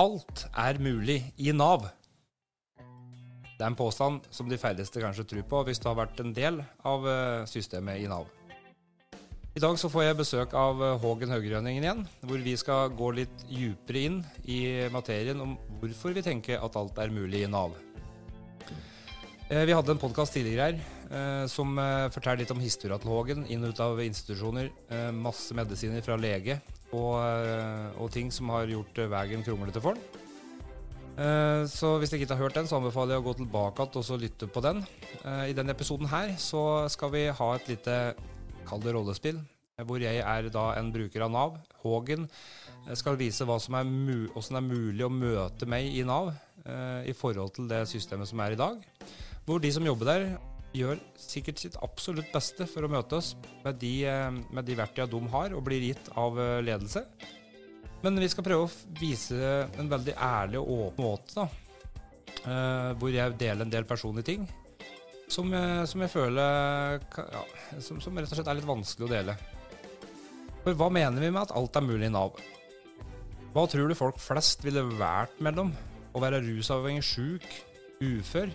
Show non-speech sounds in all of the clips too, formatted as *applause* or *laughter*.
alt er mulig i Nav. Det er en påstand som de færreste kanskje tror på hvis du har vært en del av eh, systemet i Nav. I dag så får jeg besøk av eh, Hågen Haugrønningen igjen, hvor vi skal gå litt djupere inn i materien om hvorfor vi tenker at alt er mulig i Nav. Eh, vi hadde en podkast tidligere her som forteller litt om historien til Hågen, inn og ut av institusjoner, masse medisiner fra lege og, og ting som har gjort veien kronglete for han. Eh, så hvis dere ikke har hørt den, så anbefaler jeg å gå tilbake og lytte på den. Eh, I denne episoden her så skal vi ha et lite, kall det rollespill, eh, hvor jeg er da en bruker av Nav. Hågen skal vise hva som er, hvordan det er mulig å møte meg i Nav i forhold til det systemet som er i dag. Hvor de som jobber der, gjør sikkert sitt absolutt beste for å møte oss med de, med de verktøyene de har og blir gitt av ledelse. Men vi skal prøve å vise en veldig ærlig og åpen måte, da. Uh, hvor jeg deler en del personlige ting som som jeg føler ja, som, som, rett og slett er litt vanskelig å dele. For hva mener vi med at alt er mulig i Nav? Hva tror du folk flest ville vært mellom å være rusavhengig, sjuk, ufør,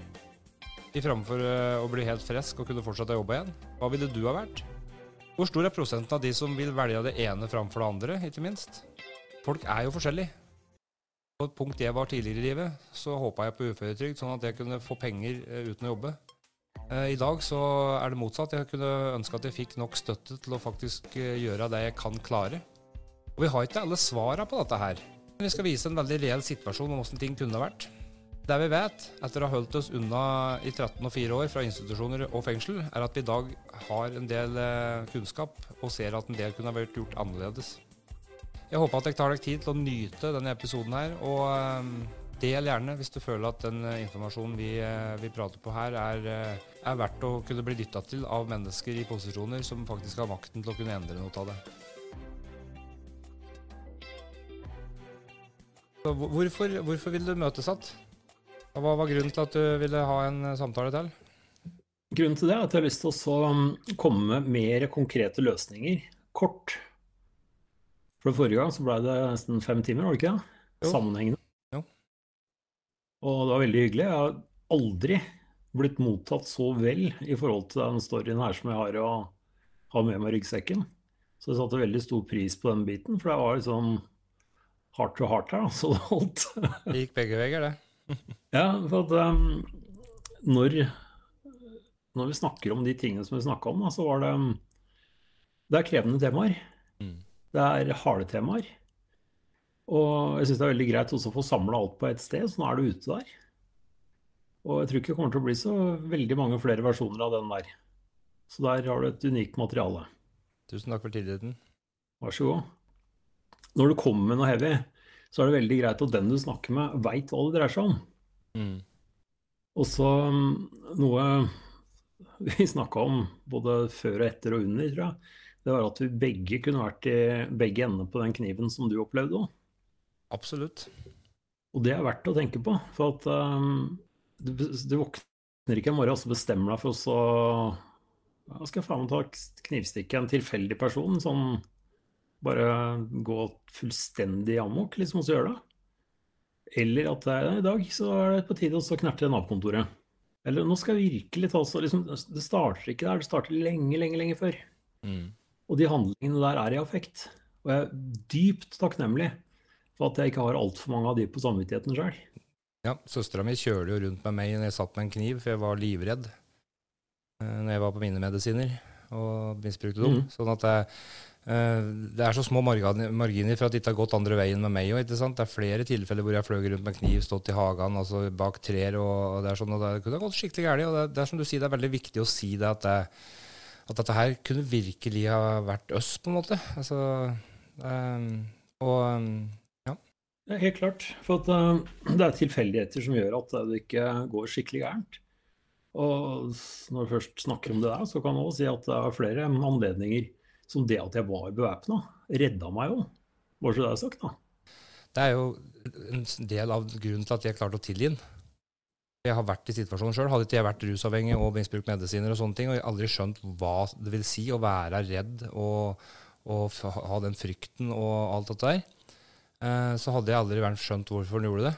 i framfor uh, å bli helt frisk og kunne fortsette å jobbe igjen? Hva ville du ha vært? Hvor stor er prosenten av de som vil velge det ene framfor det andre, ikke minst? Folk er jo forskjellige. På et punkt jeg var tidligere i livet, så håpa jeg på uføretrygd, sånn at jeg kunne få penger eh, uten å jobbe. Eh, I dag så er det motsatt. Jeg kunne ønske at jeg fikk nok støtte til å faktisk eh, gjøre det jeg kan klare. Og vi har ikke alle svara på dette her. Men vi skal vise en veldig reell situasjon om hvordan ting kunne vært. Det vi vet, etter å ha holdt oss unna i 13 og 4 år fra institusjoner og fengsel, er at vi i dag har en del kunnskap og ser at en del kunne vært gjort annerledes. Jeg håper at jeg tar deg tid til å nyte denne episoden her. Og um, del gjerne hvis du føler at den uh, informasjonen vi, vi, prater på her, er, er verdt å kunne bli dytta til av mennesker i posisjoner som faktisk har makten til å kunne endre noe av det. Hvorfor, hvorfor vil du møtes igjen? Hva var grunnen til at du ville ha en samtale til? Grunnen til det er at jeg har lyst til å um, komme med mer konkrete løsninger. Kort for forrige gang så ble det nesten fem timer, var det ikke det? Sammenhengende. Jo. Og det var veldig hyggelig. Jeg har aldri blitt mottatt så vel i forhold til den storyen her som jeg har å ha med meg ryggsekken. Så jeg satte veldig stor pris på den biten, for det var liksom heart to heart her, så det holdt. det gikk begge veier, det. Ja, for at um, når, når vi snakker om de tingene som vi snakka om, da, så var det um, Det er krevende temaer. Mm. Det er harde temaer. Og jeg syns det er veldig greit også å få samla alt på ett sted, så nå er du ute der. Og jeg tror ikke det kommer til å bli så veldig mange flere versjoner av den der. Så der har du et unikt materiale. Tusen takk for tilliten. Vær så god. Når du kommer med noe heavy, så er det veldig greit at den du snakker med, veit hva det dreier seg om. Mm. Og så mm, noe vi snakka om både før og etter og under, tror jeg det var at vi begge kunne vært i begge endene på den kniven som du opplevde òg. Absolutt. Og det er verdt å tenke på. For at um, du, du, våkner ikke en morgen og så bestemmer deg for å ja, skal jeg faen meg ta knivstikke en tilfeldig person. Sånn bare gå fullstendig amok, liksom, og så gjøre det. Eller at i dag så er det på tide å knerte Nav-kontoret. Eller nå skal jeg virkelig ta så liksom, Det starter ikke der, det starter lenge, lenge, lenge før. Mm. Og de handlingene der er i affekt. Og jeg er dypt takknemlig for at jeg ikke har altfor mange av de på samvittigheten sjøl. Ja, søstera mi kjører jo rundt med meg når jeg satt med en kniv, for jeg var livredd uh, når jeg var på mine medisiner og misbrukte dem. Mm. Sånn at jeg, det er så små marginer for at det ikke har gått andre veien med meg òg. Det er flere tilfeller hvor jeg har fløyet rundt med kniv, stått i hagen, altså bak trær, og, det er sånn, og det kunne gått skikkelig galt. Det, det, er som du sier, det er veldig viktig å si det at det, at dette her kunne virkelig ha vært oss, på en måte. Altså, um, og um, ja. ja. Helt klart. For at, uh, det er tilfeldigheter som gjør at det ikke går skikkelig gærent. Og når vi først snakker om det der, så kan jeg også si at det er flere anledninger som det at jeg var bevæpna, redda meg jo. Bare så det er sagt, da. Det er jo en del av grunnen til at jeg klarte å tilgi den. Jeg har vært i situasjonen sjøl. Hadde ikke jeg vært rusavhengig og misbrukt medisiner og sånne ting, og jeg aldri skjønt hva det vil si å være redd og, og ha den frykten og alt dette der. eh, så hadde jeg aldri skjønt hvorfor han gjorde det.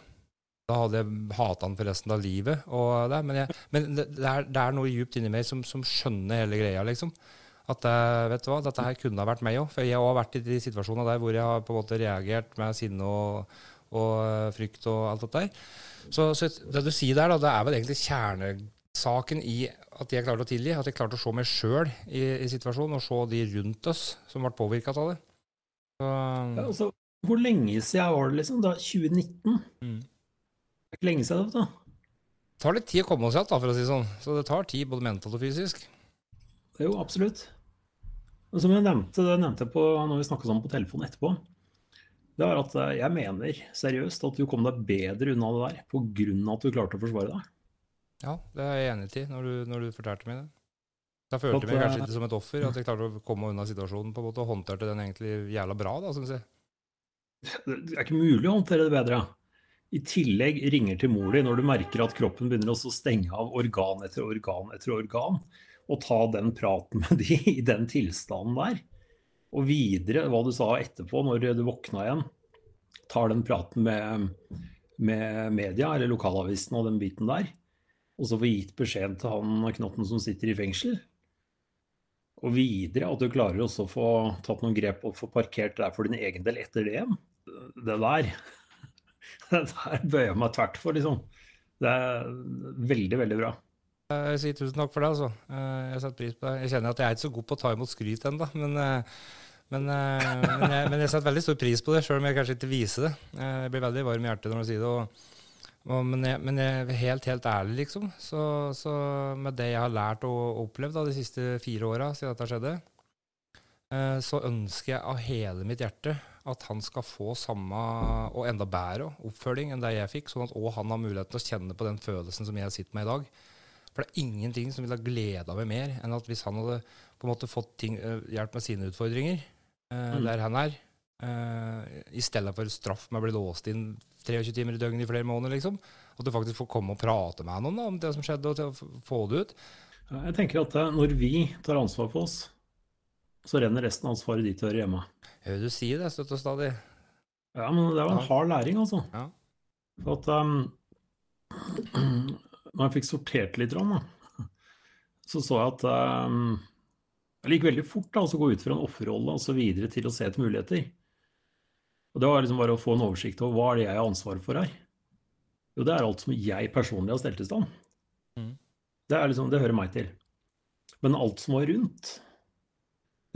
Da hadde jeg hata han for resten av livet. Det, men, jeg, men det, det, er, det, er, noe djupt inni meg som, som, skjønner hele greia, liksom. At vet du hva, dette her kunne ha vært meg òg. For jeg har vært i de situasjonene der hvor jeg har på en måte reagert med sinne og, og eh, frykt og alt dette der. Så, så, det du sier der, da, det er vel egentlig kjernesaken i at jeg klarte å tilgi. At jeg klarte å se meg sjøl i, i, situasjonen, og se de rundt oss som ble påvirka av det. Så, ja, altså, hvor lenge siden var det, liksom? Da 2019? Mm. Det er ikke lenge siden, da. Det tar litt tid å komme oss igjen, for å si det sånn. Så det tar tid både mentalt og fysisk. Jo, absolutt. Og som jeg nevnte, det nevnte jeg på, når vi snakka sammen på telefonen etterpå, det er at eh, jeg mener seriøst at du kom deg bedre unna det der pga. at du klarte å forsvare deg. Ja, det er jeg enig i når du, når du fortalte meg det. Da følte jeg meg kanskje ikke som et offer, at jeg klarte å komme unna situasjonen på en måte, og håndterte den egentlig jævla bra, da, syns jeg. Det er ikke mulig å håndtere det bedre i tillegg ringer til mor di når du merker at kroppen begynner å stenge av organ etter organ etter organ, og ta den praten med de i den tilstanden der. Og videre, hva du sa etterpå, når du våkna igjen, tar den praten med, med media eller lokalavisen og den biten der, og så får gitt beskjed til han knotten som sitter i fengsel. Og videre at du klarer også å få tatt noen grep og få parkert der for din egen del etter det igjen. Det der *laughs* Det Der bøyer jeg meg tvert for, liksom. Det er veldig, veldig bra. Jeg sier tusen takk for det, altså. Eh, jeg setter pris på det. Jeg kjenner at jeg er ikke så god på å ta imot skryt ennå, men, eh, men, eh, men, jeg, men, jeg, setter veldig stor pris på det, sjøl om jeg kanskje ikke viser det. Jeg blir veldig varm i hjertet når du sier det. Og, men, jeg, men, jeg, er helt, helt ærlig, liksom. Så, så, med det jeg har lært og opplevd da, de siste fire åra siden dette skjedde, så ønsker jeg av hele mitt hjerte at han skal få samme, og enda bedre, oppfølging enn det jeg fikk, sånn at òg han har muligheten til å kjenne på den følelsen som jeg sitter med i dag. For det er ingenting som ville ha gleda meg mer enn at hvis han hadde på en måte fått ting, uh, hjelp med sine utfordringer uh, mm. der han er, uh, i stedet for straff med å bli låst inn 23 timer i døgnet i flere måneder, liksom. At du faktisk får komme og prate med noen om det som skjedde, og til å få det ut. Jeg tenker at når vi tar ansvar for oss, så renner resten av ansvaret dit hører hjemme. Jeg hører du si det støtt og stadig. Ja, men det er jo en hard læring, altså. Ja. For at um, Når jeg fikk sortert litt, så så jeg at um, det gikk veldig fort da, å gå ut fra en offerrolle og så videre til å se etter muligheter. Og Det var liksom bare å få en oversikt over hva er det jeg har ansvar for her. Jo, det er alt som jeg personlig har stelt i stand. Mm. Det, liksom, det hører meg til. Men alt som var rundt,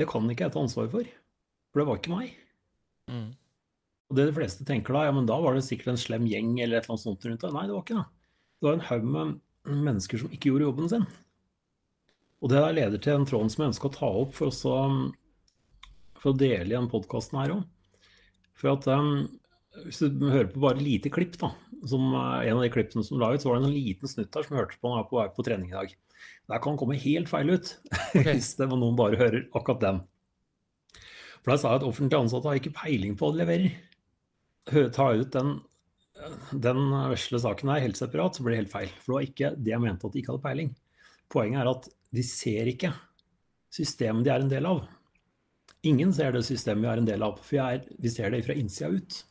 det kan ikke jeg ta ansvar for. For det var ikke meg. Mm. Og det de fleste tenker da, ja, men da var det sikkert en slem gjeng eller et eller annet sånt rundt deg. Nei, det var ikke det. Det var en haug med mennesker som ikke gjorde jobben sin. Og det der leder til en tråd som jeg ønsker å ta opp for, også, for å dele i den podkasten her òg. For at um, hvis du hører på bare lite klipp, da, som en av de klippene som la ut, så var det en liten snutt der som hørte på når jeg var på vei på trening i dag. Der kan komme helt feil ut *laughs* okay. hvis det var noen bare hører akkurat den. For da sa jeg at offentlig ansatte har ikke peiling på hva de leverer. Ta ut den, den vesle saken her helt separat, så blir det helt feil. For det var ikke det jeg mente at de ikke hadde peiling. Poenget er at de ser ikke systemet de er en del av. Ingen ser det systemet vi er en del av, for er, vi ser det fra innsida ut.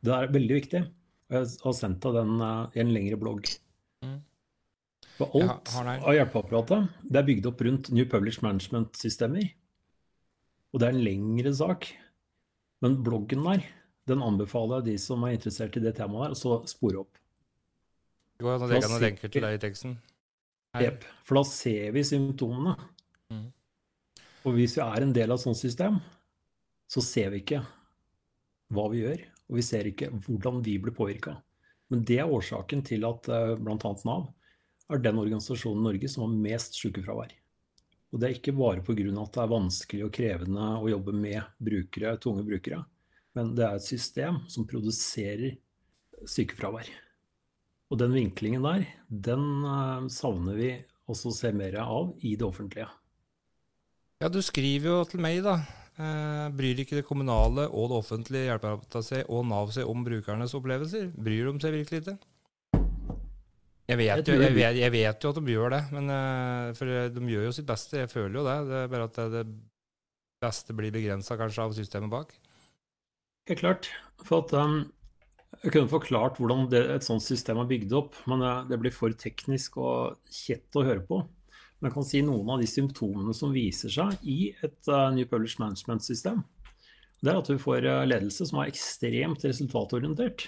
Det er veldig viktig. Jeg har sendt deg den uh, i en lengre blogg. Mm. For alt av hjelpeapparatet det er bygd opp rundt New Publish Management-systemer. Og det er en lengre sak. Men bloggen der, den anbefaler jeg de som er interessert i det temaet der, å spore opp. Jo, nå an jeg noen lenker til deg i teksten. Jepp. For da ser vi symptomene. Mm. Og hvis vi er en del av et sånt system, så ser vi ikke hva vi gjør, og vi ser ikke hvordan vi blir påvirka. Men det er årsaken til at uh, bl.a. Nav er den organisasjonen i Norge som har mest sykefravær. Og det er ikke bare pga. at det er vanskelig og krevende å jobbe med brukere, tunge brukere, men det er et system som produserer sykefravær. Og den vinklingen der, den uh, savner vi også å se mer av i det offentlige. Ja, du skriver jo til meg, da. Eh, bryr ikke det kommunale og det offentlige hjelpeapparatet seg og Nav seg om brukernes opplevelser? Bryr de seg virkelig ikke? Jeg vet, jo, jeg, vet, jeg vet, jo, at de gjør det, men, eh, for de gjør jo sitt beste. Jeg føler jo det. Det er bare at det, beste blir begrensa kanskje av systemet bak. Helt klart. For at um, Jeg kunne forklart hvordan det, et sånt system er bygd opp, men det, det blir for teknisk og kjett å høre på. Men jeg kan si noen av de symptomene som viser seg i et uh, New Publish Management-system. Det er at du får uh, ledelse som er ekstremt resultatorientert.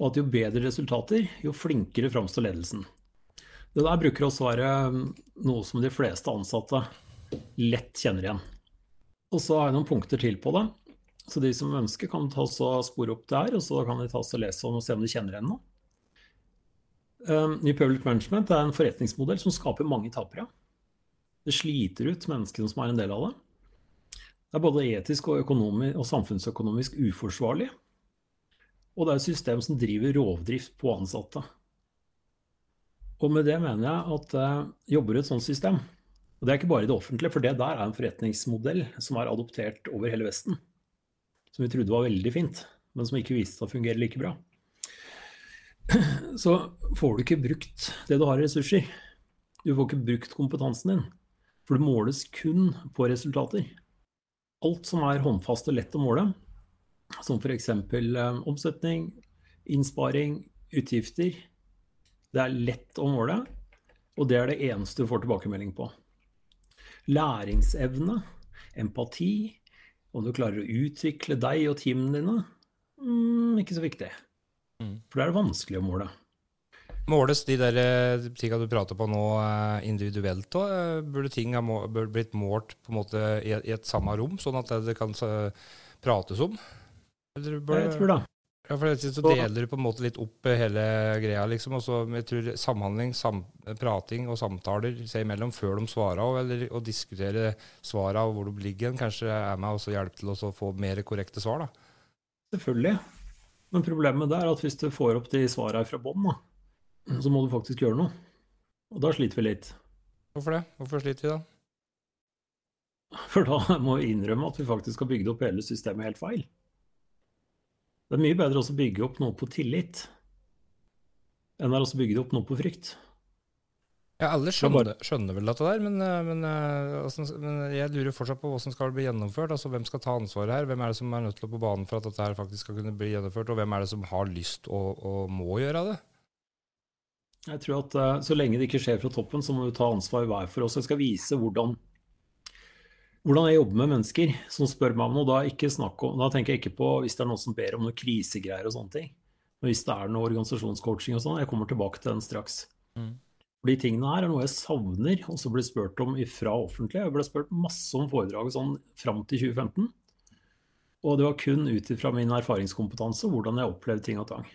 Og at jo bedre resultater, jo flinkere framstår ledelsen. Det der bruker også være um, noe som de fleste ansatte lett kjenner igjen. Og så har jeg noen punkter til på det. Så de som ønsker, kan ta og spore opp der, og så kan de ta og lese om og se om de kjenner henne. Um, New Public Management er en forretningsmodell som skaper mange tapere. Det sliter ut menneskene som er en del av det. Det er både etisk og, og samfunnsøkonomisk uforsvarlig. Og det er et system som driver rovdrift på ansatte. Og med det mener jeg at uh, jobber et sånt system, og det er ikke bare i det offentlige, for det der er en forretningsmodell som er adoptert over hele Vesten som vi trodde var veldig fint, men som ikke viste seg å fungere like bra. Så får du ikke brukt det du har i ressurser. Du får ikke brukt kompetansen din. For det måles kun på resultater. Alt som er håndfast og lett å måle, som f.eks. Eh, omsetning, innsparing, utgifter, det er lett å måle, og det er det eneste du får tilbakemelding på. Læringsevne, empati, om du klarer å utvikle deg og teamene dine, mm, ikke så viktig. Mm. For det er vanskelig å måle. Måles de der eh, tinga du prater på nå eh, individuelt òg? Eh, burde ting ha blitt målt på en måte i et samme rom, sånn at det kan prates om? Burde... Jeg tror det. Ja, for jeg synes Så deler du på en måte litt opp hele greia, liksom. Og så jeg tror samhandling, sam, prating og samtaler seg imellom før de svarer, og, eller å diskutere svara og hvor de ligger, kanskje er med og hjelper til å få mer korrekte svar, da. Selvfølgelig. Men problemet er at hvis du får opp de svara fra bånn, så må du faktisk gjøre noe. Og da sliter vi litt. Hvorfor det? Hvorfor sliter vi da? For da må vi innrømme at vi faktisk har bygd opp hele systemet helt feil. Det er mye bedre å bygge opp noe på tillit enn å bygge opp noe på frykt. Ja, alle skjønner, skjønner vel dette der, men, eh, men, eh, men, jeg lurer fortsatt på hvordan skal bli gjennomført. Altså, Hvem skal ta ansvaret her? Hvem er det som er nødt til å på banen for at dette her faktisk skal kunne bli gjennomført? Og hvem er det som har lyst og, og må gjøre det? Jeg tror at uh, Så lenge det ikke skjer fra toppen, så må vi ta ansvar hver for oss. Jeg skal vise hvordan hvordan jeg jobber med mennesker som spør meg om noe. Da, om, da, tenker jeg ikke på hvis det er noen som ber om noe krisegreier og sånne ting. Men hvis det er noe organisasjonscoaching og sånn, jeg kommer tilbake til den straks. Mm. De tingene her er noe jeg savner, og så blir spurt om fra offentlig. Jeg ble spurt masse om foredraget sånn fram til 2015. Og det var kun ut ifra min erfaringskompetanse hvordan jeg opplevde ting og tang.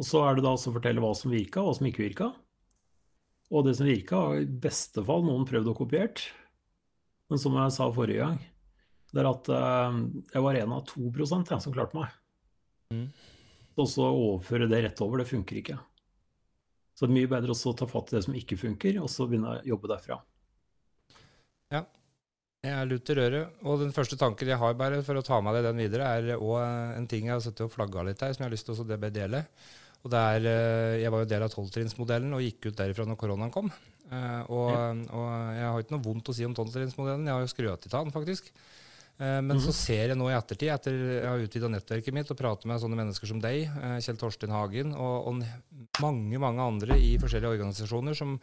Og så er det da å fortelle hva som virka, og hva som ikke virka. Og det som virka, har i beste fall noen prøvd og kopiert. Men som jeg sa forrige gang, det er at uh, jeg var en av to prosent jeg, som klarte meg. Mm. Og så overføre det rett over, det funker ikke. Så det er mye bedre å ta fatt i det som ikke funker, og så begynne å jobbe derfra. Ja. Jeg er lut i røret. Og den første tanken jeg har bare for å ta med deg den videre, er òg en ting jeg har sittet og flagga litt her, som jeg har lyst til å dele. Og det er, eh, Jeg var jo del av tolvtrinnsmodellen og gikk ut derifra når koronaen kom. Uh, og, og, jeg har ikke noe vondt å si om tolvtrinnsmodellen, jeg har jo skrøt av den, faktisk. Uh, men mm -hmm. så ser jeg nå i ettertid, etter jeg har utvida nettverket mitt og prater med sånne mennesker som deg, uh, Kjell Torstein Hagen, og, og, mange mange andre i forskjellige organisasjoner som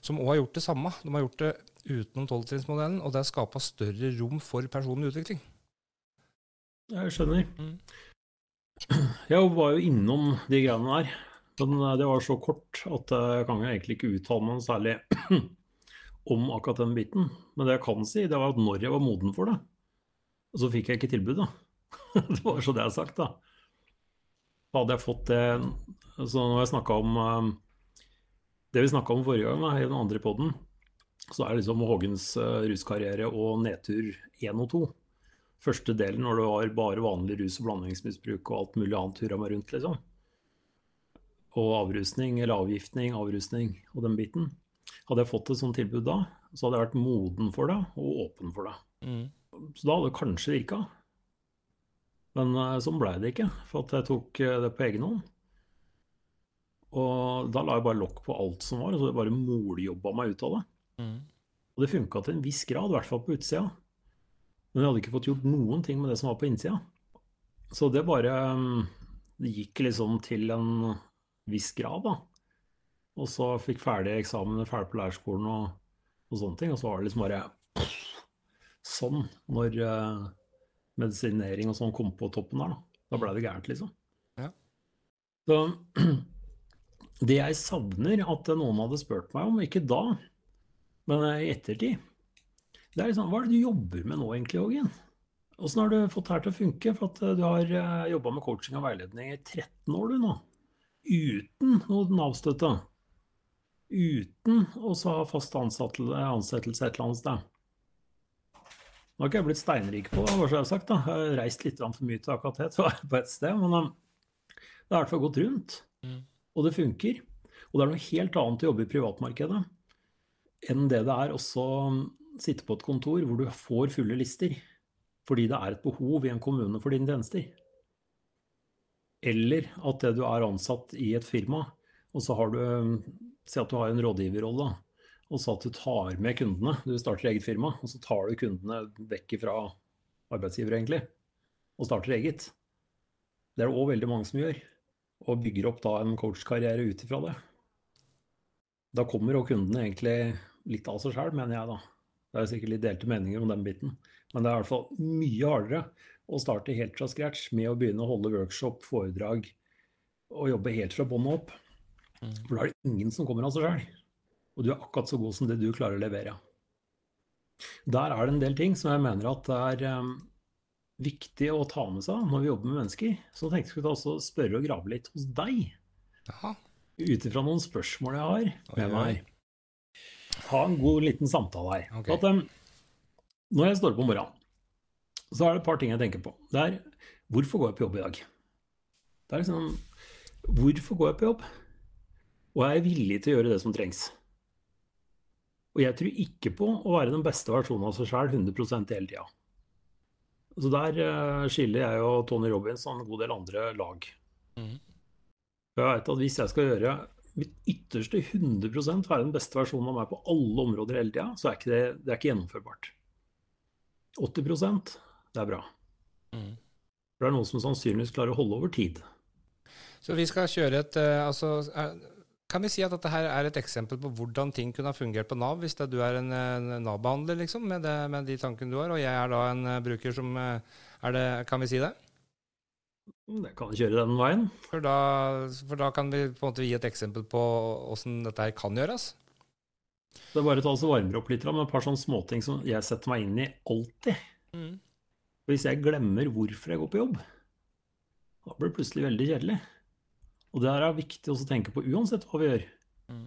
som har gjort det samme. De har gjort det utenom tolvtrinnsmodellen, og det har skapa større rom for personlig utvikling. Jeg skjønner. Mm. Jeg var jo innom de greiene der. Men eh, det var så kort at jeg kan egentlig ikke uttale meg særlig *clears throat* om akkurat den biten. Men det jeg kan si, det var at når jeg var moden for det, så fikk jeg ikke tilbud, da. *laughs* det var så det jeg har sagt, da. Hadde jeg fått det Så når jeg snakka om eh, Det vi snakka om forrige gang, i den andre poden, så er det liksom Hågens eh, ruskarriere og nedtur 1 og 2. Første delen når det var bare vanlig rus- og blandingsmisbruk og alt mulig annet hurra meg rundt, liksom og avrusning eller avgiftning, avrusning og den biten. Hadde jeg fått et sånt tilbud da, så hadde jeg vært moden for det og åpen for det. Mm. Så da hadde det kanskje virka. Men uh, sånn blei det ikke, for jeg tok uh, det på egen hånd. Og da la jeg bare lokk på alt som var, og så jeg bare moljobba meg ut av det. Mm. Og det funka til en viss grad, i hvert fall på utsida. Men jeg hadde ikke fått gjort noen ting med det som var på innsida. så det bare um, Det gikk liksom til en viss grad, da. Og så fikk ferdig eksamen, ferdig på lærerskolen og, og, sånne ting. Og så var det liksom bare sånn når uh, medisinering og sånn kom på toppen der. Da, da blei det gærent, liksom. Ja. Så *clears throat* det jeg savner at noen hadde spurt meg om, ikke da, men i ettertid, det er liksom Hva er det du jobber med nå egentlig, Ågen? Åssen har du fått det her til å funke? For at du har uh, jobba med coaching og veiledning i 13 år, du nå. Uten noe Nav-støtte. Uten å ha fast ansettelse et eller annet sted. Nå har ikke jeg blitt steinrik på det, bare så jeg har sagt. da. Jeg har reist litt for mye til akkurat det på et sted. Men um, det har i hvert fall gått rundt. Mm. Og det funker. Og det er noe helt annet å jobbe i privatmarkedet enn det det er også um, sitte på et kontor hvor du får fulle lister fordi det er et behov i en kommune for dine tjenester. Eller at du er ansatt i et firma, og så har du Si at du har en rådgiverrolle, og så at du tar med kundene. Du starter eget firma, og så tar du kundene vekk fra arbeidsgiver, egentlig, og starter eget. Det er det òg veldig mange som gjør, og bygger opp da en coachkarriere ut ifra det. Da kommer òg kundene egentlig litt av seg sjøl, mener jeg da. Det er sikkert litt delte meninger om den biten. Men det er i hvert fall mye hardere å starte helt fra scratch med å begynne å holde workshop, foredrag og jobbe helt fra bånn opp. Mm. For da er det ingen som kommer av seg sjøl. Og du er akkurat så god som det du klarer å levere. Der er det en del ting som jeg mener at det er um, viktig å ta med seg når vi jobber med mennesker. Så tenkte jeg skulle også spørre og grave litt hos deg. Ut ifra noen spørsmål jeg har med meg. Ha en god liten samtale her. Okay. At, um, når jeg står opp om morgenen, så er det et par ting jeg tenker på. Det er hvorfor går jeg på jobb i dag? Det er liksom Hvorfor går jeg på jobb? Og er jeg villig til å gjøre det som trengs? Og jeg tror ikke på å være den beste versjonen av seg sjøl 100 hele tida. Så der uh, skiller jeg og Tony Robins og en god del andre lag. Mm. Jeg vet at hvis jeg skal gjøre mitt ytterste 100% være den beste versjonen av meg på alle områder hele tida, så er ikke det, det er ikke gjennomførbart. 80 det er bra. Mm. For det er noen som sannsynligvis klarer å holde over tid. Så vi skal kjøre et uh, altså, Kan vi si at dette her er et eksempel på hvordan ting kunne ha fungert på Nav, hvis det, du er en, en Nav-behandler liksom, med, det, med, de tankene du har, og jeg er da en uh, bruker som er det, Kan vi si det? Det kan vi kjøre den veien. For da, for da kan vi på en måte gi et eksempel på åssen dette her kan gjøres? Det er bare å ta oss og varme opp litt med et par sånne småting som jeg setter meg inn i alltid. Mm. Hvis jeg glemmer hvorfor jeg går på jobb, da blir det plutselig veldig kjedelig. Og det er viktig å tenke på uansett hva vi gjør. Mm.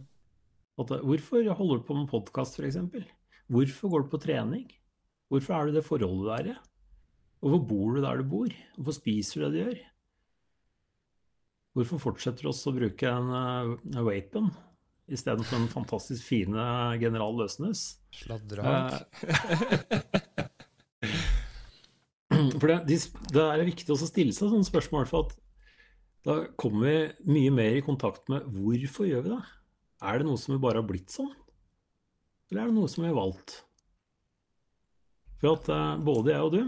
At, hvorfor holder du på med podkast, f.eks.? Hvorfor går du på trening? Hvorfor er du det forholdet du er i? Hvorfor bor du der du bor? Hvorfor spiser du det du gjør? Hvorfor fortsetter du også å bruke en, uh, vapen istedenfor den fantastisk fine general Løsnes. Sladrehank. *laughs* For det, det, er viktig å stille seg sånne spørsmål, for at da kommer vi mye mer i kontakt med hvorfor gjør vi det? Er det noe som vi bare har blitt sånn? Eller er det noe som vi har valgt? For at uh, både jeg og du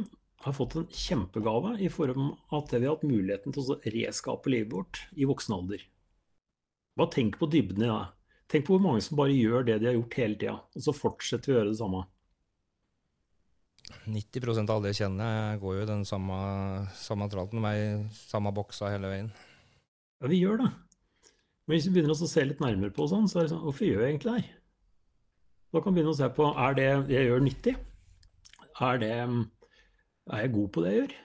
har fått en kjempegave i form av at vi har hatt muligheten til å reskape livet vårt i voksen alder. Bare tenk på dybden i det. Tenk på hvor mange som bare gjør det de har gjort hele tida, og så fortsetter vi å gjøre det samme. 90 av alle jeg kjenner, går jo i den samme, samme tralten med samme boksa hele veien. Ja, vi gjør det. Men hvis vi begynner å se litt nærmere på sånn, så er det sånn Hvorfor gjør jeg egentlig det her? Da kan vi begynne å se på er det jeg gjør, nyttig. Er, det, er jeg god på det jeg gjør?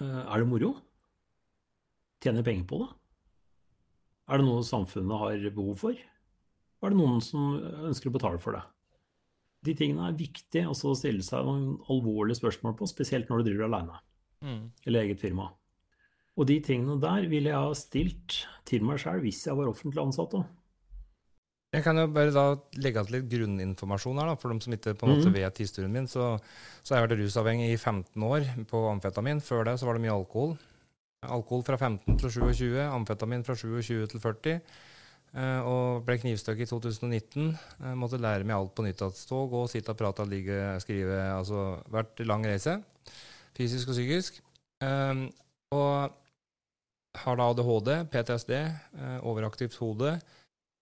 Eh, er det moro? Tjener jeg penger på det? Er det noe samfunnet har behov for? Er det noen som ønsker å betale for det? De tingene er viktige å stille seg noen alvorlige spørsmål på, spesielt når du driver alene mm. eller eget firma. Og de tingene der ville jeg ha stilt til meg sjøl hvis jeg var offentlig ansatt òg. Jeg kan jo bare da legge til litt grunninformasjon her, da, for dem som ikke på en måte mm. vet historien min. Så, så har jeg vært rusavhengig i 15 år på amfetamin. Før det så var det mye alkohol. Alkohol fra 15 til 27, amfetamin fra 27 til 40. Uh, og ble knivstukket i 2019. Uh, måtte lære meg alt på nytt. At stå, gå, sitte, prate, ligge, skrive. Altså vært lang reise. Fysisk og psykisk. Um, og har da ADHD, PTSD, eh, overaktivt hode,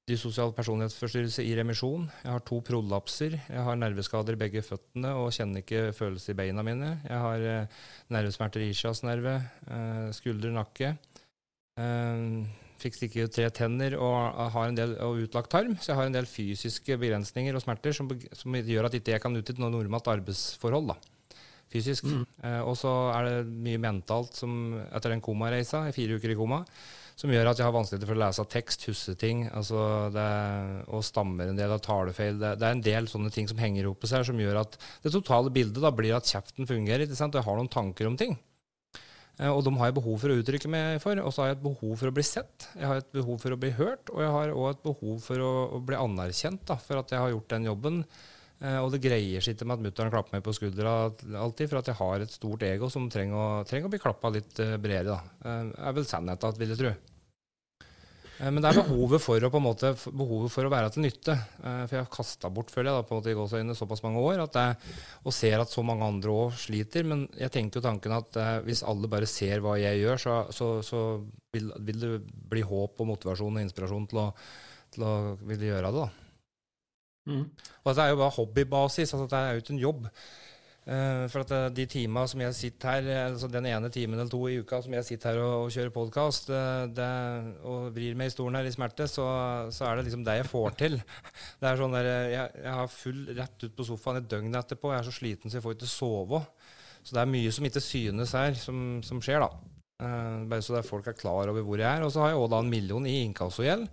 dysosial personlighetsforstyrrelse i remisjon. Jeg har to prolapser. Jeg har nerveskader i begge føttene og kjenner ikke følelse i beina mine. Jeg har eh, nervesmerter i ischiasnerve, eh, skulder, nakke. Fikk stikke ut tre tenner og har en del og utlagt tarm, så jeg har en del fysiske begrensninger og smerter som, som gjør at ikke jeg kan utnytte noe normalt arbeidsforhold. da fysisk. Mm. Eh, og så er det mye mentalt som etter den komareisa, fire uker i koma, som gjør at jeg har vanskeligheter for å lese tekst, huske ting, altså det, og stammer en del av talefeil. Det, det, er en del sånne ting som henger opp på seg, som gjør at det totale bildet da blir at kjeften fungerer. ikke sant? Og jeg har noen tanker om ting. Eh, og de har jeg behov for å uttrykke meg for. Og så har jeg et behov for å bli sett, jeg har et behov for å bli hørt, og jeg har òg et behov for å, å bli anerkjent da, for at jeg har gjort den jobben. Eh, og det greier seg ikke med at mutter'n klapper meg på skuldra alltid, for at jeg har et stort ego som trenger å, trenger å bli klappa litt eh, bredere. Det er vel sannheten, vil jeg tro. Men det er behovet for å, på en måte, behovet for å være til nytte. For jeg har kasta bort føler jeg, da, på en måte i gåsøyne såpass mange år at jeg, og ser at så mange andre òg sliter. Men jeg tenker jo tanken at hvis alle bare ser hva jeg gjør, så, så, så vil, vil, det bli håp og motivasjon og inspirasjon til å, til å ville gjøre det. da. Mm. Og det er jo bare hobbybasis, altså det er jo ikke en jobb. Uh, for at uh, de timene som jeg sitter her, eh, altså den ene timen eller to i uka som jeg sitter her og, og kjører podkast og vrir meg i stolen her i smerte, så, så, er det liksom det jeg får til. *laughs* Det er sånn der, jeg, jeg har full rett ut på sofaen et døgn etterpå. Jeg er så sliten så jeg får ikke sove. Så det er mye som ikke synes her, som, som skjer, da. bare så folk er klar over hvor jeg er. Og så har jeg òg en million i inkassogjeld.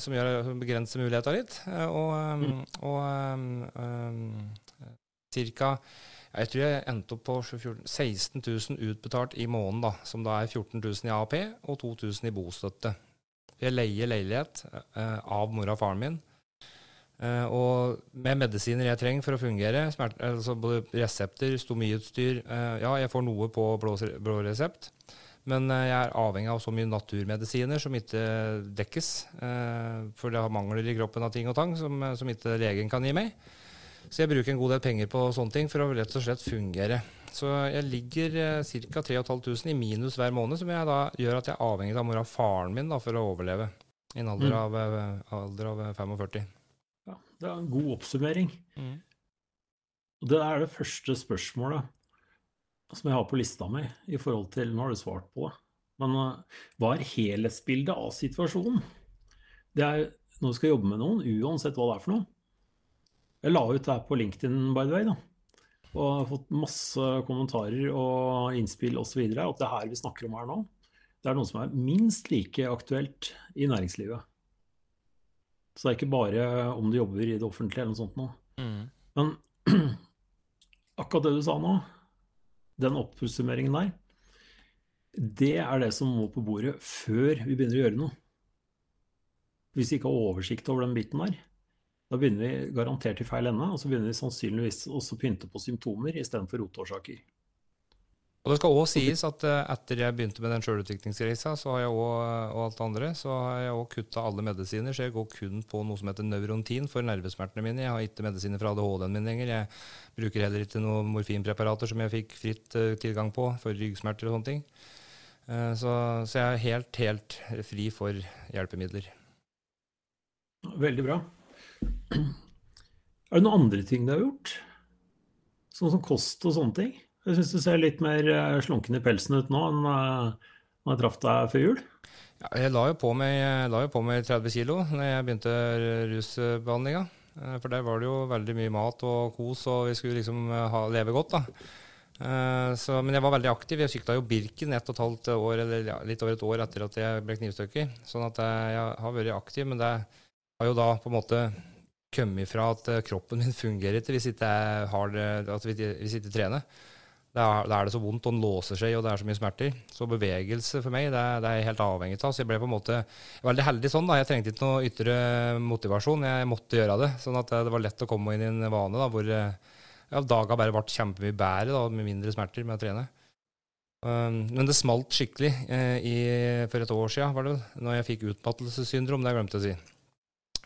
Som gjør begrenser muligheter litt. Og, um, og um, ca. Jeg tror jeg endte opp på 16 000 utbetalt i måneden, da, som da er 14 000 i AAP og 2000 i bostøtte. Jeg leier leilighet eh, av mora og faren min. Eh, og med medisiner jeg trenger for å fungere, smert, altså både resepter, stomiutstyr eh, Ja, jeg får noe på blå, blå resept. Men eh, jeg er avhengig av så mye naturmedisiner som ikke dekkes. Eh, for det har mangler i kroppen av ting og tang som, som ikke legen kan gi meg. Så jeg bruker en god del penger på sånne ting for å rett og slett fungere. Så jeg ligger ca. 3500 i minus hver måned, som da gjør at jeg er avhengig av mora og faren min da, for å overleve i en alder, mm. av, alder av 45. Ja, det er en god oppsummering. Mm. Og det er det første spørsmålet som jeg har på lista mi i forhold til Nå har du svart på det. Men uh, hva er helhetsbildet av situasjonen? Det er når du skal jobbe med noen, uansett hva det er for noe. Jeg la ut det her på LinkedIn, by the way, da. Og har fått masse kommentarer og innspill osv. At det her vi snakker om her nå, det er noe som er minst like aktuelt i næringslivet. Så det er ikke bare om du jobber i det offentlige eller noe sånt noe. Mm. Men *clears throat* akkurat det du sa nå, den oppsummeringen der, det er det som må på bordet før vi begynner å gjøre noe. Hvis vi ikke har oversikt over den biten der, da begynner vi garantert i feil ende, og så begynner vi sannsynligvis også å pynte på symptomer istedenfor rotårsaker. Og Det skal òg sies at uh, etter jeg begynte med den sjølutviklingsreisa, og alt det andre, så har jeg òg kutta alle medisiner. Så jeg går kun på noe som heter Neurontin for nervesmertene mine. Jeg har ikke medisiner for ADHD-en min lenger. Jeg bruker heller ikke noen morfinpreparater som jeg fikk fritt uh, tilgang på for ryggsmerter og sånne ting. Så, så, jeg er helt, helt fri for hjelpemidler. Veldig bra. Er det noen andre ting du har gjort? Sånn som kost og sånne ting? Jeg syns du ser litt mer eh, slunken i pelsen ut nå enn uh, når jeg traff deg før jul. Ja, jeg la jo, på meg, la jo på meg 30 kg når jeg begynte rusbehandlinga. Eh, for der var det jo veldig mye mat og kos, og vi skulle liksom ha, leve godt. da. Så, men jeg var veldig aktiv. Jeg sykla jo Birken et og et halvt år, eller ja, litt over et år etter at jeg ble knivstukket. Sånn at jeg har vært aktiv, men det har jo da på en måte kommet fra at kroppen min fungerer ikke hvis ikke jeg, har det, at hvis jeg ikke trener. Da er, det så vondt, og den låser seg, og det er så mye smerter. Så bevegelse for meg, det, det er jeg helt avhengig av. Så jeg ble på en måte veldig heldig sånn. da. Jeg trengte ikke noe ytre motivasjon, jeg måtte gjøre det. Sånn at det var lett å komme inn i en vane da, hvor ja, daga bare ble kjempemye bedre, da, med mindre smerter med å trene. Um, men det smalt skikkelig eh, i, for et år siden, var det vel, når jeg fikk utmattelsessyndrom. Det jeg glemte å si.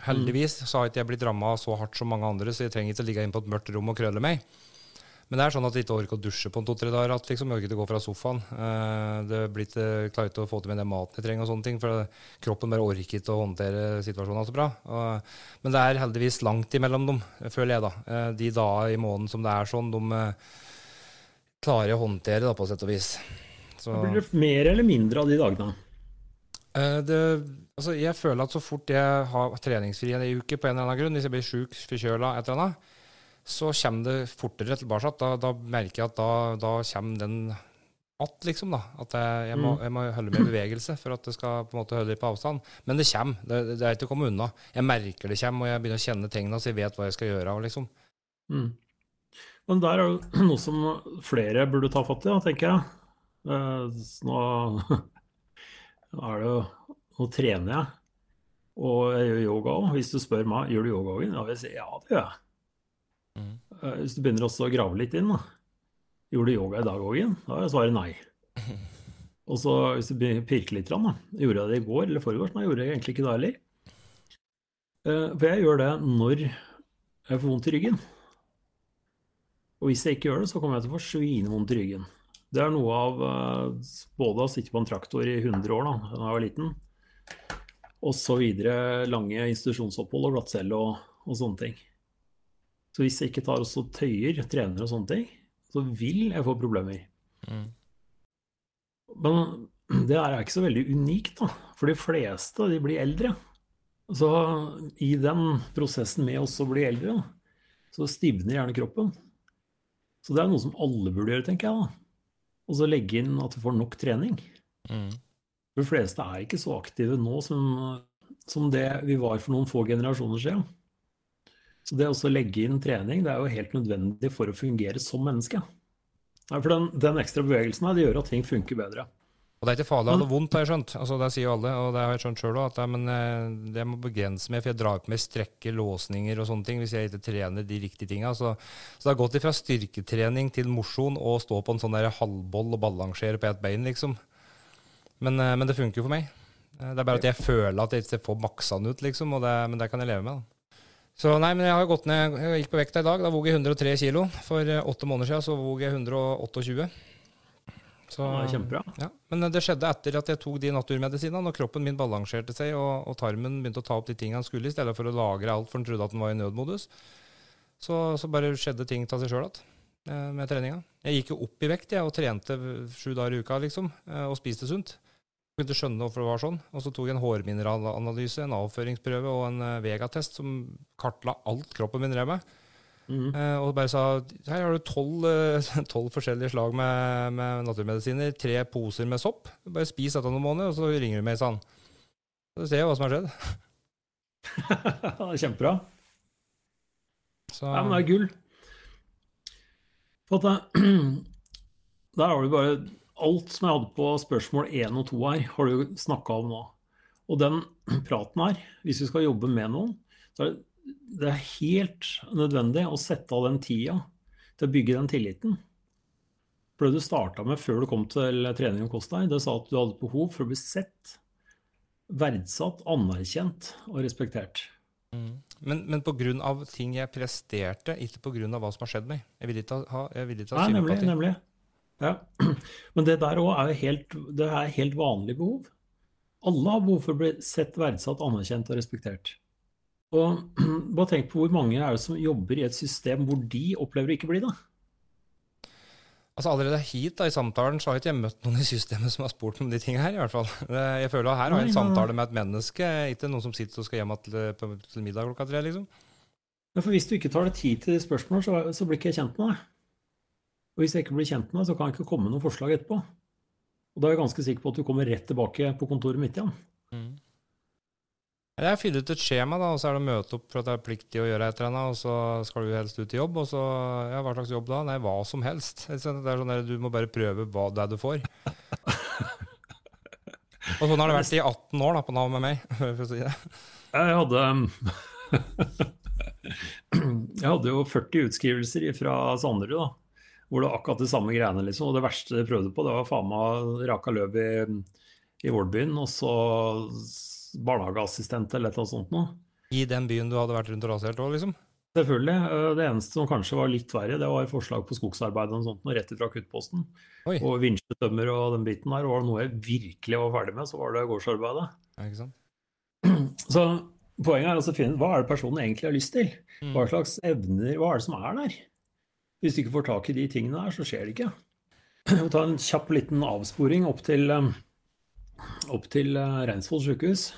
Heldigvis så har ikke jeg blitt ramma så hardt som mange andre, så jeg trenger ikke ligge inne på et mørkt rom og krølle meg. Men det er sånn at jeg ikke orker å dusje på to-tre dager. At liksom orker ikke å gå fra sofaen. Eh, det blir klarer ikke å få til meg den maten jeg trenger, og sånne ting, for kroppen bare orker ikke å håndtere situasjonen så bra. Men det er heldigvis langt imellom dem, føler jeg. da. Eh, de dager i måneden som det er sånn, de eh, klarer jeg å håndtere, da, på sett og vis. Så, blir det mer eller mindre av de dagene? Eh, det, altså jeg føler at så fort jeg har treningsfri en uke, på en eller annen grunn, hvis jeg blir sjuk, forkjøla, et eller annet, så kommer det fortere tilbake. Da, da merker jeg at da, da kommer den att, liksom. da, At jeg, jeg, må, mm. jeg, må, holde med bevegelse for at det skal på en måte holde litt på avstand. Men det kommer. Det, det, er ikke å komme unna. Jeg merker det kommer, og jeg begynner å kjenne tingene så jeg vet hva jeg skal gjøre. liksom. Mm. Men der er jo *clears throat* noe som flere burde ta fatt i, tenker jeg. Eh, nå *laughs* er det jo Nå trener jeg, og jeg gjør yoga òg. Hvis du spør meg gjør du yoga òg, da vil jeg si ja, det gjør jeg. Mm. Eh, hvis du begynner også å grave litt inn, da. Gjorde du yoga i dag òg? Da er svaret nei. *laughs* Og så hvis du pirker litt, da. Gjorde jeg det i går eller foregårs? Nei, gjorde jeg egentlig ikke det heller. Eh, for jeg gjør det når jeg får vondt i ryggen. Og hvis jeg ikke gjør det, så kommer jeg til å få svinevondt i ryggen. Det er noe av eh, både å sitte på en traktor i 100 år da da jeg var liten, og så videre lange institusjonsopphold og glattcelle og, og, sånne ting. Så hvis jeg ikke tar og tøyer, trener og sånne ting, så vil jeg få problemer. Mm. Men det er ikke så veldig unikt, da. For de fleste de blir eldre. Så i den prosessen med også å bli eldre, så stivner gjerne kroppen. Så det er noe som alle burde gjøre, tenker jeg. da. Og så legge inn at du får nok trening. Mm. De fleste er ikke så aktive nå som, som, det vi var for noen få generasjoner siden. Så det å legge inn trening det er jo helt nødvendig for å fungere som menneske. For den, den ekstra bevegelsen her, det gjør at ting funker bedre. Og det er ikke farlig å ha det vondt, har jeg skjønt. Altså, det sier jo alle, og det har jeg skjønt sjøl òg. Men eh, det må begrense meg, for jeg drar på meg strekker, låsninger og sånne ting hvis jeg ikke trener de riktige tinga. Så, så, det har gått ifra styrketrening til mosjon og stå på en sånn der halvboll og balansere på ett bein, liksom. Men, eh, men, det funker jo for meg. Eh, det er bare at jeg føler at jeg ikke får maksa den ut, liksom. Det, men det kan jeg leve med. da. Så nei, men jeg har gått ned, jeg gikk på vekta i dag. Da våg jeg 103 kilo. For åtte måneder siden så våg jeg 128. Så, kjempebra. Ja, men det skjedde etter at jeg tok de naturmedisinene, og kroppen min balanserte seg, og, og, tarmen begynte å ta opp de tingene han skulle, i stedet for å lagre alt, for han trodde at han var i nødmodus. Så, så bare skjedde ting av seg sjøl igjen eh, med treninga. Jeg gikk jo opp i vekt jeg, og trente sju dager i uka, liksom, eh, og spiste sunt. Jeg kunne skjønne hvorfor det var sånn. Og så tok jeg en hårmineralanalyse, en avføringsprøve og en eh, vegatest som kartla alt kroppen min drev med. Mm. Uh, og bare sa her har du tolv *laughs* uh, forskjellige slag med, med, naturmedisiner, tre poser med sopp. Bare spis dette noen måneder, og så ringer du meg, sa han. Så ser jeg hva som har skjedd. *laughs* kjempebra. Så. Ja, men det er gull. At *clears throat* Der har du bare alt som jeg hadde på spørsmål 1 og 2 her, har du snakka om nå. Og den *clears throat* praten her, hvis vi skal jobbe med noen, så er det det er helt nødvendig å sette av den tida til å bygge den tilliten. For det du starta med før du kom til trening og kost deg, det sa at du hadde behov for å bli sett, verdsatt, anerkjent og respektert. Mm. Men, men pga. ting jeg presterte, ikke pga. hva som har skjedd meg. Jeg vil ikke ha, jeg vil ikke ha Nei, nemlig, nemlig. Ja. *clears throat* Men det der òg er jo helt, det er helt vanlig behov. Alle har behov for å bli sett, verdsatt, anerkjent og respektert. Og *clears throat* bare tenk på hvor mange er det som jobber i et system hvor de opplever å ikke bli det. Altså Allerede hit da, i samtalen så har ikke møtt noen i systemet som har spurt om de tingene her. i hvert fall. *laughs* Jeg føler at her har jeg en samtale med et menneske, ikke noen som sitter og skal hjem til, til middag klokka tre. liksom. Ja, for Hvis du ikke tar deg tid til de spørsmålene, så, så, blir ikke jeg kjent med deg. Og hvis jeg ikke blir kjent med deg, så kan jeg ikke komme med noen forslag etterpå. Og da er jeg ganske sikker på at du kommer rett tilbake på kontoret mitt igjen. Mm. Jeg fylt ut et skjema, da, og så er det å møte opp for at det er pliktig å gjøre et eller annet, og så skal du helst ut i jobb. Og så Ja, hva slags jobb da? Nei, hva som helst. Det er sånn der, Du må bare prøve hva det er du får. *laughs* og sånn har det vært i 18 år da, på Nav med meg, *laughs* for å si det. Jeg hadde *laughs* Jeg hadde jo 40 utskrivelser fra Sanderud, da. Hvor det var akkurat de samme greiene, liksom. Og det verste de prøvde på, det var faen meg raka løv i, i Vålbyen. Og så barnehageassistent eller noe sånt noe. I den byen du hadde vært rundt og rasert òg, liksom? Selvfølgelig. Eh, det eneste som kanskje var litt verre, det var forslag på skogsarbeid og sånt, rett fra akuttposten. Oi. Og vinsjetømmer og den biten der. Var det noe jeg virkelig var ferdig med, så var det gårdsarbeidet. Ja, ikke sant? *clears throat* Så poenget er altså å finne hva er det personen egentlig har lyst til? Mm. Hva slags evner, hva er det som er der? Hvis du ikke får tak i de tingene der, så skjer det ikke. *clears throat* Ta en kjapp liten avsporing opp til, um, opp til uh, Reinsvoll sykehus.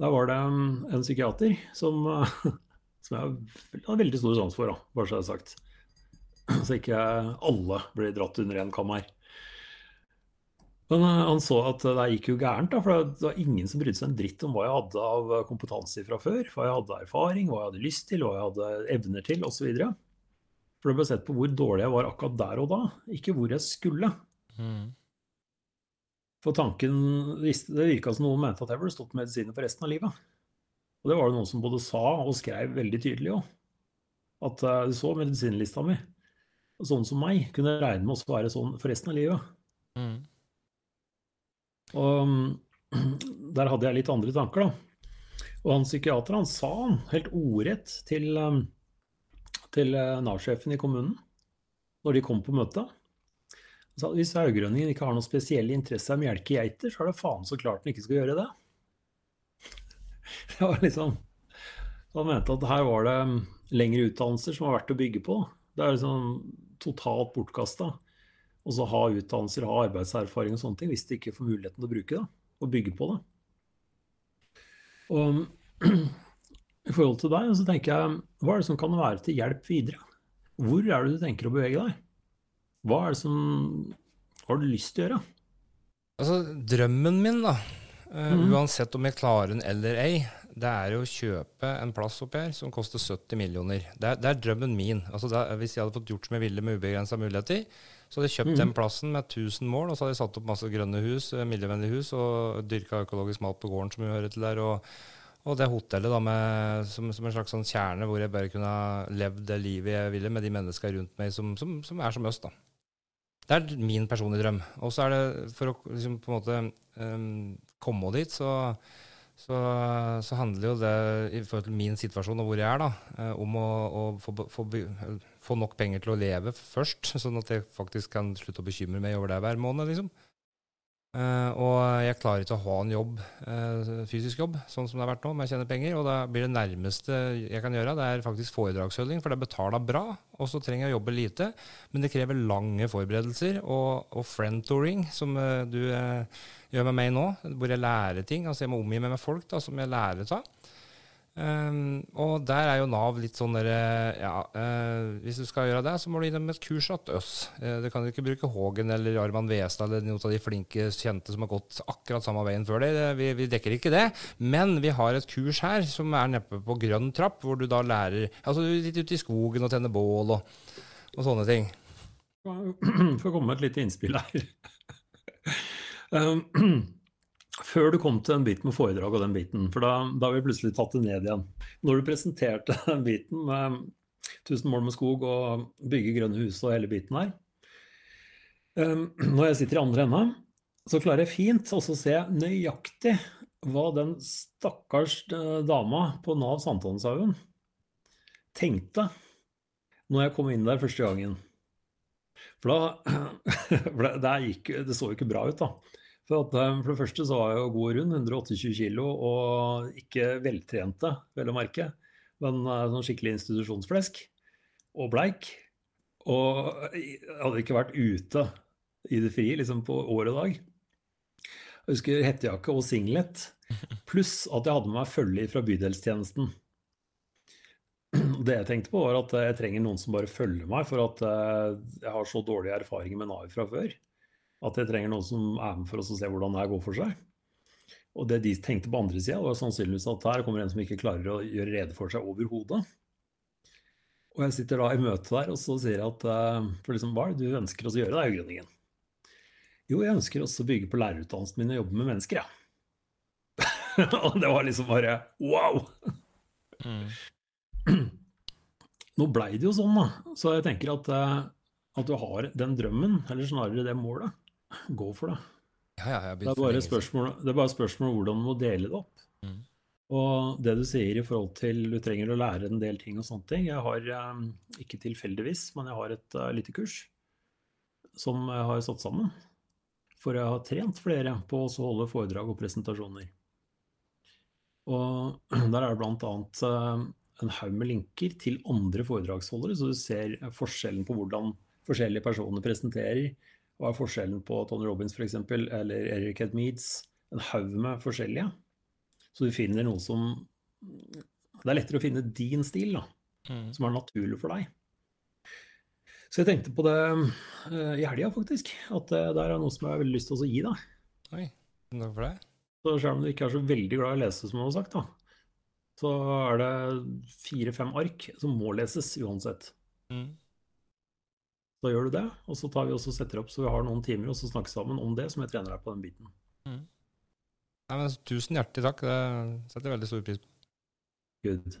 Der var det um, en psykiater som, *laughs* som jeg har veldig stor sans for, bare så det er sagt. Så ikke alle blir dratt under én kam her. Men uh, han så at det gikk jo gærent, da, for det var ingen som brydde seg en dritt om hva jeg hadde av kompetanse fra før, hva jeg hadde erfaring, hva jeg hadde lyst til, hva jeg hadde evner til, osv. For det ble sett på hvor dårlig jeg var akkurat der og da, ikke hvor jeg skulle. Mm. For tanken Det virka som noen mente at jeg burde stått med medisiner for resten av livet. Og det var det noen som både sa og skrev veldig tydelig òg. At uh, du så medisinlista mi. Og sånn som meg kunne regne med å være sånn for resten av livet. Mm. Og *clears throat* der hadde jeg litt andre tanker, da. Og han psykiater han sa han helt ordrett til, um, til uh, Nav-sjefen i kommunen når de kom på møte. At hvis Haugrønningen ikke har noen spesiell interesse av å melke geiter, så er det faen så klart den ikke skal gjøre det. *laughs* Det var liksom Han mente at her var det um, lengre utdannelser som var verdt å bygge på. Det er liksom totalt bortkasta. Og så ha utdannelser, ha arbeidserfaring og sånne ting, hvis de ikke får muligheten til å bruke det og bygge på det. Og *clears throat* i forhold til deg, så tenker jeg, hva er det som kan være til hjelp videre? Hvor er det du tenker å bevege deg? Hva er det som har du lyst til å gjøre? Altså, drømmen min, da, Mhm. uansett om jeg klarer den eller ei, det er jo å kjøpe en plass oppi her som koster 70 millioner. Det er, det er drømmen min. Altså, er, hvis jeg hadde fått gjort som jeg ville med ubegrensa muligheter, så hadde jeg kjøpt mm. den plassen med 1000 mål, og så hadde jeg satt opp masse grønne hus, eh, miljøvennlige hus, og dyrka økologisk mat på gården som vi hører til der. og og det hotellet da med, som, som en slags sånn kjerne hvor jeg bare kunne ha levd det livet jeg ville med de menneska rundt meg som, som, som er som oss. da. Det er min personlige drøm. Og så er det for å liksom, på en måte um, komme dit, så, så, så handler jo det i forhold til min situasjon og hvor jeg er, da, eh, om å, å få, få, få nok penger til å leve først, sånn at jeg faktisk kan slutte å bekymre meg over det hver måned. liksom. Eh, og jeg klarer ikke å ha en jobb, uh, fysisk jobb, sånn som det har vært nå, om jeg tjener penger. Og da blir det nærmeste jeg kan gjøre, det er faktisk foredragsholdning, for det betaler bra. Og så trenger jeg å jobbe lite, men det krever lange forberedelser. Og, og friendtouring, som uh, du gjør med meg nå, hvor jeg lærer ting. Altså jeg må omgi meg med folk da, som jeg lærer av. Um, og der er jo Nav litt sånn derre Ja, uh, hvis du skal gjøre det, så må du innom et kurs hos oss. Uh, du kan ikke bruke Hågen eller Arman Westad eller noen av de flinke kjente som har gått akkurat samme veien før deg. Vi, vi dekker ikke det. Men vi har et kurs her som er neppe på grønn trapp, hvor du da lærer Altså litt ute i skogen og tenner bål og, og sånne ting. Får *clears throat* komme med et lite innspill her. Um, *clears throat* Før du kom til den biten med foredrag og den biten, for da, da har vi plutselig tatt det ned igjen. Når du presenterte *laughs* den biten med 1000 mål med skog og bygge grønne hus og hele biten her um, Når jeg sitter i andre enden, så klarer jeg fint også å se nøyaktig hva den stakkars eh, dama på Nav Sankthanshaugen tenkte når jeg kom inn der første gangen. For da *clears throat* for det, gikk, det så jo ikke bra ut, da. For, at, eh, for det første så var jeg jo god rund, 128 kilo, og ikke veltrente, vel å merke. Men eh, sånn skikkelig institusjonsflesk. Og bleik. Og jeg hadde ikke vært ute i det frie liksom på år og dag. Jeg husker hettejakke og singlet. *laughs* Pluss at jeg hadde med meg følge fra bydelstjenesten. Det jeg tenkte på, var at jeg trenger noen som bare følger meg, for at eh, jeg har så dårlige erfaringer med Nav fra før. At jeg trenger noen som er med for oss å se hvordan det her går for seg. Og det de tenkte på andre sida, var sannsynligvis at her kommer en som ikke klarer å gjøre rede for seg overhodet. Og jeg sitter da i møte der og så sier jeg at eh, for liksom, hva er det du ønsker oss å gjøre, da, Grønningen? Jo, jeg ønsker også å bygge på lærerutdannelsen min og jobbe med mennesker. Ja. *laughs* og det var liksom bare wow! Nå blei det jo sånn, da. Så jeg tenker at, eh, at du har den drømmen, eller snarere det målet. Gå for det. Ja, ja, Det er bare spørsmål, det er bare spørsmål om hvordan du må dele det opp. Mm. Og det du sier i forhold til du trenger å lære en del ting og sånne ting Jeg har, eh, ikke tilfeldigvis, men jeg har et uh, lite kurs som jeg har satt sammen. For jeg har trent flere på å holde foredrag og presentasjoner. Og *clears throat* der er det bl.a. Uh, en haug med linker til andre foredragsholdere, så du ser forskjellen på hvordan forskjellige personer presenterer. Hva er forskjellen på Tony Robins f.eks., eller Eric Ed Meads? En haug med forskjellige. Så du finner noe som Det er lettere å finne din stil, da. Mm. Som er naturlig for deg. Så jeg tenkte på det uh, i helga, faktisk. At uh, det er noe som jeg har veldig lyst til å gi deg. Oi, takk for det. Så selv om du ikke er så veldig glad i å lese, som du har sagt, da, så er det fire-fem ark som må leses uansett. Mm. Da gjør du det, og så tar vi også setter opp så vi har noen timer og så snakker sammen om det, som jeg trener deg på den biten. Mm. Nei, men, tusen hjertelig takk. Det setter jeg veldig stor pris på. Good.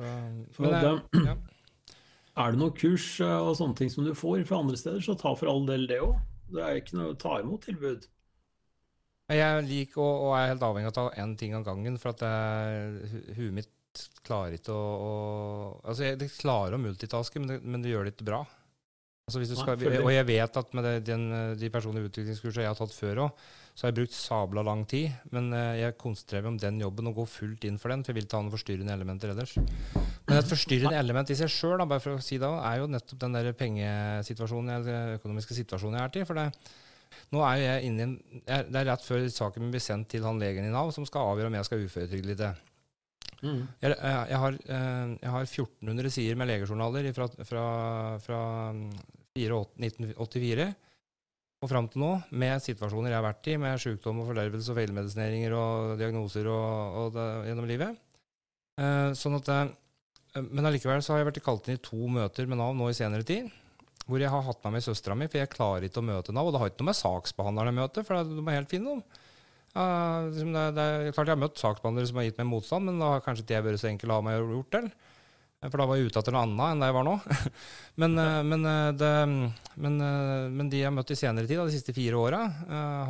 Så, men, det, ja. *clears throat* Er det noen kurs eh, og sånne ting som du får fra andre steder, så ta for all del det òg. Det er ikke noe å ta imot tilbud. Jeg liker og, og er helt avhengig av å ta én ting av gangen, for at jeg, huet mitt klarer ikke å, å Altså, jeg, det klarer å multitaske, men det, men det gjør det ikke bra. Altså skal, og jeg vet at med den, de personlige utviklingskursene jeg har tatt før òg, så har jeg brukt sabla lang tid. Men uh, jeg konsentrerer meg om den jobben og går fullt inn for den, for jeg vil ta noen forstyrrende elementer ellers. Men et forstyrrende element i seg sjøl, si er jo nettopp den der pengesituasjonen, eller økonomiske situasjonen jeg er til. for det nå er jeg inne i Det er rett før saken min blir sendt til han legen i Nav, som skal avgjøre om jeg skal uføretrygde litt. Mm. Jeg, jeg, jeg, har, eh, jeg, har, 1400 sider med legejournaler fra, fra, fra 1984 og fram til nå, med situasjoner jeg har vært i, med sykdom og fordervelse og feilmedisineringer og diagnoser og, og det, gjennom livet. Eh, sånn at, eh, men allikevel har jeg vært kalt inn i to møter med Nav nå i senere tid hvor jeg har hatt med meg søstera mi, for jeg klarer ikke å møte Nav. Og det har ikke noe med saksbehandlerne å møte, for de er helt fine. Uh, det, det, er klart Jeg har møtt saksbehandlere som har gitt meg motstand, men da har kanskje ikke jeg vært så enkel å ha meg gjort det. For da var jeg ute etter noe annet enn det jeg var nå. *laughs* men, uh, men, uh, det, men, men, de jeg har møtt i senere tid, de siste fire åra,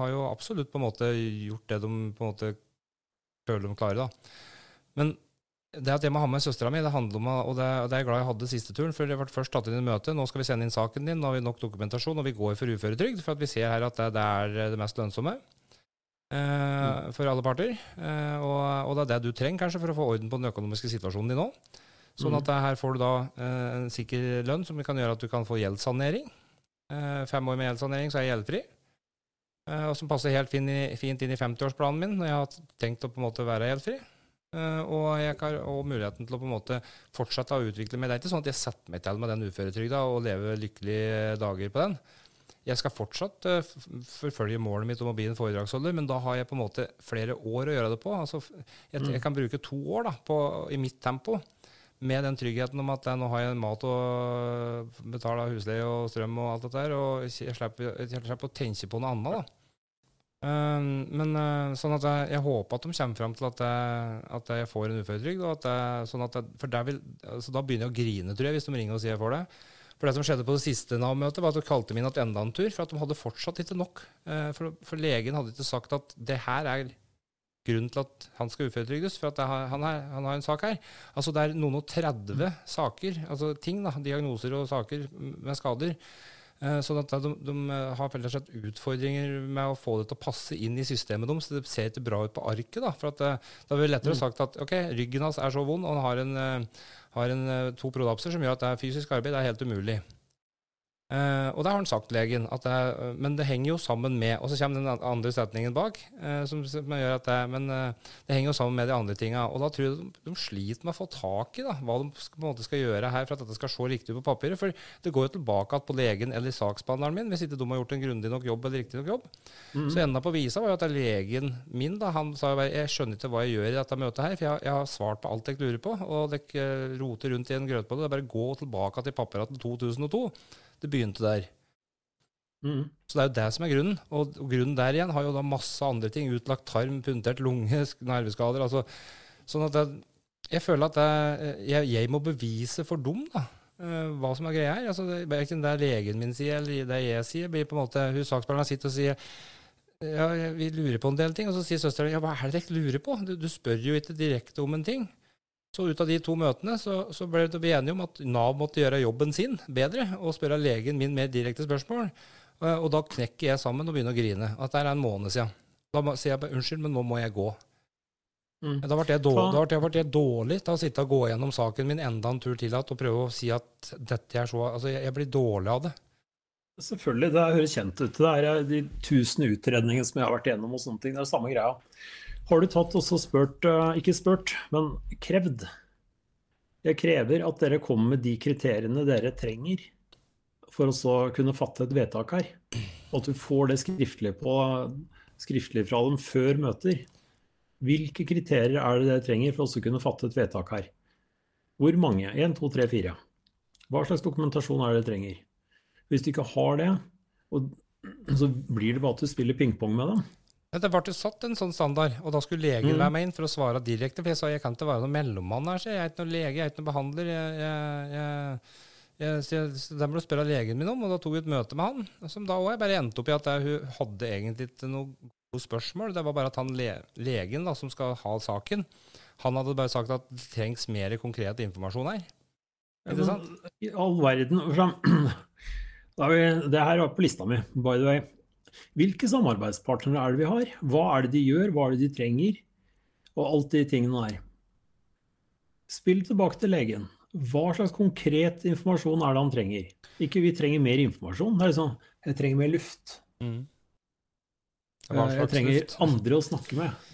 har jo absolutt på en måte gjort det de på en måte føler de klarer. da. Men det at jeg må ha med søstera mi, det handler om, og det, og det er jeg glad jeg hadde siste turen. for Det ble først tatt inn i møte. Nå skal vi sende inn saken din, nå har vi nok dokumentasjon, og vi går for uføretrygd. For at vi ser her at det, det er det mest lønnsomme eh, mm. for alle parter. Eh, og, og, det er det du trenger kanskje for å få orden på den økonomiske situasjonen din nå. Sånn at mm. her får du da eh, en sikker lønn som kan gjøre at du kan få gjeldssanering. Eh, fem år med gjeldssanering, så er jeg gjeldfri. Eh, og som passer helt fint, fint inn i 50-årsplanen min når jeg har tenkt å på en måte være gjeldfri. Og jeg har og muligheten til å på en måte fortsette å utvikle meg. Det er ikke sånn at jeg setter meg til med den uføretrygda og lever lykkelige dager på den. Jeg skal fortsatt forfølge målet mitt om å bli en foredragsholder, men da har jeg på en måte flere år å gjøre det på. Altså, jeg, jeg kan bruke to år da, på, i mitt tempo med den tryggheten om at jeg, nå har jeg mat og betaler husleie og strøm og alt dette der, og jeg slipper, jeg slipper å tenke på noe annet. da. Uh, men uh, sånn at jeg, jeg, håper at de kommer fram til at jeg, at jeg får en uføretrygd. Sånn for vil, altså da begynner jeg å grine, tror jeg, hvis de ringer og sier jeg får det. For det som skjedde på det siste Nav-møtet, var at de kalte min igjen enda en tur, for at de hadde fortsatt ikke nok. Uh, for, for, legen hadde ikke sagt at det her er grunnen til at han skal uføretrygdes, for at har, han, er, han, har en sak her. Altså Det er noen og 30 saker, altså ting, da, diagnoser og saker med skader Eh, sånn at de, de eh, har slett utfordringer med å få det til å passe inn i systemet deres. Så det ser ikke bra ut på arket. Da for at, eh, da er det lettere mm. sagt at ok, ryggen hans er så vond, og han har, en, har en, to prolapser som gjør at det er fysisk arbeid det er helt umulig. Uh, og det har han sagt, legen. Det er, men det henger jo sammen med Og så kommer den andre setningen bak, uh, som, som, gjør at det, men uh, det henger jo sammen med de andre tinga. Og da tror jeg de, de, sliter med å få tak i da, hva de skal, på en måte skal gjøre her for at dette skal se riktig ut på papiret. For det går jo tilbake på legen eller saksbehandleren min, hvis ikke de har gjort en grundig nok jobb eller riktig nok jobb. Mm. Så enda på visa var jo at det er legen min da, han sa jo jeg skjønner ikke hva jeg gjør i dette møtet her, for jeg, jeg har svart på alt jeg lurer på, og dere roter rundt i en grøtbolle. Det er bare å gå tilbake til papirene til 2002. Det begynte der. Mm. Så det er jo det som er grunnen. Og, grunnen der igjen har jo da masse andre ting. Utlagt tarm, puntert lunge, nerveskader. Altså, sånn at jeg, jeg føler at jeg, jeg, må bevise for dem da, eh, hva som er greia her. Altså, Verken det legen min sier eller det jeg sier, blir på en måte Hun saksbehandleren sitter og sier ja, vi lurer på en del ting. Og så sier søsteren ja, hva er det dere lurer på? Du, du, spør jo ikke direkte om en ting. Så ut av de to møtene så, så ble vi enige om at Nav måtte gjøre jobben sin bedre og spørre legen min mer direkte spørsmål. Og da knekker jeg sammen og begynner å grine. At det er en måned siden. Da sier jeg bare unnskyld, men nå må jeg gå. Mm. Da ble jeg, dårlig, da ble jeg dårlig til å sitte og gå gjennom saken min enda en tur til at, og prøve å si at dette er så Altså, jeg, jeg blir dårlig av det. Selvfølgelig, det høres kjent ut. Det er eh, de tusen utredningene som jeg har vært gjennom og sånne ting. Det er samme greia. Har du tatt også spurt, eh, ikke spurt, men krevd? Jeg krever at dere kommer med de kriteriene dere trenger for å kunne fatte et vedtak her. Og at du får det skriftlig, på, skriftlig fra dem før møter. Hvilke kriterier er det dere trenger for å kunne fatte et vedtak her? Hvor mange? 1, 2, 3, 4. Hva slags dokumentasjon er det dere trenger? Hvis du ikke har det, så blir det bare at du spiller pingpong med dem. Det ble satt en sånn standard, og da skulle legen mm. være med inn for å svare direkte. For jeg sa jeg kan ikke være noen mellommann her, så jeg er ikke noen lege, jeg er ikke noen behandler. Jeg, jeg, jeg, jeg, så den du spørre legen min om, og da tok vi et møte med han. Som da òg bare endte opp i at hun hadde egentlig ikke noe gode spørsmål. Det var bare at han le, legen da, som skal ha saken, han hadde bare sagt at det trengs mer konkret informasjon her. Ikke sant? I all verden *clears throat* Det her var på lista mi, by the way. Hvilke samarbeidspartnere er det vi har? Hva er det de gjør? Hva er det de trenger? Og alt de tingene der. Spill tilbake til legen. Hva slags konkret informasjon er det han trenger? Ikke vi trenger mer informasjon. Det er liksom Jeg trenger mer luft. Mm. Eh, jeg trenger luft? andre å snakke med.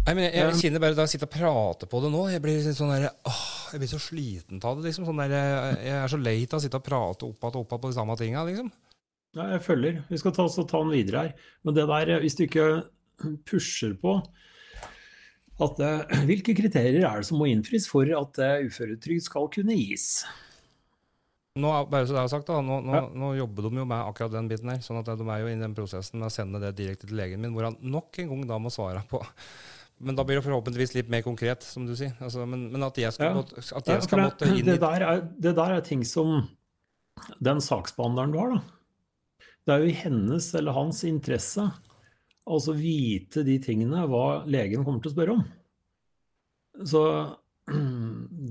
Nei, men jeg, jeg, kjenner bare da jeg sitter og prater på det nå Jeg blir sånn der, åh, jeg blir så sliten av det. liksom, sånn der, Jeg er så lei av å sitte og prate opp igjen og opp igjen på de samme tinga. Liksom. Ja, jeg følger. Vi skal ta, ta den videre her. Men det der, hvis du ikke pusher på at uh, Hvilke kriterier er det som må innfris for at uh, uføretrygd skal kunne gis? Nå, bare så det er sagt da, nå, nå, ja. nå, jobber de jo med akkurat den biten her. sånn at De er jo i den prosessen med å sende det direkte til legen min, hvor han nok en gang da må svare på men da blir det forhåpentligvis litt mer konkret, som du sier. Altså, men, men, at jeg skal, ja. måtte, at jeg skal ja, måtte inn det der, er, det der er ting som den saksbehandleren du har, da. Det er jo i hennes eller hans interesse altså vite de tingene hva legen kommer til å spørre om. Så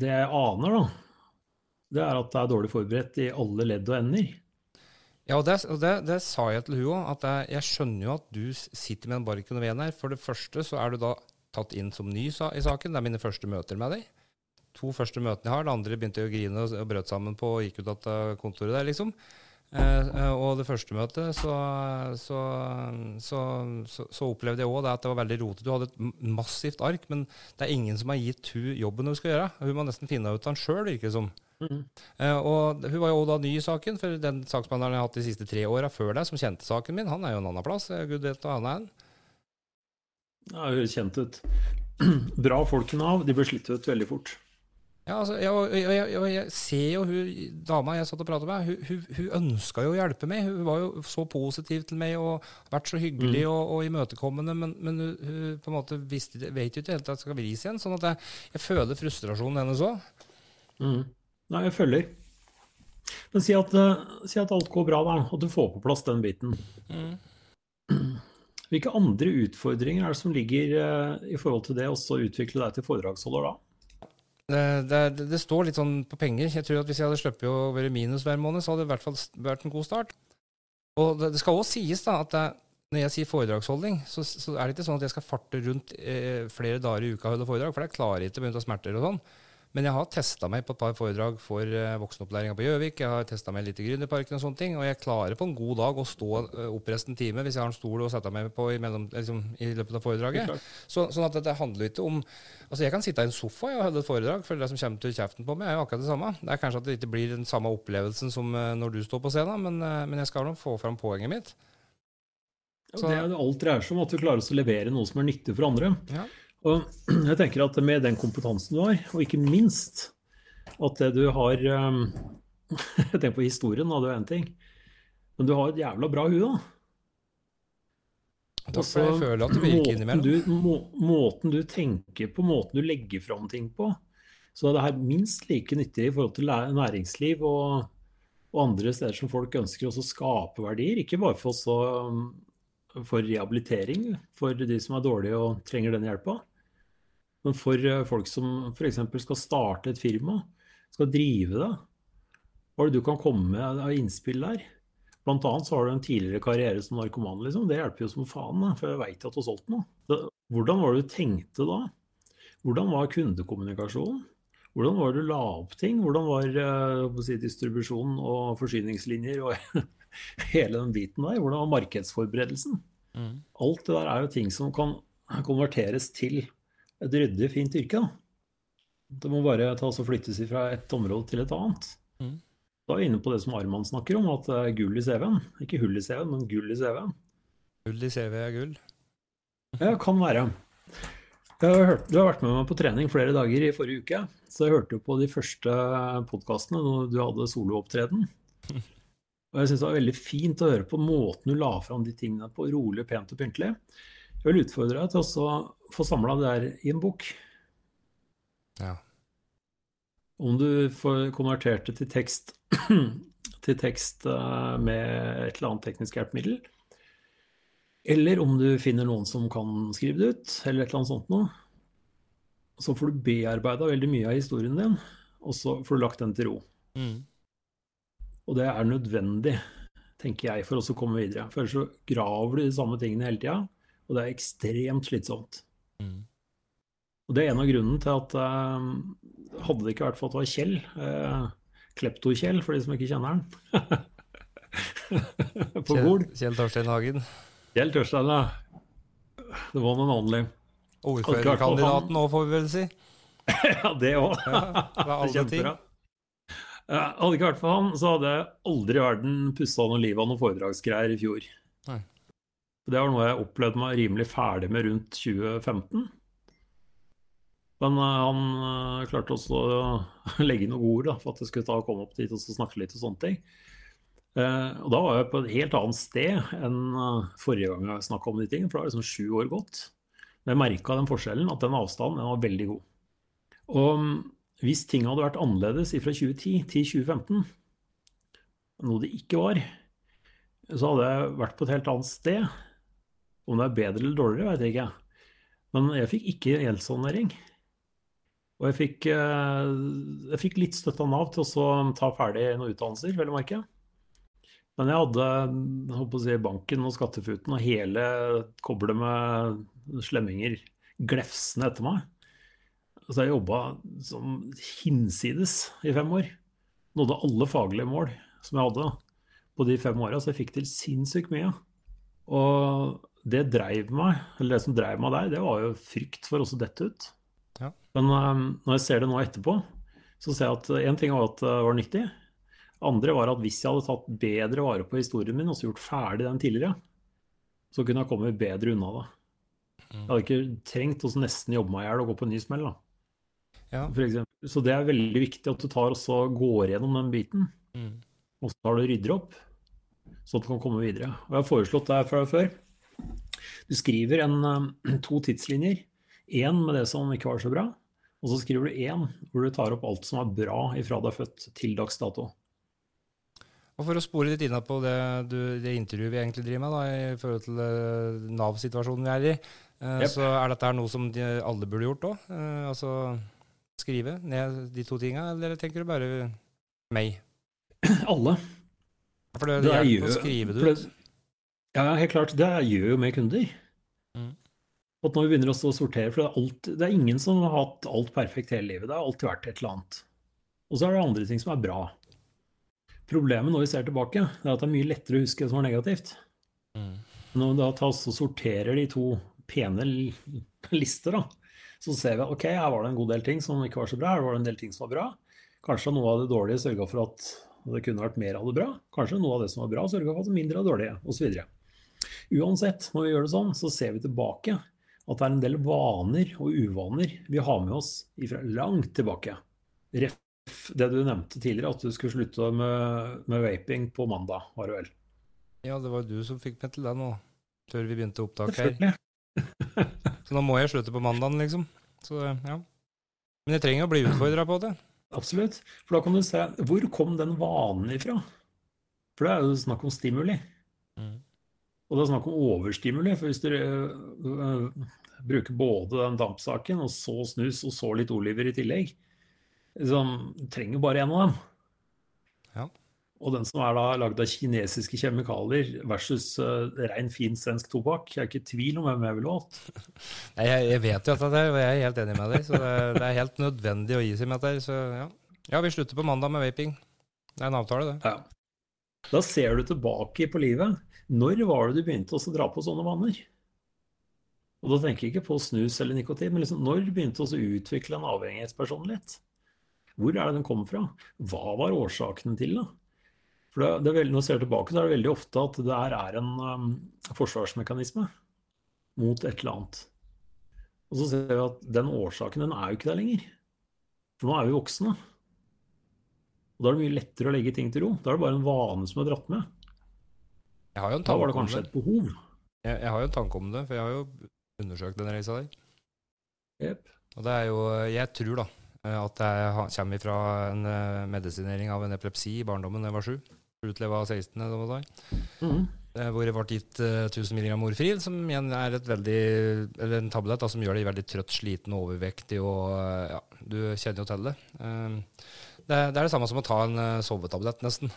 det jeg aner, da, det er at det er dårlig forberedt i alle ledd og ender. Ja, og det, det, det sa jeg til hun òg, at jeg, jeg, skjønner jo at du sitter med en barken og ven her. For det første så er du da tatt inn som ny i saken. Det er mine første møter med deg. To første møtene jeg har. Det andre begynte jeg å grine og, brøt sammen på og gikk ut av kontoret der, liksom. Eh, eh, og det første møtet så, så, så, så opplevde jeg òg at det var veldig rotete. Du hadde et massivt ark, men det er ingen som har gitt hun jobben hun skal gjøre. Hun må nesten finne ut av den sjøl, virker det som. Mm. Eh, og hun var jo da ny i saken, for den saksbehandleren jeg har hatt de siste tre åra før deg, som kjente saken min, han er jo en annen plass. Gud vet hva han er. Ja, hun kjent ut. *clears throat* Bra folk i Nav, de blir slitt ut veldig fort. Ja, altså, jeg, jeg, jeg, jeg, ser jo hun dama jeg satt og pratet med, hun, hun, hun ønska jo å hjelpe meg. Hun var jo så positiv til meg og vært så hyggelig mm. og, og, imøtekommende, men, men hun, hun, på en måte visste, vet jo ikke helt at det skal vris igjen. sånn at jeg, føler frustrasjonen hennes òg. Mm. Nei, jeg følger. Men si at, uh, si at, alt går bra, da, og du får på plass den biten. Mm. *clears throat* Hvilke andre utfordringer er det som ligger uh, i forhold til det å utvikle deg til foredragsholder da? Det, det, det, står litt sånn på penger. Jeg tror at Hvis jeg hadde sluppet å være minus hver måned, så hadde det i hvert fall vært en god start. Og Det, det skal også sies da, at når jeg sier foredragsholdning, så, så, er det ikke sånn at jeg skal farte rundt eh, flere dager i uka og holde foredrag, for det klarer jeg ikke pga. smerter og sånn. Men jeg har testa meg på et par foredrag for uh, voksenopplæringa på Gjøvik. Jeg har testa meg litt i Gründerparken og sånne ting. Og jeg klarer på en god dag å stå opp oppreist en time hvis jeg har en stol å sette meg på i, mellom, liksom, i løpet av foredraget. Så, sånn at det handler ikke om Altså Jeg kan sitte i en sofa og holde et foredrag, for det som kommer til kjeften på meg, er jo akkurat det samme. Det er kanskje at det ikke blir den samme opplevelsen som uh, når du står på scenen, men, men jeg skal nå få fram poenget mitt. Ja, det er det alt dreier seg om, at du klarer å levere noe som er nyttig for andre. Ja. Og jeg tenker at med den kompetansen du har, og ikke minst at det du har um, *laughs* Jeg tenker på historien, da, det er én ting. Men du har et jævla bra hue, da. Takk for jeg føler at du virker innimellom. Du, må, måten du tenker på, måten du legger fram ting på. Så det er minst like nyttig i forhold til næringsliv og, og andre steder som folk ønsker å skape verdier. Ikke bare for så, for rehabilitering for de som er dårlige og trenger den hjelpa. Men for eh, folk som f.eks. skal starte et firma, skal drive det, hva er det du kan komme med av innspill der? Blant annet så har du en tidligere karriere som narkoman, liksom. Det hjelper jo som faen, for jeg veit at du har solgt noe. Hvordan var det du tenkte da? Hvordan var kundekommunikasjonen? Hvordan var det du la opp ting? Hvordan var uh, si, distribusjonen og forsyningslinjer og *laughs* hele den biten der? Hvordan var markedsforberedelsen? Mm. Alt det der er jo ting som kan konverteres til et ryddig, fint yrke. Da. Det må bare tas og flyttes fra et område til et annet. Mm. Da er vi inne på det som Arman snakker om, at det er gull i CV-en. Ikke hull i CV-en, men gull i CV-en. Gull i CV er gull? Ja, kan være. Har hørt, du har vært med meg på trening flere dager i forrige uke, så jeg hørte på de første podkastene når du hadde soloopptreden. *laughs* Og jeg syns det var veldig fint å høre på måten du la fram de tingene på, rolig, pent og pyntelig. Jeg vil utfordre deg til å få samla det der i en bok. Ja. Om du får konvertert det til tekst, *clears throat* til tekst eh, med et eller annet teknisk hjelpemiddel, eller om du finner noen som kan skrive det ut, eller et eller annet sånt noe, så får du bearbeida veldig mye av historien din, og så får du lagt den til ro. Mm. Og det er nødvendig, tenker jeg, for oss å komme videre. For ellers så graver du de samme tingene hele tida, og det er ekstremt slitsomt. Mm. Og det er en av grunnene til at eh, hadde det ikke vært for at det var Kjell, eh, Klepto-Kjell for de som ikke kjenner han, *laughs* på Gol Kjell Torstein Hagen. Kjell Torstein, ja. Det var noen only. Ordførerkandidaten òg, får vi vel si. *laughs* ja, det òg. *laughs* ja, hadde ikke vært for han, så hadde jeg aldri i verden pussa noe liv av noen foredragsgreier i fjor. Nei. Det var noe jeg opplevde meg rimelig ferdig med rundt 2015. Men uh, han uh, klarte også å *laughs* legge inn noen ord da, for at jeg skulle ta og komme opp dit og snakke litt og sånne ting. Uh, og da var jeg på et helt annet sted enn forrige gang jeg snakka om de tingene, for da det liksom sju år gått. Men jeg merka den forskjellen, at den avstanden den var veldig god. Og um, hvis ting hadde vært annerledes fra 2010 til 2015, noe det ikke var, så hadde jeg vært på et helt annet sted. Om det er bedre eller dårligere, vet jeg ikke. Men jeg fikk ikke gjeldssanering. Og jeg fikk, eh, jeg fikk, litt støtte av Nav til å ta ferdig noen utdannelser, vel å merke. Men jeg hadde å si, banken og skattefuten og hele koblet med slemminger glefsende etter meg. Så jeg jobba som hinsides i fem år. Nådde alle faglige mål som jeg hadde på de fem åra, så jeg fikk til sinnssykt mye. Og det dreiv meg, eller det som dreiv meg der, det var jo frykt for også dette ut. Ja. Men um, når jeg ser det nå etterpå, så ser jeg at én ting var at det var nyttig. Andre var at hvis jeg hadde tatt bedre vare på historien min og så gjort ferdig den tidligere, så kunne jeg kommet bedre unna det. Mm. Jeg hadde ikke trengt å nesten jobbe meg i hjel og gå på en ny smell. Ja. Så det er veldig viktig at du tar og går gjennom den biten. Mm. Og så tar du rydder opp, så du kan komme videre. Og jeg har foreslått det her før. Du skriver en, eh, *clears throat* to tidslinjer. Én med det som ikke var så bra, og så skriver du én hvor du tar opp alt som er bra ifra du er født til dags dato. Og For å spore litt inna på det, du, det, intervjuet vi egentlig driver med, da, i forhold til uh, Nav-situasjonen vi er i, yep. så er dette noe som de alle burde gjort òg? Altså skrive ned de to tinga, eller tenker du bare meg? *clears throat* Alle. For det, det hjelper å skrive det ut. Ja, helt klart. Det gjør jo med kunder. Mm. At når vi begynner å sortere, for det er, alt, det er, ingen som har hatt alt perfekt hele livet. Det har alltid vært et eller annet. Og så er det andre ting som er bra. Problemet når vi ser tilbake, er at det er mye lettere å huske det som var negativt. Mm. Når vi da tas og sorterer de to pene lister, da, så ser vi at ok, her var det en god del ting som ikke var så bra, her var det en del ting som var bra. Kanskje noe av det dårlige sørga for at det kunne vært mer av det bra. Kanskje noe av det som var bra, sørga for at det var mindre av det dårlige, osv. Uansett, når vi gjør det sånn, så ser vi tilbake at det er en del vaner og uvaner vi har med oss fra langt tilbake. Ref det du nevnte tidligere, at du skulle slutte med, med vaping på mandag, var det vel? Ja, det var du som fikk meg til det nå, før vi begynte opptaket her. *laughs* så nå må jeg slutte på mandagen, liksom. Så, ja. Men jeg trenger å bli utfordra på det. Absolutt. For da kan du se hvor kom den vanen ifra? For det er jo snakk om stimuli. Mm. Og det er snakk om overstimuli. For hvis dere øh, bruker både den dampsaken og så snus og så litt oliver i tillegg, liksom, trenger bare én av dem. Ja. Og den som er da lagd av kinesiske kjemikalier versus uh, rein, fin svensk tobakk, jeg er ikke i tvil om hvem jeg ville valgt. *laughs* Nei, jeg, jeg, vet jo at det er, og jeg er helt enig med deg. Så det, det er helt nødvendig å gi seg med dette. Så ja. ja, vi slutter på mandag med vaping. Det er en avtale, det. Ja. Da ser du tilbake på livet. Når var det du begynte å dra på sånne vaner? Og da tenker jeg ikke på snus eller nikotin, men liksom, når begynte du å utvikle en avhengighetspersonlighet? Hvor er det den kommer fra? Hva var årsakene til det? For det, det veldig, Når jeg ser tilbake, så er det veldig ofte at det her er en um, forsvarsmekanisme mot et eller annet. Og så ser vi at den årsaken den er jo ikke der lenger. For nå er vi voksne. Og da er det mye lettere å legge ting til ro. Da er det bare en vane som er dratt med. Da var det kanskje et behov. Jeg, jeg, har jo en tanke om det, for jeg har jo undersøkt den reisa der. Yep. Og det er jo Jeg tror, da, at jeg kommer fra en eh, medisinering av en epilepsi i barndommen da jeg var sju utleva 16. Da var det. mm. Hvor det ble gitt uh, 1000 mg morfril, som igjen er et veldig, eller en tablett da, som gjør deg veldig trøtt, sliten og overvektig. og uh, ja, Du kjenner jo til det. Det, er det samme som å ta en sovetablett, nesten.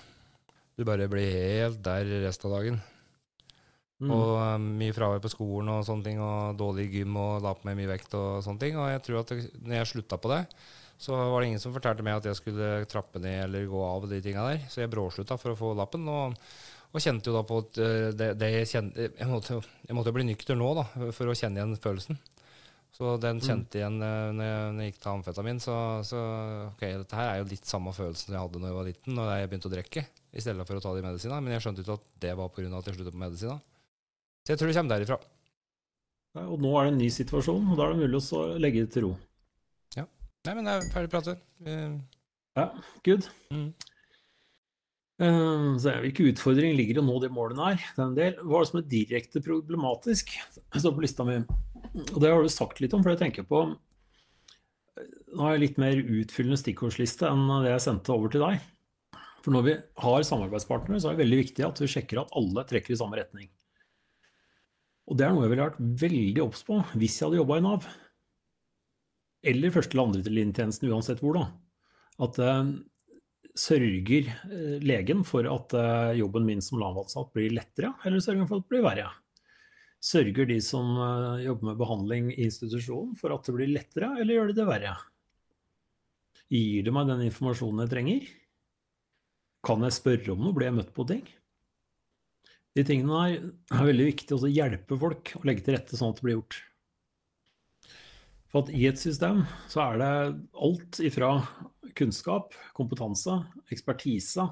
Du bare blir helt der resten av dagen. Mm. Og mye fravær på skolen og sånne ting, og dårlig gym og la på meg mye vekt og sånne ting. Og jeg tror at det, når jeg slutta på det, så var det ingen som fortalte meg at jeg skulle trappe ned eller gå av de tinga der. Så jeg bråslutta for å få lappen. Og, og kjente jo da på at eh, det, det jeg, kjente, jeg, måtte, jeg måtte bli nykter nå da, for å kjenne igjen følelsen. Så den mm. kjente igjen uh, når, jeg, når jeg gikk til amfetamin. Så, så ok, dette her er jo litt samme følelsen jeg hadde da jeg var liten, når jeg begynte å drikke, i stedet for å ta de medisina. Men jeg skjønte ikke at det var pga. at jeg sluttet på medisiner. Så jeg tror det kommer derifra. Ja, og nå er det en ny situasjon, og da er det mulig å legge det til ro. Nei, men det er ferdig pratet. Uh, ja, good. Mm. Uh, så Hvilken utfordring ligger i å nå de målene her? Det er en del. Hva er det som er direkte problematisk? står på lista mi. Og det har du sagt litt om, for jeg tenker på Nå har jeg litt mer utfyllende stikkordsliste enn det jeg sendte over til deg. For når vi har samarbeidspartnere, så er det veldig viktig at vi sjekker at alle trekker i samme retning. Og det er noe jeg ville vært veldig obs på hvis jeg hadde jobba i Nav eller første eller andre linjetjenesten, uansett hvor, da, at eh, sørger uh, legen for at eh, jobben min som Nav-ansatt blir lettere, eller sørger for at det blir verre? Sørger de som jobber med behandling i institusjonen for at det blir lettere, eller gjør de det verre? Gir de meg den informasjonen jeg trenger? Kan jeg spørre om noe? Blir jeg møtt på ting? De tingene her er veldig viktig å hjelpe folk å legge til rette sånn at det blir gjort. For at i et system så er det alt ifra kunnskap, kompetanse, ekspertise,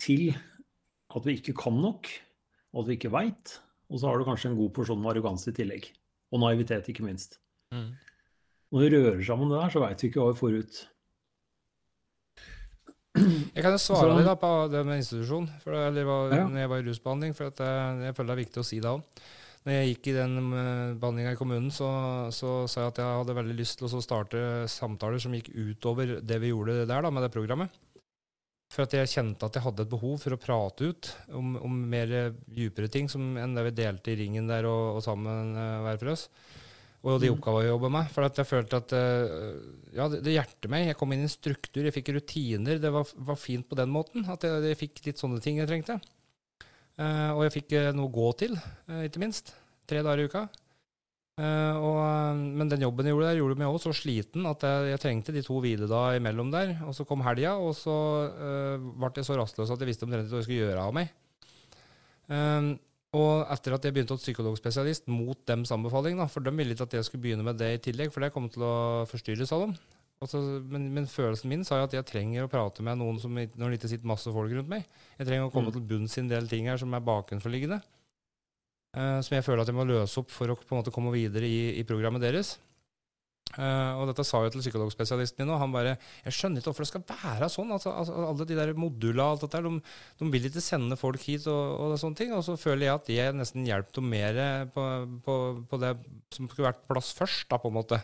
til at vi ikke kan nok, og at vi ikke veit. Og så har du kanskje en god porsjon med arroganse i tillegg. Og naivitet, ikke minst. Mm. Når vi rører sammen det der, så veit vi ikke hva vi får ut. Jeg kan jo svare litt på det med institusjon, for det, var, ja. når jeg var i rusbehandling. For jeg, jeg føler det er viktig å si det òg når jeg gikk i den eh, behandlinga i kommunen, så, så, sa jeg at jeg hadde veldig lyst til å starte samtaler som gikk utover det vi gjorde der da, med det programmet. For at jeg kjente at jeg hadde et behov for å prate ut om, om mer djupere ting som, enn det vi delte i ringen der og, og sammen hver for oss. Og de mm. oppgavene jeg jobba med. For at jeg følte at uh, ja, det, det hjertet meg. Jeg kom inn i en struktur, jeg fikk rutiner. Det var, var fint på den måten. At jeg, jeg fikk litt sånne ting jeg trengte. Uh, og jeg fikk uh, noe å gå til, uh, ikke minst. Tre dager i uka. Og, men den jobben jeg gjorde der, gjorde meg også så sliten at jeg, jeg trengte de to hviledager imellom der. Og så kom helga, og så ble jeg så rastløs at jeg visste omtrent ikke hva jeg skulle gjøre av meg. Og etter at jeg begynte hos psykologspesialist mot dems anbefaling, da, for de ville ikke at jeg skulle begynne med det i tillegg, for det kom til å forstyrres av dem. Altså, men, men, følelsen min sa jo at jeg trenger å prate med noen som, når det ikke sitter masse folk rundt meg. Jeg trenger å komme mm. til bunns i en del ting her som er bakenforliggende. Uh, som jeg føler at jeg må løse opp for å på en måte komme videre i, i programmet deres. Uh, og dette sa jeg til psykologspesialisten min, òg. han bare Jeg skjønner ikke hvorfor det skal være sånn. Altså, altså, alle de der modula alt dette de, de, vil ikke sende folk hit og, og sånne ting. Og så føler jeg at jeg nesten hjelper dem mer på, på, på, det som skulle vært plass først, da, på en måte.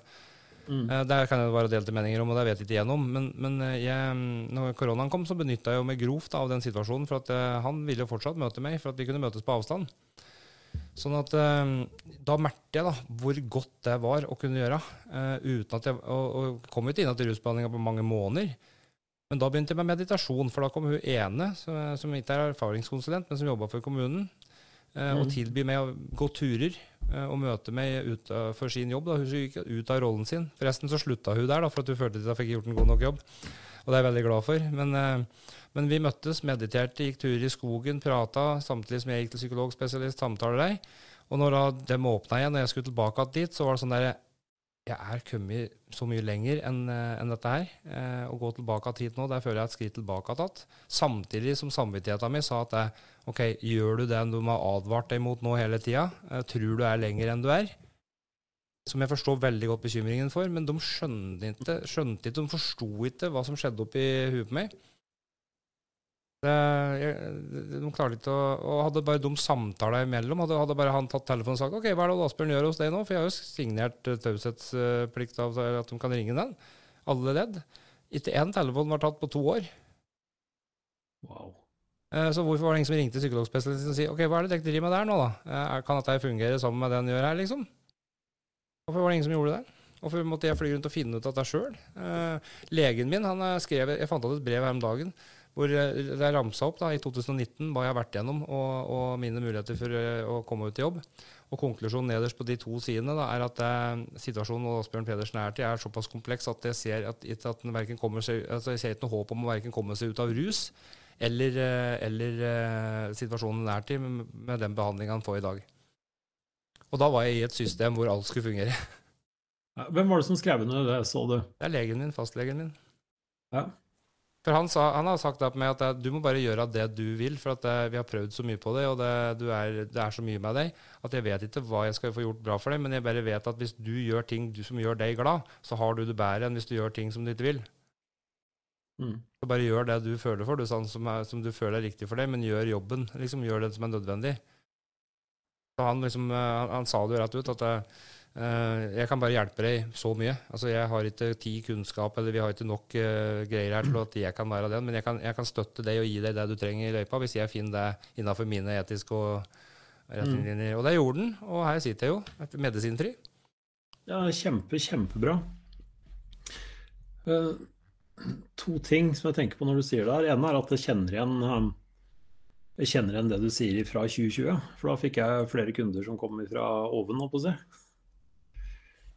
Mm. Uh, der kan jeg være delte meninger om, og det vet jeg ikke igjennom. Men, men jeg, når koronaen kom, så benytta jeg meg grovt av den situasjonen. For at uh, han ville jo fortsatt møte meg, for at vi kunne møtes på avstand. Sånn at Da merket jeg da hvor godt det var å kunne gjøre. uten at jeg, og, og kom ikke inn til rusbehandlinga på mange måneder. Men da begynte jeg med meditasjon, for da kom hun ene, som, som ikke er erfaringskonsulent, men som jobba for kommunen, eh, og tilby tilbyr meg å gå turer eh, og møte meg utenfor sin jobb. Da. Hun gikk ut av rollen sin. Forresten så slutta hun der, da, for at hun følte at hun fikk gjort en god nok jobb. Og det er jeg veldig glad for. Men, eh, men vi møttes, mediterte, gikk turer i skogen, prata, samtidig som jeg gikk til psykologspesialist, samtaler deg. Og når da dem åpna igjen, og jeg skulle tilbake dit, så var det sånn derre jeg er kommet så mye lenger enn eh, en dette her. Eh, å gå tilbake hit nå, der føler jeg et skritt tilbake tatt. Samtidig som samvittigheten min sa at jeg, OK, gjør du det du har advart deg mot nå hele tida? Eh, tror du er lenger enn du er? Som jeg forstår veldig godt bekymringen for, men de skjønte ikke, skjønte ikke de forsto ikke hva som skjedde oppi huet på meg. De klarte ikke å og Hadde bare dum samtale imellom. Hadde, hadde bare han tatt telefonen og sagt OK, hva er det Asbjørn gjør hos deg nå? For jeg har jo signert uh, taushetsplikt av at de kan ringe den. Alle ledd. Ikke én telefon var tatt på to år. Wow. Uh, så hvorfor var det ingen som ringte psykologspesialisten og sa OK, hva er det dere driver med der nå, da? Uh, kan dette fungere sammen med det den gjør her, liksom? Hvorfor var det ingen som gjorde det? Hvorfor måtte jeg fly rundt og finne ut av det sjøl? legen min han skrev Jeg fant ut et brev her om dagen hvor eh, det er ramsa opp da, i 2019 hva jeg har vært gjennom, og, og, mine muligheter for eh, å komme ut i jobb. Og Konklusjonen nederst på de to sidene da, er at eh, situasjonen Asbjørn Pedersen er til, er såpass kompleks at jeg ser at, at seg, altså jeg ser ikke noe håp om å verken komme seg ut av rus eller, eh, eller uh, situasjonen er til med, med den behandlinga han får i dag. Og da var jeg i et system hvor alt skulle fungere. *laughs* Hvem var det som skrev under det, så du? Det er legen min, fastlegen min. Ja. For han, sa, han har sagt det på meg at du må bare gjøre det du vil, for at vi har prøvd så mye på det, og det, er, det, er, så mye med deg at jeg vet ikke hva jeg skal få gjort bra for deg, men jeg bare vet at hvis du gjør ting som gjør deg glad, så har du det bedre enn hvis du gjør ting som du ikke vil. Mm. Så bare gjør det du føler for, du, sånn som, er, som, du føler er riktig for deg, men gjør jobben. liksom Gjør det som er nødvendig. Så han, liksom, han, han sa det jo rett ut at Eh, jeg kan bare hjelpe deg så mye. Altså, jeg har ikke tid, kunnskap, eller vi har ikke nok uh, greier her til at jeg kan være den, men jeg kan, jeg kan, støtte deg og gi deg det du trenger i løypa, hvis jeg finner det innenfor mine etiske og retningslinjer. Mm. Og det gjorde den, og her sitter jeg jo, medisinfri. Ja, kjempe, kjempebra. Uh, to ting som jeg tenker på når du sier det her. ene er at jeg kjenner igjen um, jeg kjenner igjen det du sier fra 2020. For da fikk jeg flere kunder som kom fra oven, holdt på å si.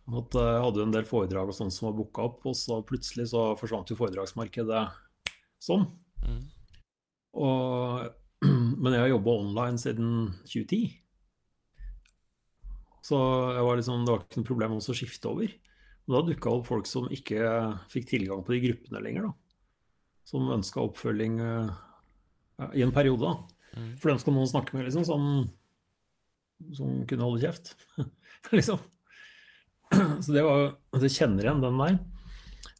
At jeg hadde jo en del foredrag og sånn som var booka opp, og så plutselig så forsvant jo foredragsmarkedet sånn. Mm. Og, *clears throat* men jeg har jobba online siden 2010. Så liksom, det var ikke noe problem å skifte over. Men da dukka opp folk som ikke fikk tilgang på de gruppene lenger. da. Som ønska oppfølging uh, i en periode. da. Mm. For dem skal noen snakke med, liksom, som, som kunne holde kjeft. *laughs* liksom. *clears throat* Så det, var, det kjenner igjen den der.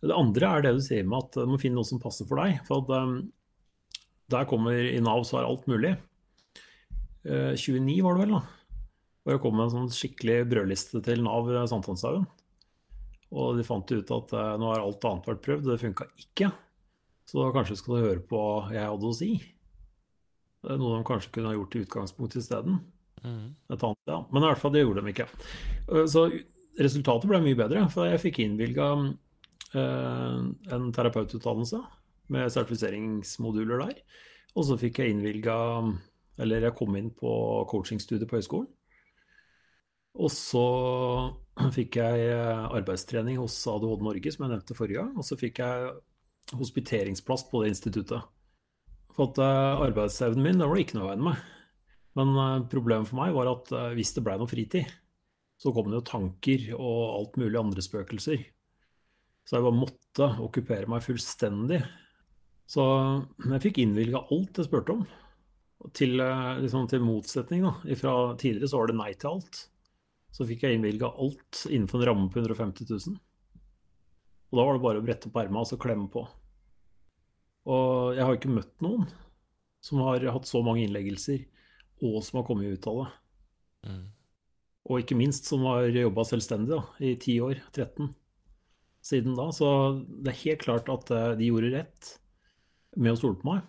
Det andre er det du sier med at du må finne noe som passer for deg. For at um, der kommer i Nav så er alt mulig. Uh, 29 var det vel, da. Og jeg kom med en sånn skikkelig brødliste til Nav Sankthanshaugen. Og de fant ut at uh, nå har alt annet vært prøvd, det funka ikke. Så kanskje skal du høre på hva jeg hadde å si. Det er noe de kanskje kunne ha gjort i utgangspunktet isteden. Mm. Ja. Men i hvert fall, det gjorde de ikke. Så resultatet ble mye bedre, for jeg fikk innvilga uh, en terapeututdannelse med sertifiseringsmoduler der. Og så fikk jeg innvilga Eller jeg kom inn på coachingstudiet på høyskolen. Og så fikk jeg eh, arbeidstrening hos ADHD Norge, som jeg nevnte forrige gang. Og så fikk jeg hospiteringsplass på det instituttet. For at uh, arbeidsevnen min, det var det ikke noe i veien med. Men uh, problemet for meg var at hvis det blei noe fritid, så kom det jo tanker og alt mulig andre spøkelser. Så jeg bare måtte okkupere meg fullstendig. Så jeg fikk innvilga alt jeg spurte om. Til, eh, liksom, til motsetning. da. Fra tidligere så var det nei til alt. Så fikk jeg innvilga alt innenfor en ramme på 150 000. Og da var det bare å brette opp erma og klemme på. Og jeg har ikke møtt noen som har hatt så mange innleggelser, og som har kommet ut av det. Mm. Og ikke minst som har jobba selvstendig da, i 10 år, 13. siden da, så det er helt klart at eh, de gjorde rett med å stole på meg.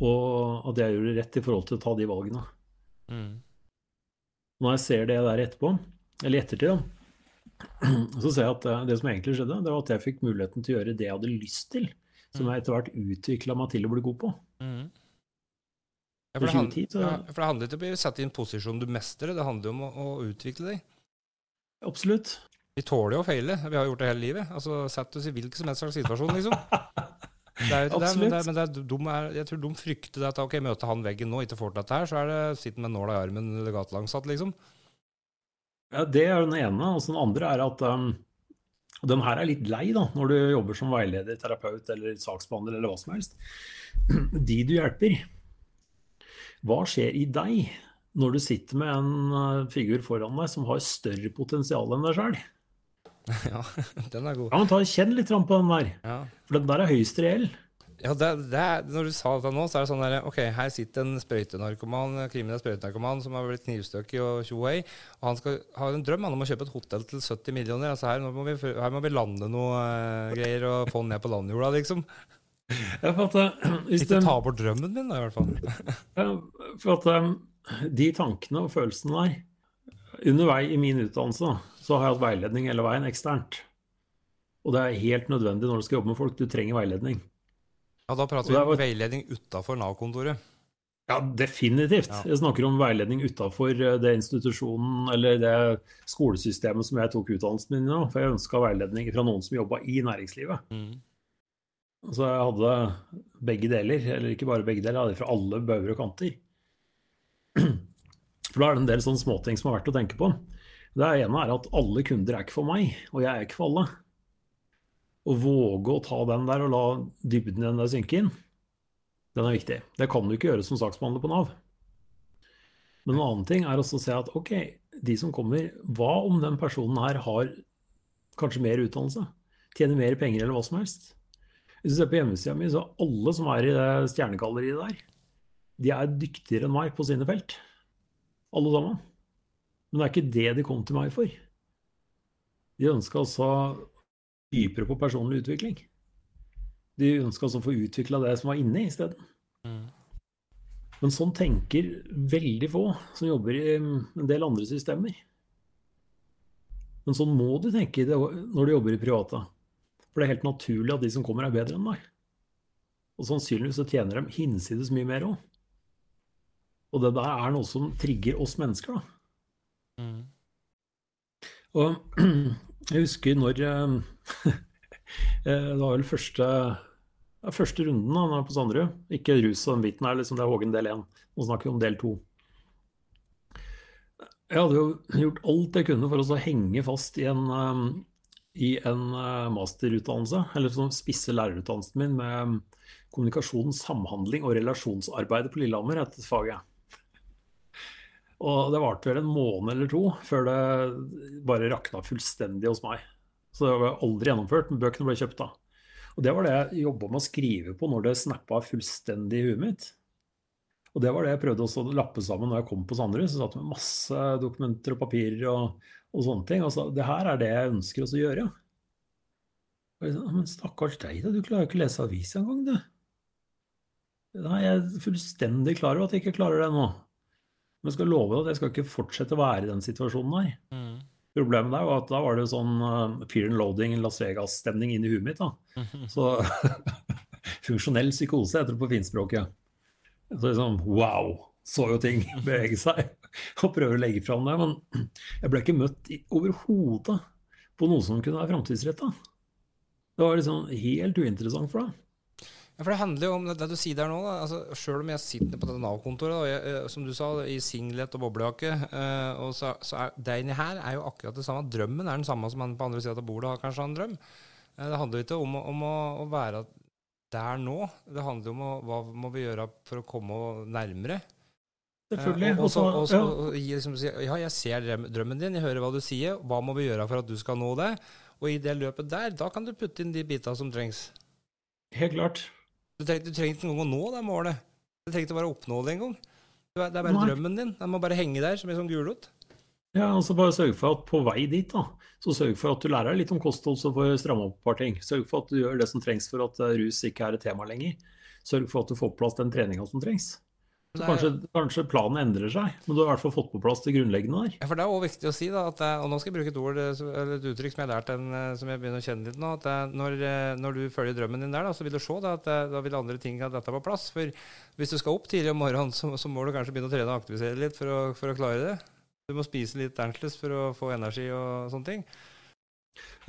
Og at jeg gjorde rett i forhold til å ta de valgene. Mm. Når jeg ser det der etterpå, eller ettertid, da, *clears throat* så ser jeg at eh, det som egentlig skjedde, det var at jeg fikk muligheten til å gjøre det jeg hadde lyst til. Som jeg etter hvert utvikla meg til å bli god på. Mm. Ja, For det handler, ja, for det handler ikke om å bli satt i en posisjon du mestrer, det handler om å, å utvikle deg. Absolutt. Vi tåler jo å feile, vi har gjort det hele livet. Altså, Sett oss i hvilken som helst slags situasjon, liksom. *laughs* Det er Absolutt. det, men, det, men de er, jeg tror de frykter det at ok, møter han veggen nå, ikke får til dette her, så er det sitter med nåla i armen eller gatelangsatt, liksom. Ja, det er den ene. Og så den andre er at um, den her er litt lei, da, når du jobber som veileder, terapeut eller saksbehandler eller hva som helst. *clears throat* De du hjelper, hva skjer i deg når du sitter med en uh, figur foran deg som har større potensial enn deg sjøl? *laughs* ja, den er god. Ja, men ta Kjenn litt på den der, Ja. for den der er høyst reell. Ja, det, det Når du sa det nå, så er det sånn der, ok, her sitter en sprøytenarkoman, kriminell sprøytenarkoman som har blitt knivstukket og tjohei, og han skal har en drøm han, om å kjøpe et hotell til 70 millioner. altså Her, må, vi, her må vi lande noe uh, greier og få den ned på landjorda, liksom. At, uh, hvis Ikke ta bort drømmen min, da, i hvert fall. *laughs* For at um, de tankene og følelsene der Underveis i min utdannelse så har jeg hatt veiledning hele veien eksternt. Og det er helt nødvendig når du skal jobbe med folk. Du trenger veiledning. Ja, Da prater vi om var- veiledning utafor Nav-kontoret. Ja, definitivt. Ja. Jeg snakker om veiledning utafor det institusjonen eller det skolesystemet som jeg tok utdannelsen min i nå. For jeg ønska veiledning fra noen som jobba i næringslivet. Mm. Så jeg hadde begge deler, eller ikke bare begge deler, jeg hadde fra alle bauger og kanter. For da er det en del sånne småting som er verdt å tenke på. Det ene er at alle kunder er ikke for meg, og jeg er ikke for alle. Å våge å ta den der og la dybden i den der synke inn, den er viktig. Det kan du ikke gjøre som saksbehandler på Nav. Men en annen ting er også å se at ok, de som kommer, hva om den personen her har kanskje mer utdannelse? Tjener mer penger eller hva som helst? Hvis du ser på hjemmesida mi, så alle som er i det stjernegalleriet der, de er dyktigere enn meg på sine felt. Alle sammen. Men det er ikke det de kom til meg for. De ønska altså dypere på personlig utvikling. De ønska altså å få utvikla det som var inne isteden. Mm. Men sånn tenker veldig få som jobber i en del andre systemer. Men sånn må du tenke når du jobber i private. For det er helt naturlig at de som kommer, er bedre enn deg. Og sannsynligvis så tjener de hinsides mye mer òg. Og det der er noe som trigger oss mennesker, da. Mm. Og *clears throat* jeg husker når *laughs* eh, Det var vel første, ja, første runden da når jeg på Sanderud. Ikke rus og den biten her, liksom, det er Hågen del én. Nå snakker vi om del to. Jeg hadde jo gjort alt jeg kunne for å så henge fast i en, eh, i en eh, masterutdannelse, eller som spisse lærerutdannelsen min med kommunikasjon, samhandling og relasjonsarbeid på Lillehammer, het faget. Og det varte vel en måned eller to før det bare rakna fullstendig hos meg. Så det var aldri gjennomført, men bøkene ble kjøpt da. Og det var det jeg jobba med å skrive på når det snappa fullstendig i huet mitt. Og det var det jeg prøvde også å lappe sammen når jeg kom på Sanderud. Så satt med masse dokumenter og papirer og, og sånne ting. Og sa det her er det jeg ønsker oss å gjøre. Og jeg sa, Men stakkars deg, da. Du klarer jo ikke å lese avis engang, du. Nei, jeg er fullstendig klar over at jeg ikke klarer det nå. Men jeg skal love deg at jeg skal ikke fortsette å være i den situasjonen her. Mm. Problemet der var at da var det sånn uh, fear and loading, Las Vegas-stemning inni huet mitt. da. *laughs* Så *laughs* funksjonell psykose heter det på finspråket. Så liksom, wow, så jo ting *laughs* bevege seg. Og prøver å legge fram det. Men jeg ble ikke møtt overhodet på noe som kunne være framtidsretta. Det var liksom helt uinteressant for deg. Ja, for Det handler jo om det, du sier der nå. da, altså Sjøl om jeg sitter på det Nav-kontoret, eh, som du sa, i singlet og boblejakke, eh, og så, så er det inni her er jo akkurat det samme. Drømmen er den samme som han på andre sida av bordet har kanskje en drøm. Eh, det handler ikke om, om å, å være der nå. Det handler om å, hva må vi gjøre for å komme nærmere. Selvfølgelig. Eh, og, og, så- og, så- ja. liksom, si, ja, jeg ser drømmen din, jeg hører hva du sier. Hva må vi gjøre for at du skal nå det? Og i det løpet der, da kan du putte inn de bitene som trengs. Helt klart. Du trenger ikke engang å nå det målet. Du trenger ikke bare å oppnå det engang. Det er, det er bare Nei. drømmen din. Den må bare henge der som en sånn gulrot. Ja, altså bare sørg for at på vei dit, da, så sørg for at du lærer deg litt om kosthold, så får du stramme opp et par ting. Sørg for at du gjør det som trengs for at eh, rus ikke er et tema lenger. Sørg for at du får på plass den treninga som trengs. Så kanskje, kanskje, planen endrer seg, men du har i hvert fall fått på plass det grunnleggende der. Ja, for Det er også viktig å si, da, at, og nå skal jeg bruke et ord, eller et uttrykk som jeg har lært en, som jeg begynner å kjenne litt nå. at når, når, du følger drømmen din der, da, så vil du se da, at da vil andre ting ha dette på plass. For hvis du skal opp tidlig om morgenen, så, så må du kanskje begynne å trene og aktivisere litt for å, for å klare det. Du må spise litt Ernstles for å få energi og sånne ting.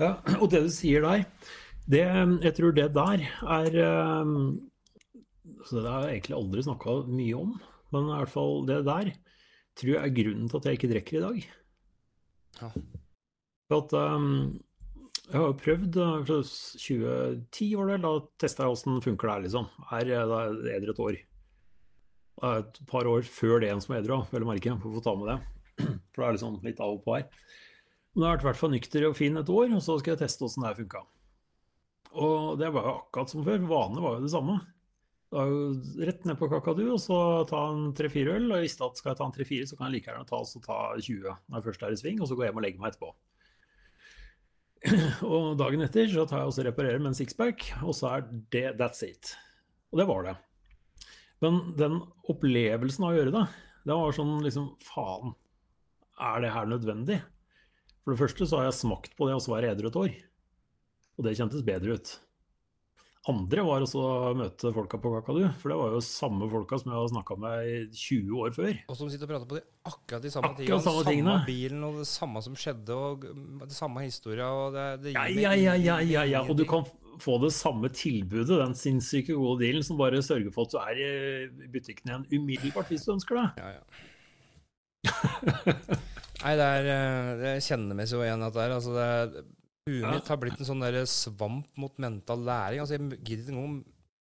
Ja, og det du sier der, det, jeg tror det der er um, så Det har jeg egentlig aldri snakka mye om, men i hvert fall det der tror jeg er grunnen til at jeg ikke drikker i dag. Ja. For at um, jeg har jo prøvd fra 2010 var det, da testa jeg åssen funker det her, liksom. Er det edru et år. Et par år før det en som er edru, vel å merke, for å få ta med det. *clears throat* For det er liksom litt av og på her. Men jeg har vært i hvert fall nykter og fin et år, og så skal jeg teste åssen det her funka. Og det var jo akkurat som før. Vanene var jo det samme. Da rett ned på Kakadu og så ta en tre-fire øl. Og visste at skal jeg ta en tre-fire, så kan jeg like gjerne ta, ta 20 når jeg først er i sving, og så jeg hjem og legger meg etterpå. *clears throat* Og dagen etter så tar jeg også reparerer med en sixpack, og så er det that's it. Og det var det. Men den opplevelsen av å gjøre det, det var sånn liksom Faen, er det her nødvendig? For det første så har jeg smakt på det å være edru et år, og det kjentes bedre ut. Andre var også å møte folka på Kakadu, for det var jo samme folka som jeg har snakka med i 20 år før. Og som sitter og prater på de akkurat de samme tingene. Samme, tingene. samme bilen og det samme som skjedde, og det samme historia. Og det, det ja, ja, ja, ja, ja, ja, og du kan få det samme tilbudet, den sinnssyke gode dealen som bare sørger for at du er i butikken igjen umiddelbart hvis du ønsker det. Ja, ja. *laughs* Nei, det er eh, Jeg kjenner meg så igjen at det er altså det Huet mitt har blitt en sånn der svamp mot mental læring. Altså, Jeg gidder ikke engang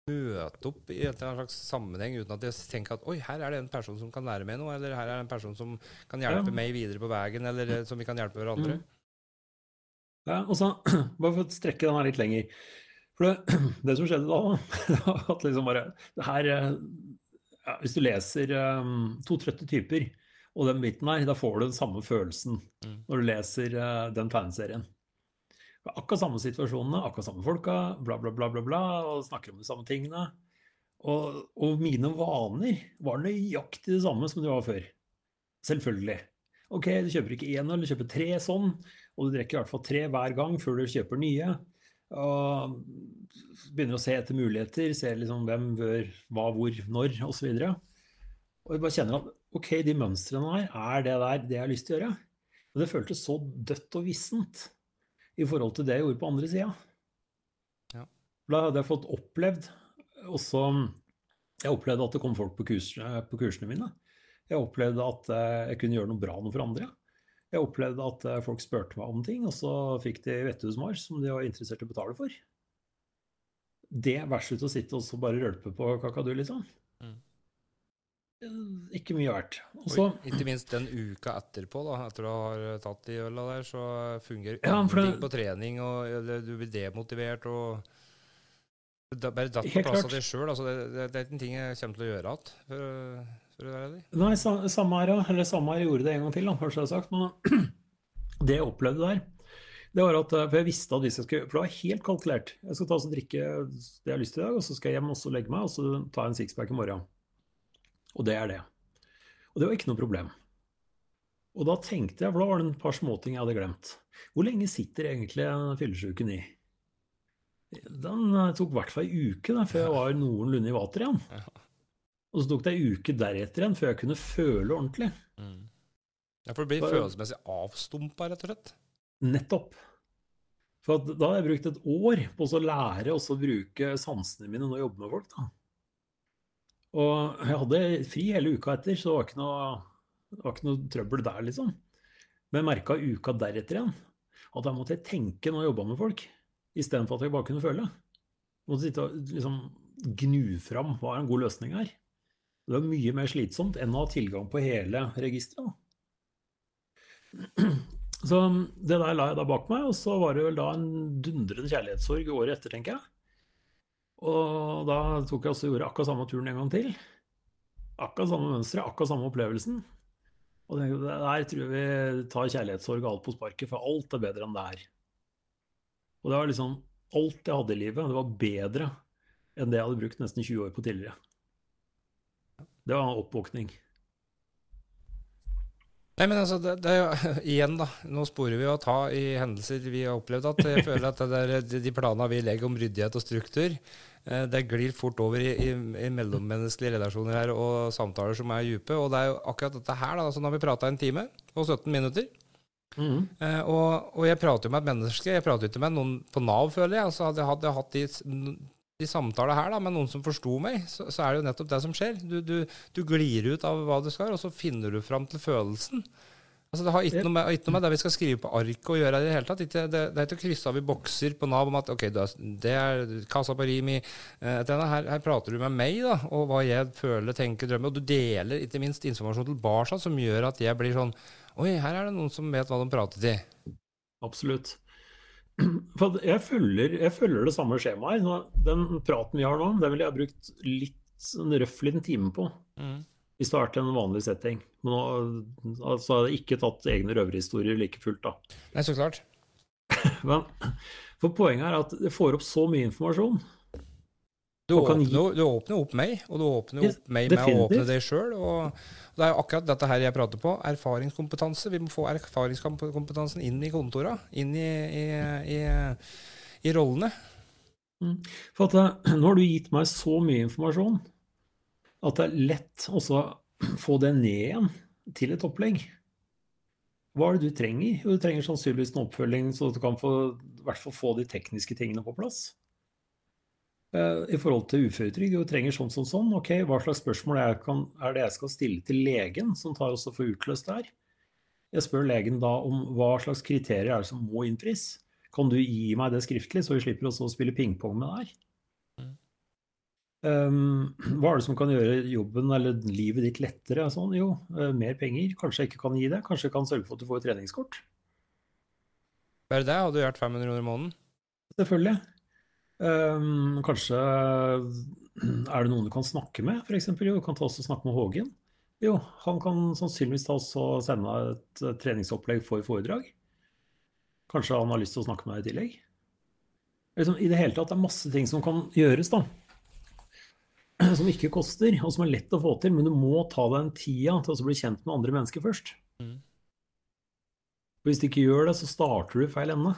møte opp i en slags sammenheng uten at jeg tenker at oi, her er det en person som kan lære meg noe, eller her er det en person som kan hjelpe ja. meg videre på veien, eller eh, som vi kan hjelpe hverandre. Mm. Ja, og så, *clears throat* Bare for å strekke den her litt lenger. For det, *clears throat* det som skjedde da, at liksom bare det her, eh, ja, Hvis du leser um, To trøtte typer og den biten her, da får du den samme følelsen mm. når du leser uh, den tegneserien. Akkurat samme situasjonene, akkurat samme folka, bla, bla, bla, bla, bla, og snakker om de samme tingene. Og, og mine vaner var nøyaktig det samme som de var før. Selvfølgelig. Ok, du kjøper ikke én øl, du kjøper tre sånn, og du drikker i hvert fall tre hver gang før du kjøper nye. Og begynner å se etter muligheter, se liksom hvem bør, hva, hvor, når, osv. Og, så og jeg bare kjenner at OK, de mønstrene her, er det der det jeg har lyst til å gjøre? Og det føltes så dødt og vissent i forhold til det jeg gjorde på andre sida. Ja. Da hadde jeg fått opplevd også Jeg opplevde at det kom folk på, kurs, på kursene mine. Jeg opplevde at eh, jeg kunne gjøre noe bra noe for andre. Jeg opplevde at eh, folk spurte meg om ting, og så fikk de vettuhusmar som de var interessert i å betale for. Det versus å sitte og bare rølpe på kakadu, liksom. Mm ikke mye verdt. Også, og ikke minst den uka etterpå, da, etter du har tatt de øla der, så fungerer ja, ingenting på trening, og du blir demotivert. og da, Bare datt på plass av deg sjøl. Altså, det, det, det, er ikke en ting jeg kommer til å gjøre igjen. For, for å være ærlig. Nei, samme her, eller samme her gjorde det en gang til, da, først jeg sagt. Men *clears throat* det jeg opplevde der, det var at For jeg visste at hvis jeg skulle For det var helt kalkulert. Jeg skal ta og drikke det jeg har lyst til i dag, og så skal jeg hjem og legge meg og så ta en sixpack i morgen. Og det er det. Og det var ikke noe problem. Og da tenkte jeg, for da var det en par småting jeg hadde glemt. Hvor lenge sitter egentlig fyllesyken i? Den tok i hvert fall ei uke da, før jeg var noenlunde i vater igjen. Og så tok det ei uke deretter igjen før jeg kunne føle ordentlig. Mm. Ja, For det blir følelsesmessig avstumpa, rett og slett? Nettopp. For da har jeg brukt et år på å lære å bruke sansene mine når jeg jobber med folk. da. Og jeg hadde fri hele uka etter, så det var ikke noe, var ikke noe trøbbel der, liksom. Men jeg merka uka deretter igjen at da måtte jeg tenke når jeg jobba med folk, istedenfor at jeg bare kunne føle. Jeg måtte sitte og liksom gnu fram hva er en god løsning her. Det var mye mer slitsomt enn å ha tilgang på hele registeret. *clears throat* Så det der la jeg da bak meg, og så var det vel da en dundrende kjærlighetssorg året etter, tenker jeg. Og da tok jeg også gjorde akkurat samme turen en gang til. Akkurat samme mønsteret, akkurat samme opplevelsen. Og tenkte, der tror jeg vi tar kjærlighetssorg alt på sparket, for alt er bedre enn det er. Og det var liksom Alt jeg hadde i livet, det var bedre enn det jeg hadde brukt nesten 20 år på tidligere. Det var en oppvåkning. Nei, men altså, det, det er jo *laughs* igjen, da. Nå sporer vi å ta i hendelser vi har opplevd. at Jeg føler at der, de, planene vi legger om ryddighet og struktur, eh, det glir fort over i, i, i, mellommenneskelige relasjoner her og samtaler som er dype. Og det er jo akkurat dette her, da. Altså, nå har vi prata en time og 17 minutter. Mm. Eh, og, og, jeg prater jo med et menneske. Jeg prater ikke med noen på Nav, føler jeg. Altså, hadde jeg hatt de i samtale her da, med noen som forsto meg, så, så, er det jo nettopp det som skjer. Du, du, du, glir ut av hva du skal, og så finner du fram til følelsen. Altså, det har ikke noe, med, ikke noe med det vi skal skrive på arket å gjøre i det hele tatt. Ikke, det, det, er ikke å krysse av i bokser på Nav om at ok, det er kassa på Rimi. Eh, her, her, prater du med meg da, og hva jeg føler, tenker, drømmer. Og du deler ikke minst informasjon tilbake som gjør at jeg blir sånn Oi, her er det noen som vet hva de prater til. Absolutt. Jeg følger, jeg følger det samme skjemaet. Den praten vi har nå, den ville jeg ha brukt litt en røff liten time på. Mm. Hvis det hadde vært en vanlig setting. Men nå altså, hadde jeg ikke tatt egne røverhistorier like fullt, da. Nei, så klart. *laughs* Men, for poenget er at det får opp så mye informasjon. Du åpner, gi... du åpner, opp meg, og du åpner opp meg med å åpne deg sjøl. Det er jo akkurat dette her jeg prater på. Erfaringskompetanse. Vi må få erfaringskompetansen inn i kontora. Inn i, i, i, i rollene. Mm. For at, nå har du gitt meg så mye informasjon at det er lett å *clears throat* få det ned igjen til et opplegg. Hva er det du trenger? Du trenger sannsynligvis en oppfølging, så du kan få, i hvert fall få de tekniske tingene på plass. Eh, i forhold til uføretrygd. Du trenger sånn, sånn, sånn. Ok, hva slags spørsmål er, kan, er, det jeg skal stille til legen, som tar oss og får utløst det her? Jeg spør legen da om hva slags kriterier er det som må innfris. Kan du gi meg det skriftlig, så vi slipper også å spille pingpong med det her? Um, hva er det som kan gjøre jobben eller livet ditt lettere? Sånn, jo, uh, mer penger. Kanskje jeg ikke kan gi det. Kanskje jeg kan sørge for at du får et treningskort. Bare det hadde du gjort 500 kroner i måneden? Selvfølgelig. Um, kanskje er det noen du kan snakke med, f.eks. Du kan ta oss og snakke med Hågen. Jo, han kan sannsynligvis ta oss og sende et treningsopplegg for foredrag. Kanskje han har lyst til å snakke med deg i tillegg. Liksom, I det hele tatt det er masse ting som kan gjøres, da. *clears throat* Som ikke koster, og som er lett å få til. Men du må ta deg en tida til å bli kjent med andre mennesker først. Mm. Hvis du ikke gjør det, så starter du i feil ende.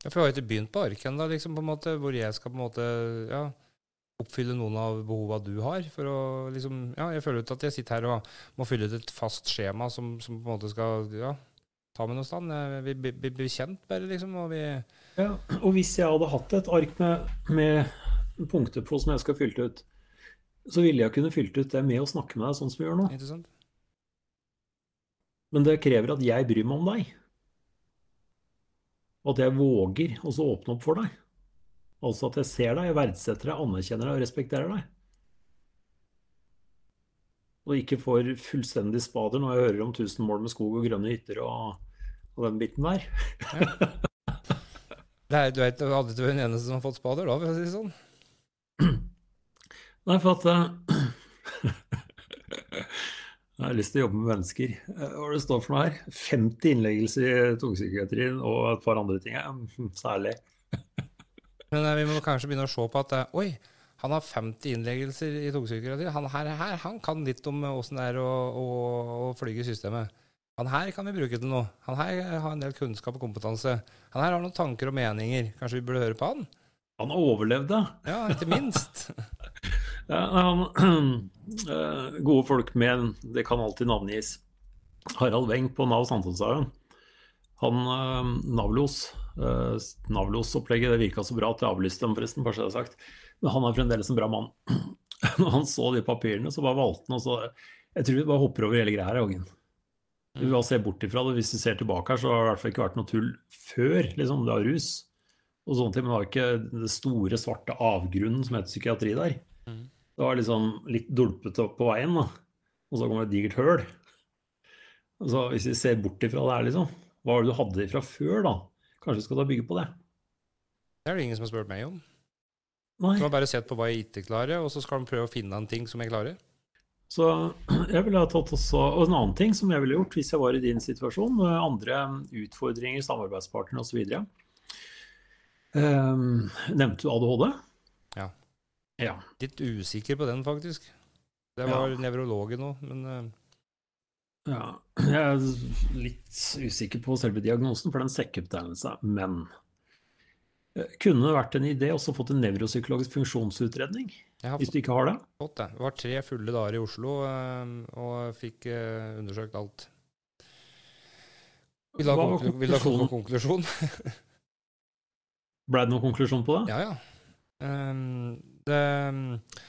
Ja, for jeg har ikke begynt på arken da, liksom, på en måte, hvor jeg skal på en måte ja, oppfylle noen av behova du har. For å liksom Ja, jeg føler ikke at jeg sitter her og må fylle ut et fast skjema som, som på en måte skal ja, ta meg noe sted. Vi blir kjent, bare, liksom. Og vi Ja, og hvis jeg hadde hatt et ark med, med punkter på som jeg skal fylle ut, så ville jeg kunne fylt ut det med å snakke med deg sånn som vi gjør nå. Interessant. Men det krever at jeg bryr meg om deg. Og at jeg våger å åpne opp for deg. Altså at jeg ser deg, jeg verdsetter deg, anerkjenner deg og respekterer deg. Og ikke får fullstendig spader når jeg hører om tusen mål med skog og grønne hytter og, og den biten der. Ja. Er, du vet, du hadde ikke vært den eneste som har fått spader da, for å si det sånn? Nei, for at uh, Jeg har lyst til å jobbe med mennesker. Eh, hva det står for noe her? 50 innleggelser i tungpsykiatrien og et par andre ting. Hm, særlig. *laughs* Men eh, vi må kanskje begynne å se på at eh, oi, han har 50 innleggelser i tungpsykiatri. Han her, her, han kan litt om åssen det er å, å, å flyge systemet. Han her kan vi bruke til noe. Han her har en del kunnskap og kompetanse. Han her har noen tanker og meninger. Kanskje vi burde høre på han? Han har overlevd det. Ja, ikke minst. *laughs* ja, *clears throat* Eh, gode folk med Det kan alltid navngis. Harald Weng på Nav Sankthanshaugen. Han uh, Navlos uh, Navlos-opplegget det virka så bra at jeg avlyste dem, forresten. bare så jeg har sagt. Men han er fremdeles en bra mann. *clears throat* Når han så de papirene, så bare valgte han og så Jeg tror vi bare hopper over hele greia her, Ågen. Vi bare ser bort ifra det. Hvis vi ser tilbake her, så har det i hvert fall ikke vært noe tull før. liksom, Det var rus og sånne ting, men det var ikke det store, svarte avgrunnen som heter psykiatri der. Det var liksom litt dulpete opp på veien, da. Og så kommer det et digert høl. Så hvis vi ser bort ifra det her, liksom. Hva var det du hadde ifra før, da? Kanskje vi skal da bygge på det? Det er det ingen som har spurt meg om. Nei. Du har bare sett på hva jeg ikke klarer, og så skal de prøve å finne en ting som jeg klarer. Så *clears throat* jeg ville ha tatt også Og en annen ting som jeg ville gjort hvis jeg var i din situasjon, andre utfordringer, samarbeidspartnere osv. Um, nevnte du ADHD? Ja. Litt usikker på den, faktisk. Det var ja. nevrologen òg, men uh... Ja, jeg er litt usikker på selve diagnosen, for den sekkebetegnelse, men eh, kunne det vært en idé også fått en nevropsykologisk funksjonsutredning? Hvis du ikke har det? Fått det. Det var tre fulle dager i Oslo uh, og fikk undersøkt alt. Vil du ha, konklu ha konklusjon? *laughs* Ble det noen konklusjon på det? Ja, ja. Um, det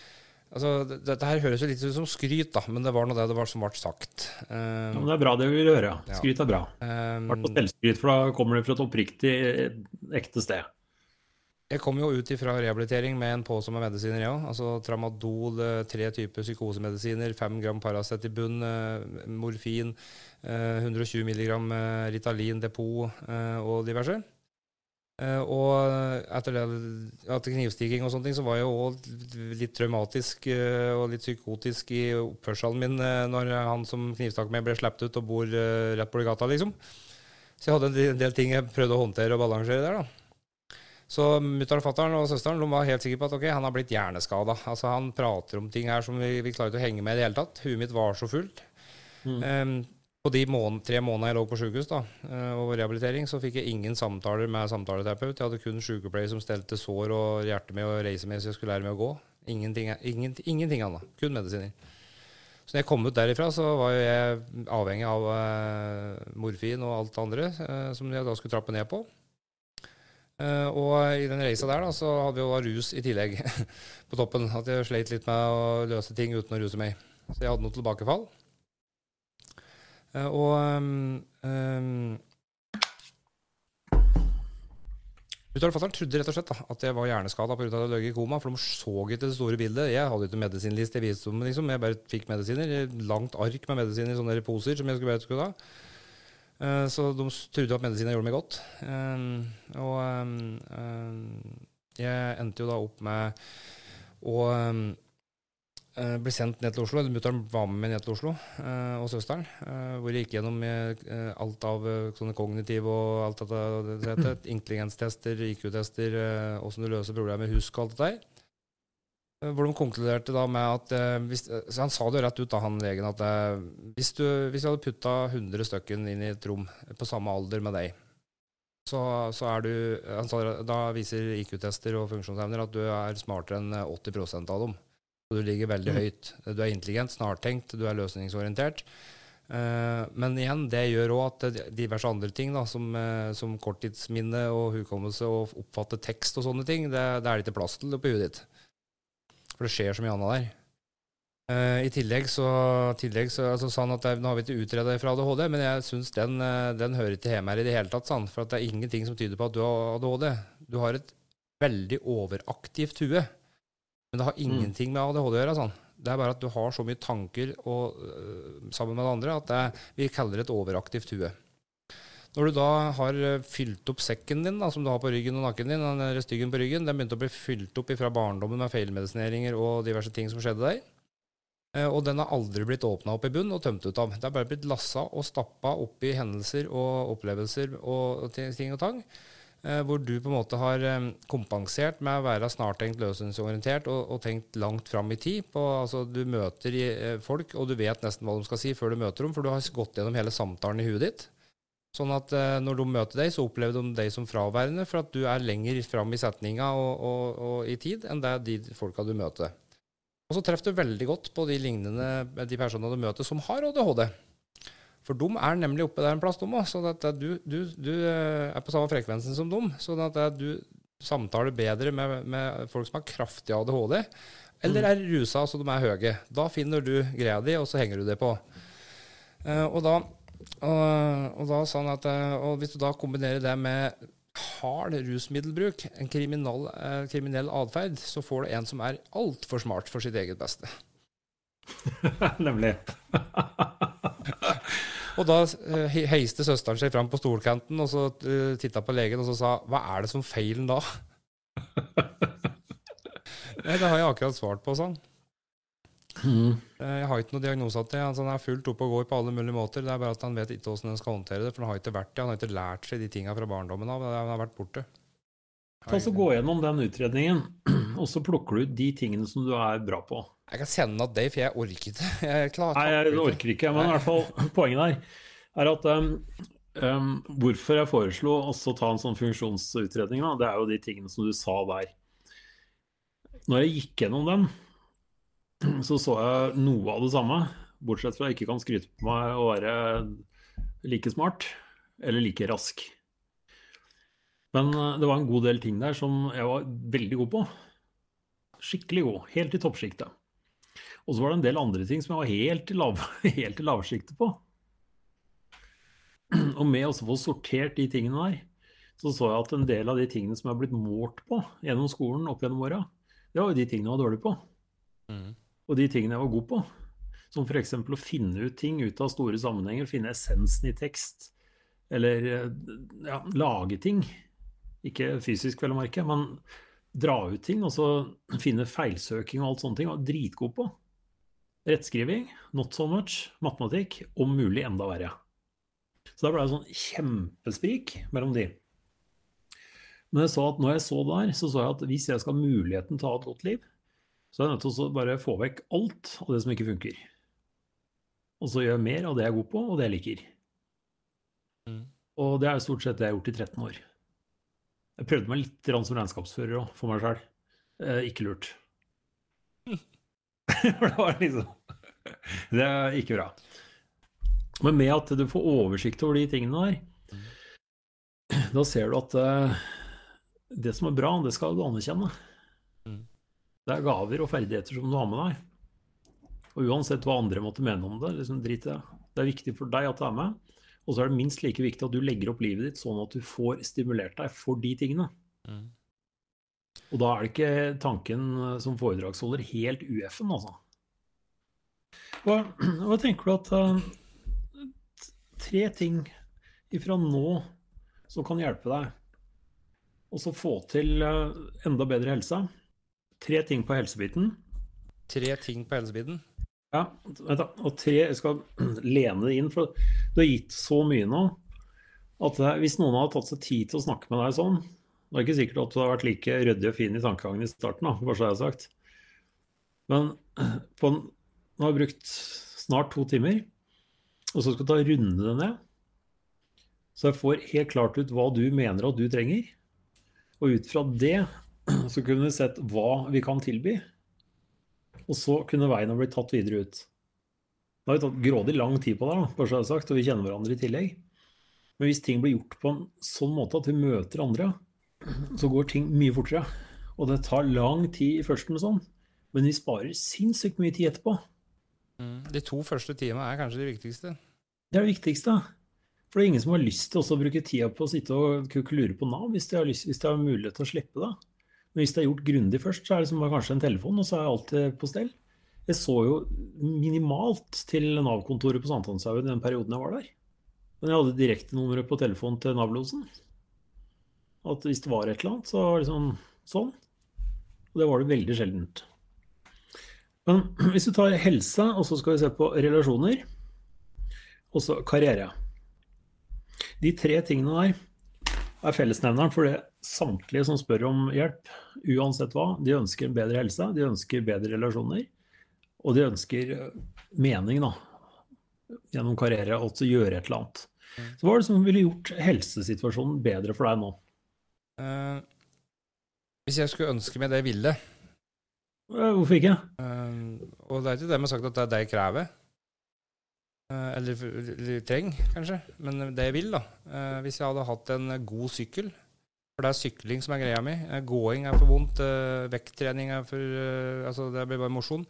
Altså, Dette her høres jo litt ut som skryt, da, men det var nå det det var som ble sagt. Um, ja, men Det er bra det vi vil høre. Skryt er bra. Um, på selvskryt, for da kommer det fra et oppriktig, ekte sted. Jeg kom jo ut fra rehabilitering med en påse med medisiner, ja. Altså tramadol, eh, tre typer psykosemedisiner, fem gram Paracet i bunn, eh, morfin, 120 eh, milligram Ritalin depot og diverse. Uh, og etter, det, etter knivstikking og sånne ting, så var jeg òg litt traumatisk uh, og litt psykotisk i oppførselen min uh, når han som knivstakk meg, ble sluppet ut og bor rett borti gata, liksom. Så jeg hadde en del ting jeg prøvde å håndtere og balansere der, da. Så mutter'n fatter'n og søsteren var helt sikre på at ok, han har blitt hjerneskada. Altså, han prater om ting her som vi, vi klarer ikke å henge med i det hele tatt. Huet mitt var så fullt. Mm. Um, på de måned, tre månedene jeg lå på sykehus da, eh, og rehabilitering, så fikk jeg ingen samtaler med samtaleterapeut. Jeg hadde kun sykepleier som stelte sår og hjerte med og reise med så jeg skulle lære meg å gå. Ingenting, ingenting, ingenting annet. Kun medisiner. Så når jeg kom ut derifra, så var jeg avhengig av uh, morfin og alt det andre uh, som jeg da skulle trappe ned på. Uh, og i den reisa der da, så hadde vi jo rus i tillegg *laughs* på toppen. At jeg sleit litt med å løse ting uten å ruse meg. Så jeg hadde noe tilbakefall. Eh, og um, um, trodde rett og slett da, at jeg var hjerneskada pga. at jeg lå i koma, for de så ikke det store bildet. Jeg hadde ikke medisinliste, jeg viste liksom. Jeg bare fikk medisiner. Langt ark med medisiner i sånne poser som jeg skulle bare skulle ha. Uh, så de trodde at medisiner gjorde meg godt. Um, og um, jeg endte jo da opp med å Uh, ble sendt ned til Oslo. Mutter'n var med meg ned til Oslo, uh, og søsteren. Uh, hvor jeg gikk gjennom alt av sånne kognitive og alt dette, det heter, *clears throat* intelligenstester, IQ-tester, åssen du løser problemer, husk og alt det der. Hvor de konkluderte da med at hvis, så Han sa det jo rett ut, da, han legen, at hvis du, hvis jeg hadde putta 100 stykken inn i et rom på samme alder med deg, så, så er du han sa, Da viser IQ-tester og funksjonsevner at du er smartere enn 80% av dem. Og du ligger veldig mm. høyt. Du er intelligent, snartenkt, du er løsningsorientert. Uh, men igjen, det gjør òg at diverse andre ting, da, som, uh, som, korttidsminne og hukommelse og oppfatte tekst og sånne ting, det, det er det ikke plass til på huet ditt. For det skjer så mye annet der. Uh, I tillegg så, tillegg så altså, sa han at nå har vi ikke utreda fra ADHD, men jeg syns den, den, hører ikke hjemme her i det hele tatt. Sånn, for det er ingenting som tyder på at du har ADHD. Du har et veldig overaktivt hue. Men det har mm. ingenting med ADHD å gjøre. Sånn. Det er bare at du har så mye tanker og, uh, sammen med det andre at det, vi kaller det et overaktivt hue. Når du da har øh, fylt opp sekken din, da, som du har på ryggen og nakken din, den styggen på ryggen, den begynte å bli fylt opp fra barndommen med feilmedisineringer og diverse ting som skjedde der. Uh, og den har aldri blitt åpna opp i bunn og tømt ut av. Det er bare blitt lassa og stappa i hendelser og opplevelser og ting og tang. Eh, hvor du på en måte har eh, kompensert med å være snartenkt, løsningsorientert og, og, tenkt langt fram i tid. På, altså, du møter eh, folk, og du vet nesten hva de skal si før du møter dem, for du har gått gjennom hele samtalen i huet ditt. Sånn at når de møter deg, så opplever de deg som fraværende, for at du er lenger fram i setninga og, og, og, i tid enn det de folka du møter. Og så treffer du veldig godt på de lignende de personene du møter som har ADHD. For de er nemlig oppe der en plass, de òg. Så at du, du, du, eh, er på samme frekvensen som dem. Så at du samtaler bedre med, med folk som har kraftig ADHD, eller mm. er rusa så de er høye. Da finner du greia di, og så henger du det på. Og, da, og, og da sånn at og hvis du da kombinerer det med hard rusmiddelbruk, en kriminell, kriminell atferd, så får du en som er altfor smart for sitt eget beste. *laughs* Nemlig. *laughs* og da uh, heiste søsteren seg fram på stolkanten og så uh, titta på legen og så sa 'Hva er det som feilen da?' *laughs* Nei, det har jeg akkurat svart på, sånn. Mm. Eh, Jeg har ikke noe diagnose til altså, Han er fullt oppe og går på alle mulige måter. Det er bare at han vet ikke hvordan han skal håndtere det. For han har ikke vært det. Han har ikke lært seg de tinga fra barndommen av. Han har vært borte. Ta så Gå gjennom den utredningen, og så plukker du de tingene som du er bra på. Jeg kan sende at Dave, for jeg orker ikke. *laughs* Jeg klarer, Nei, jeg orker ikke, men i hvert fall *laughs* poenget der er at um, um, hvorfor jeg foreslo også å ta en sånn funksjonsutredning, da, det er jo de tingene som du sa der. Når jeg gikk gjennom dem, *clears throat* så så jeg noe av det samme, bortsett fra at jeg ikke kan skryte på meg å være like smart eller like rask. Men uh, det var en god del ting der som jeg var veldig god på. Skikkelig god. Helt i toppsjiktet. Og så var det en del andre ting som jeg var helt i, lav, *laughs* helt i lavsjiktet på. Og med å få sortert de tingene der, så så jeg at en del av de tingene som jeg har blitt målt på gjennom skolen opp gjennom åra, det var jo de tingene jeg var dårlig på. Mm. Og de tingene jeg var god på. Som f.eks. å finne ut ting ut av store sammenhenger, finne essensen i tekst. Eller ja, lage ting. Ikke fysisk, vel å merke, men dra ut ting. Og så *clears throat* finne feilsøking og alt sånne ting. Og dritgod på. Rettskriving, not so much. Matematikk, om mulig enda verre. Så da ble det sånn kjempesprik mellom de. Men jeg så at når jeg så der, så så jeg at hvis jeg skal ha muligheten til å ha et godt liv, så er jeg nødt til å bare få vekk alt av det som ikke funker. Og så gjøre mer av det jeg er god på, og det jeg liker. Mm. Og det er stort sett det jeg har gjort i 13 år. Jeg prøvde meg litt som regnskapsfører òg, for meg sjøl. Eh, ikke lurt. *laughs* For det var liksom Det er ikke bra. Men med at du får oversikt over de tingene der, *clears throat* da ser du at eh, det som er bra, det skal du anerkjenne. Mm. Det er gaver og ferdigheter som du har med deg. Og uansett hva andre måtte mene om det, liksom drit i det. Det er viktig for deg at det er med. Og så er det minst like viktig at du legger opp livet ditt sånn at du får stimulert deg for de tingene. Mm. Og da er det ikke tanken eh, som foredragsholder helt UF-en, altså. Hva, *clears throat* hva tenker du at uh, Tre ting ifra nå som kan hjelpe deg og så få til uh, enda bedre helse. Tre ting på helsebiten. Tre ting på helsebiten. Ja. Og tre, jeg skal *clears throat* lene det inn, for du har gitt så mye nå at hvis noen hadde tatt seg tid til å snakke med deg sånn, det er ikke sikkert at du har vært like ryddig og fin i tankegangen i starten, da, bare så jeg har sagt. Men *clears throat* på en, nå har jeg brukt snart to timer, og så skal du ta runde det ned. Så jeg får helt klart ut hva du mener at du trenger. Og ut fra det *clears throat* så kunne vi sett hva vi kan tilby. Og så kunne veien ha blitt tatt videre ut. Det har jo tatt grådig lang tid på det, da, bare så jeg har sagt, og vi kjenner hverandre i tillegg. Men hvis ting blir gjort på en sånn måte at vi møter andre, så går ting mye fortere. Og det tar lang tid i førsten, sånn, men vi sparer sinnssykt mye tid etterpå. Mm. De to første timene er kanskje de viktigste. Det er det viktigste. For det er ingen som har lyst til å bruke tida på å sitte og kukulure på Nav hvis de har, lyst, hvis de har mulighet til å slippe det. Men hvis det er gjort grundig først, så er det som kanskje en telefon, og så er alt på stell. Jeg så jo minimalt til Nav-kontoret på Sankthanshaugen den perioden jeg var der. Men jeg hadde direktenummeret på telefonen til Nav-losen. At hvis det var et eller annet, så var det sånn, sånn. Og det var det veldig sjeldent. Men *clears throat* hvis du tar helse, og så skal vi se på relasjoner, og så karriere. De tre tingene der er fellesnevneren for det samtlige som spør om hjelp, uansett hva. De ønsker en bedre helse, de ønsker bedre relasjoner, og de ønsker mening, da. Gjennom karriere, altså gjøre et eller annet. Så hva er det som ville gjort helsesituasjonen bedre for deg nå? Uh, hvis jeg skulle ønske meg det jeg ville uh, Hvorfor ikke? Uh, Og det er ikke det med sagt at det er det jeg krever. Eh, eller, eller trenger, kanskje. Men det jeg vil, da. eh, hvis jeg hadde hatt en god sykkel For det er sykling som er greia mi. Eh, Gåing er for vondt. eh, Vekttrening er for eh, Altså, det blir bare mosjon.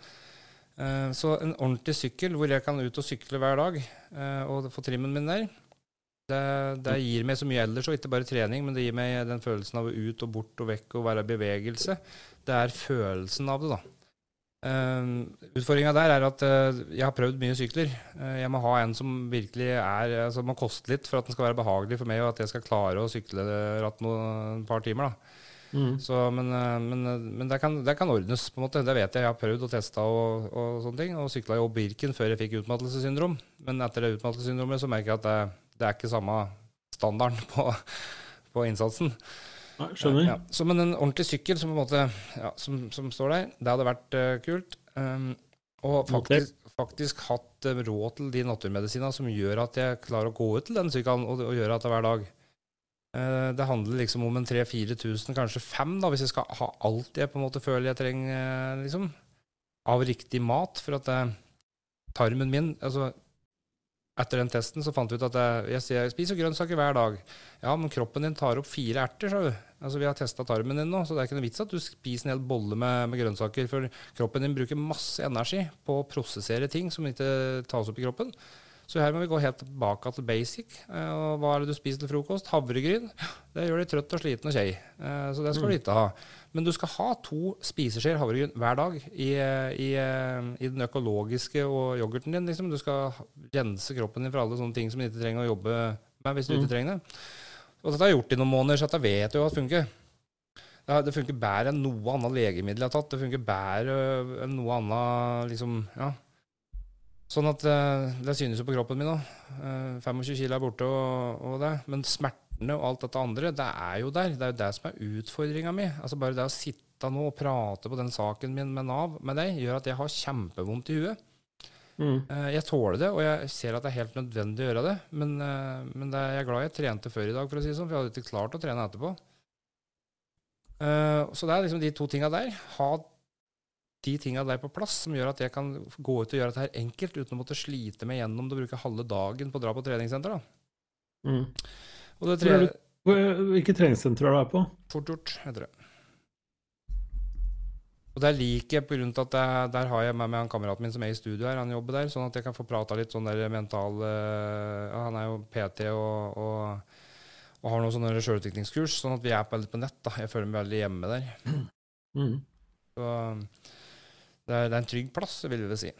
Eh, Så en ordentlig sykkel hvor jeg kan ut og sykle hver dag eh, og få trimmen min der, det, det gir meg så mye ellers, og ikke bare trening, men det gir meg den følelsen av å ut og bort og vekk og være i bevegelse. Det er følelsen av det, da. Uh, Utfordringa der er at eh, jeg har prøvd mye sykler. Eh, jeg må ha en som virkelig er altså må koste litt for at den skal være behagelig for meg, og at jeg skal klare å sykle ratt noen par timer. Mm. Så, men eh, men, eh, men det, kan, det kan ordnes, på en måte. Det vet jeg. Jeg har prøvd og testa og, og sånne ting. Og sykla jo Birken før jeg fikk utmattelsessyndrom. Men etter det utmattelsessyndromet så merker jeg at det, det er ikke samme standarden *laughs* på, på innsatsen. Nei, skjønner. Ja, så, men en ordentlig sykkel som, på en måte, ja, som, som står der, det hadde vært uh, kult. Um, og faktisk, faktisk hatt uh, råd til de naturmedisinene som gjør at jeg klarer å gå ut til den sykkelen og, og gjøre dette hver dag. Uh, det handler liksom om en 3000-4000, kanskje 5 da, hvis jeg skal ha alt jeg på en måte føler jeg trenger, liksom, av riktig mat. For at tarmen min altså, Etter den testen så fant vi ut at jeg, jeg, jeg spiser grønnsaker hver dag. Ja, men kroppen din tar opp fire erter, sa du. Altså, vi har testa tarmen din nå, så det er ikke noe vits at du spiser en hel bolle med, med grønnsaker. For kroppen din bruker masse energi på å prosessere ting som ikke tas opp i kroppen. Så her må vi gå helt tilbake til basic. Eh, og hva er det du spiser til frokost? Havregryn. Det gjør deg trøtt og sliten og kjei. Eh, så det skal du ikke ha. Men du skal ha to spiseskjeer havregryn hver dag i, i, i, den økologiske og yoghurten din. Liksom. Du skal rense kroppen din for alle sånne ting som du ikke trenger å jobbe med hvis du ikke trenger det. Og dette har jeg gjort i noen måneder, så dette vet jeg jo at funker. Det funker bedre enn noe annet legemiddel jeg har tatt. Det funker bedre enn noe annet liksom, ja. Sånn at det synes jo på kroppen min òg. 25 kilo er borte og, og det. Men smertene og alt dette andre, det er jo der. Det er jo det som er utfordringa mi. Altså bare det å sitte nå og prate på den saken min med Nav med deg, gjør at jeg har kjempevondt i huet. Mm. Eh, jeg tåler det, og jeg ser at det er helt nødvendig å gjøre det. Men, eh, men det er jeg glad jeg trente før i dag, for å si det sånn, for jeg hadde ikke klart å trene etterpå. Eh, så det er liksom de to tinga der. Ha de tinga der på plass som gjør at jeg kan gå ut og gjøre dette her enkelt uten å måtte slite meg gjennom det å bruke halve dagen på å dra på treningssenter. da. Mm. Og det tre... Hvilke treningssenter er du på? Fort gjort, heter det. Og der liker jeg, av at jeg, der har jeg med meg han kameraten min som er i studio her, han jobber der, sånn at jeg kan få prata litt sånn der mental uh, Han er jo PT og, og, og har noen sånne sjølutviklingskurs, sånn at vi er på, litt på nett. da. Jeg føler meg veldig hjemme der. *clears throat* Mm. Så det er, det er, en trygg plass, vil vel si.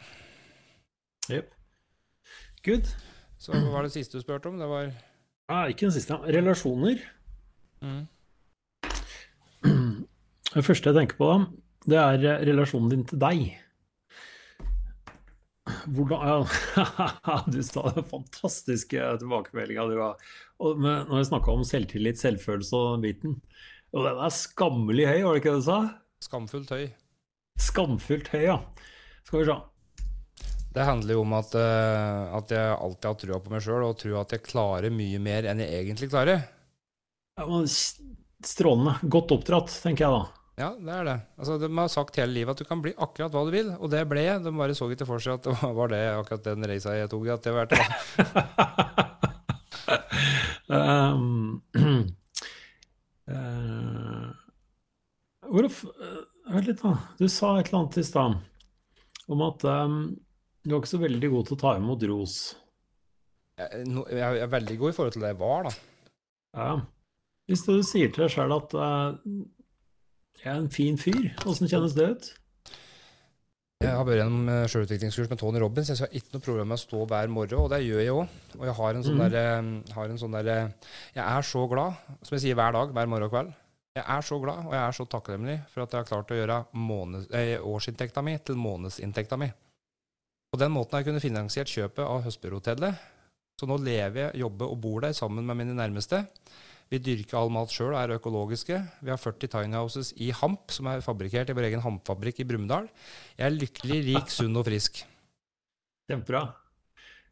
Jepp. Good. Så hva var det siste du spurte om? Det var Ah, ikke den siste. Relasjoner. Mm. *clears throat* Det første jeg tenker på, da, det er eh, relasjonen din til deg. Hvordan ja, *laughs* Du sa det fantastiske tilbakemeldinga du har. Når jeg snakka om selvtillit, selvfølelse og den biten. Og den er skammelig høy, var det ikke det du sa? Skamfullt høy. Skamfullt høy, ja. Skal vi se. Det handler jo om at, uh, at jeg alltid har trua på meg sjøl, og tror at jeg klarer mye mer enn jeg egentlig klarer. Ja, strålende. Godt oppdratt, tenker jeg da. Ja, det er det. Altså, de har sagt hele livet at du kan bli akkurat hva du vil, og det ble jeg. De bare så ikke for seg at det var det akkurat den reisa jeg tok. at det var *laughs* um, *clears throat* uh, Vent litt, da. Du sa et eller annet i stad om at um, du er ikke så veldig god til å ta imot ros. Jeg, er veldig god i forhold til det jeg var, da. Ja. Hvis du sier til deg sjøl at uh, jeg er en fin fyr, åssen kjennes det ut? Jeg har vært gjennom eh, sjølutviklingskurs med Tony Robins. Jeg har ikke noe problem med å stå hver morgen, og det gjør jeg òg. Og jeg har en sånn mm. derre eh, sånn der, Jeg er så glad, som jeg sier hver dag, hver morgen og kveld. Jeg er så glad, og jeg er så takknemlig for at jeg har klart å gjøre måneds, eh, årsinntekta mi til månedsinntekta mi. På den måten har jeg kunnet finansiert kjøpet av Høstbyrotellet. Så nå lever jeg, jobber og bor der sammen med mine nærmeste. Vi dyrker all mat sjøl og er økologiske. Vi har 40 tiny houses i Hamp, som er fabrikkert i vår egen hampfabrikk i Brumunddal. Jeg er lykkelig, rik, sunn og frisk. Kjempebra.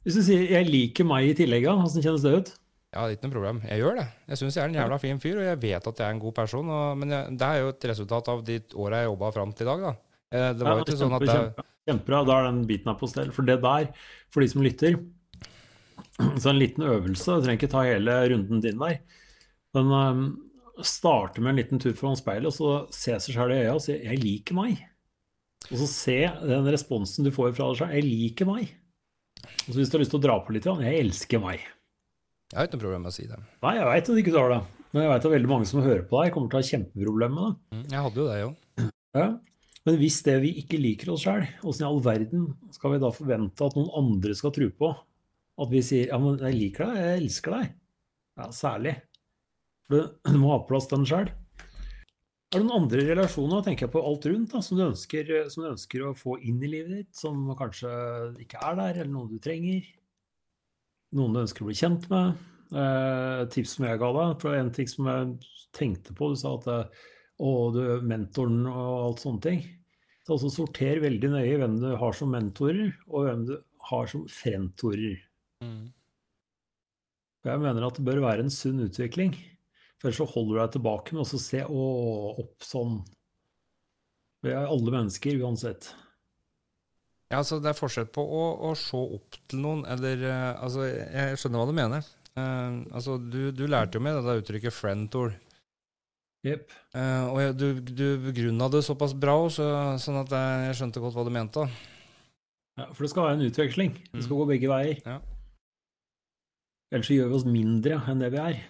Hvis du sier 'jeg liker meg' i tillegg, hvordan kjennes det ut? Ja, det er ikke noe problem. Jeg gjør det. Jeg syns jeg er en jævla fin fyr, og jeg vet at jeg er en god person. Og, men jeg, det er jo et resultat av de åra jeg jobba fram til i dag, da. Eh, det var jo ikke sånn at det, Kjempebra. Da er den biten her på stell. For det der, for de som lytter *clears throat* Så en liten øvelse, du trenger ikke ta hele runden din der. Men um, starte med en liten tur foran speilet, og så se seg sjøl i øya og si 'jeg liker meg'. Og så se den responsen du får fra deg sjøl. 'Jeg liker meg'. Og så hvis du har lyst til å dra på litt, 'jeg elsker meg'. Jeg har ikke noe problem med å si det. Nei, jeg veit at du ikke har det. Men jeg veit at veldig mange som hører på deg, kommer til å ha kjempeproblemer med det. Mm, jeg hadde jo det, jo. Ja. Men hvis det vi ikke liker oss sjøl, åssen i all verden skal vi da forvente at noen andre skal tro på? At vi sier 'ja, men jeg liker deg, jeg elsker deg'. Ja, særlig. For *clears throat* du, må ha plass til den sjøl. Er det noen andre relasjoner, tenker jeg på alt rundt, da, som, du ønsker, som, du ønsker, å få inn i livet ditt, som kanskje ikke er der, eller noen du trenger? Noen du ønsker å bli kjent med? Eh, tips som jeg ga deg, for en ting som jeg tenkte på, du sa at å, du er mentoren og alt sånne ting. Så altså sorter veldig nøye hvem du har som mentorer, og hvem du har som frentorer. Mm. Jeg mener at det bør være en sunn utvikling. For ellers så holder du deg tilbake med å se å, opp sånn. Vi er alle mennesker uansett. Ja, altså Det er forskjell på å, å se opp til noen, eller uh, Altså, jeg skjønner hva du mener. Uh, altså, du, du, lærte jo med det uttrykket 'friend-tour'. Yep. Uh, og du, du begrunna det såpass bra, så, sånn at jeg skjønte godt hva du mente. Ja, For det skal være en utveksling. Det skal mm. gå begge veier. Ja. Ellers så gjør vi oss mindre enn det vi er.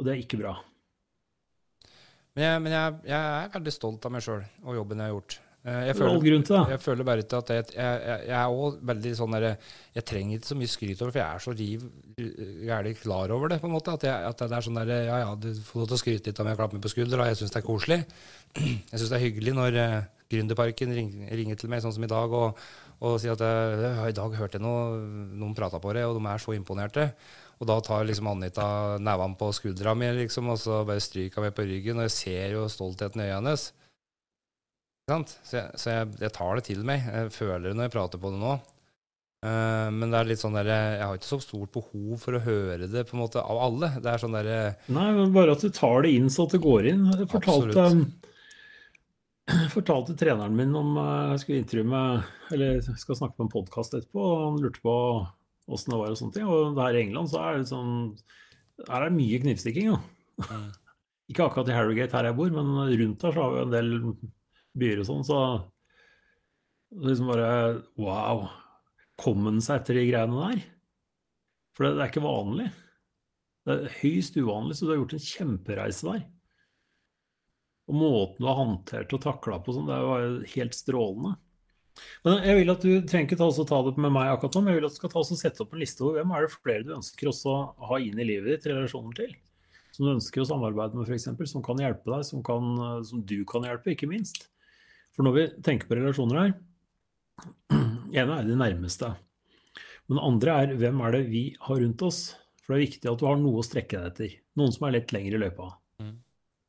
Og det er ikke bra. Men jeg, men jeg, jeg er veldig stolt av meg sjøl og jobben jeg har gjort. Eh, jeg føler, jeg føler bare ikke at jeg, jeg, jeg er også veldig sånn der Jeg trenger ikke så mye skryt over for jeg er så riv gæren klar over det, på en måte. At, at det er sånn der Ja, ja, du får lov til å skryte litt av meg og klappe meg på skuldra. Jeg syns det er koselig. Jeg syns det er hyggelig når uh, Gründerparken ringer, ringer, til meg, sånn som i dag, og, og sier at jeg i dag hørte jeg noe, noen prata på det, og de er så imponerte. Og da tar liksom Anita nevene på skuldra mi, liksom, og så bare stryker meg på ryggen. Og jeg ser jo stoltheten i øynene hennes. Så, jeg, så jeg, jeg, tar det til meg. Jeg føler det når jeg prater på det nå. Uh, men det er litt sånn der, jeg har ikke så stort behov for å høre det på en måte av alle. Det er sånn der, Nei, men bare at du tar det inn så at det går inn. Jeg fortalte, fortalte treneren min om eh, jeg skulle intervjue med Eller skal snakke på en podkast etterpå, og han lurte på åssen det var og sånne ting. Og her i England så er det sånn Her er det mye knivstikking, jo. Ja. *laughs* Ikke akkurat i Harrogate her jeg bor, men rundt her så har vi en del byer og sånn, så liksom bare Wow. Kom han seg etter de greiene der? For det, det, er ikke vanlig. Det er høyst uvanlig, så du har gjort en kjempereise der. Og måten du har håndtert og takla på sånn, det jo helt strålende. Men jeg vil at Du trenger ikke ta, ta det med meg akkurat nå, men jeg vil at du skal ta og sette opp en liste over hvem er det flere du ønsker å ha inn i livet ditt relasjoner til. Som du ønsker å samarbeide med, f.eks. Som kan hjelpe deg, som, kan, som, du kan hjelpe, ikke minst. For når vi tenker på relasjoner her *clears throat* ene er de nærmeste. Men det andre er hvem er det vi har rundt oss? For det er viktig at du har noe å strekke deg etter. Noen som er litt lengre i løypa. Mm.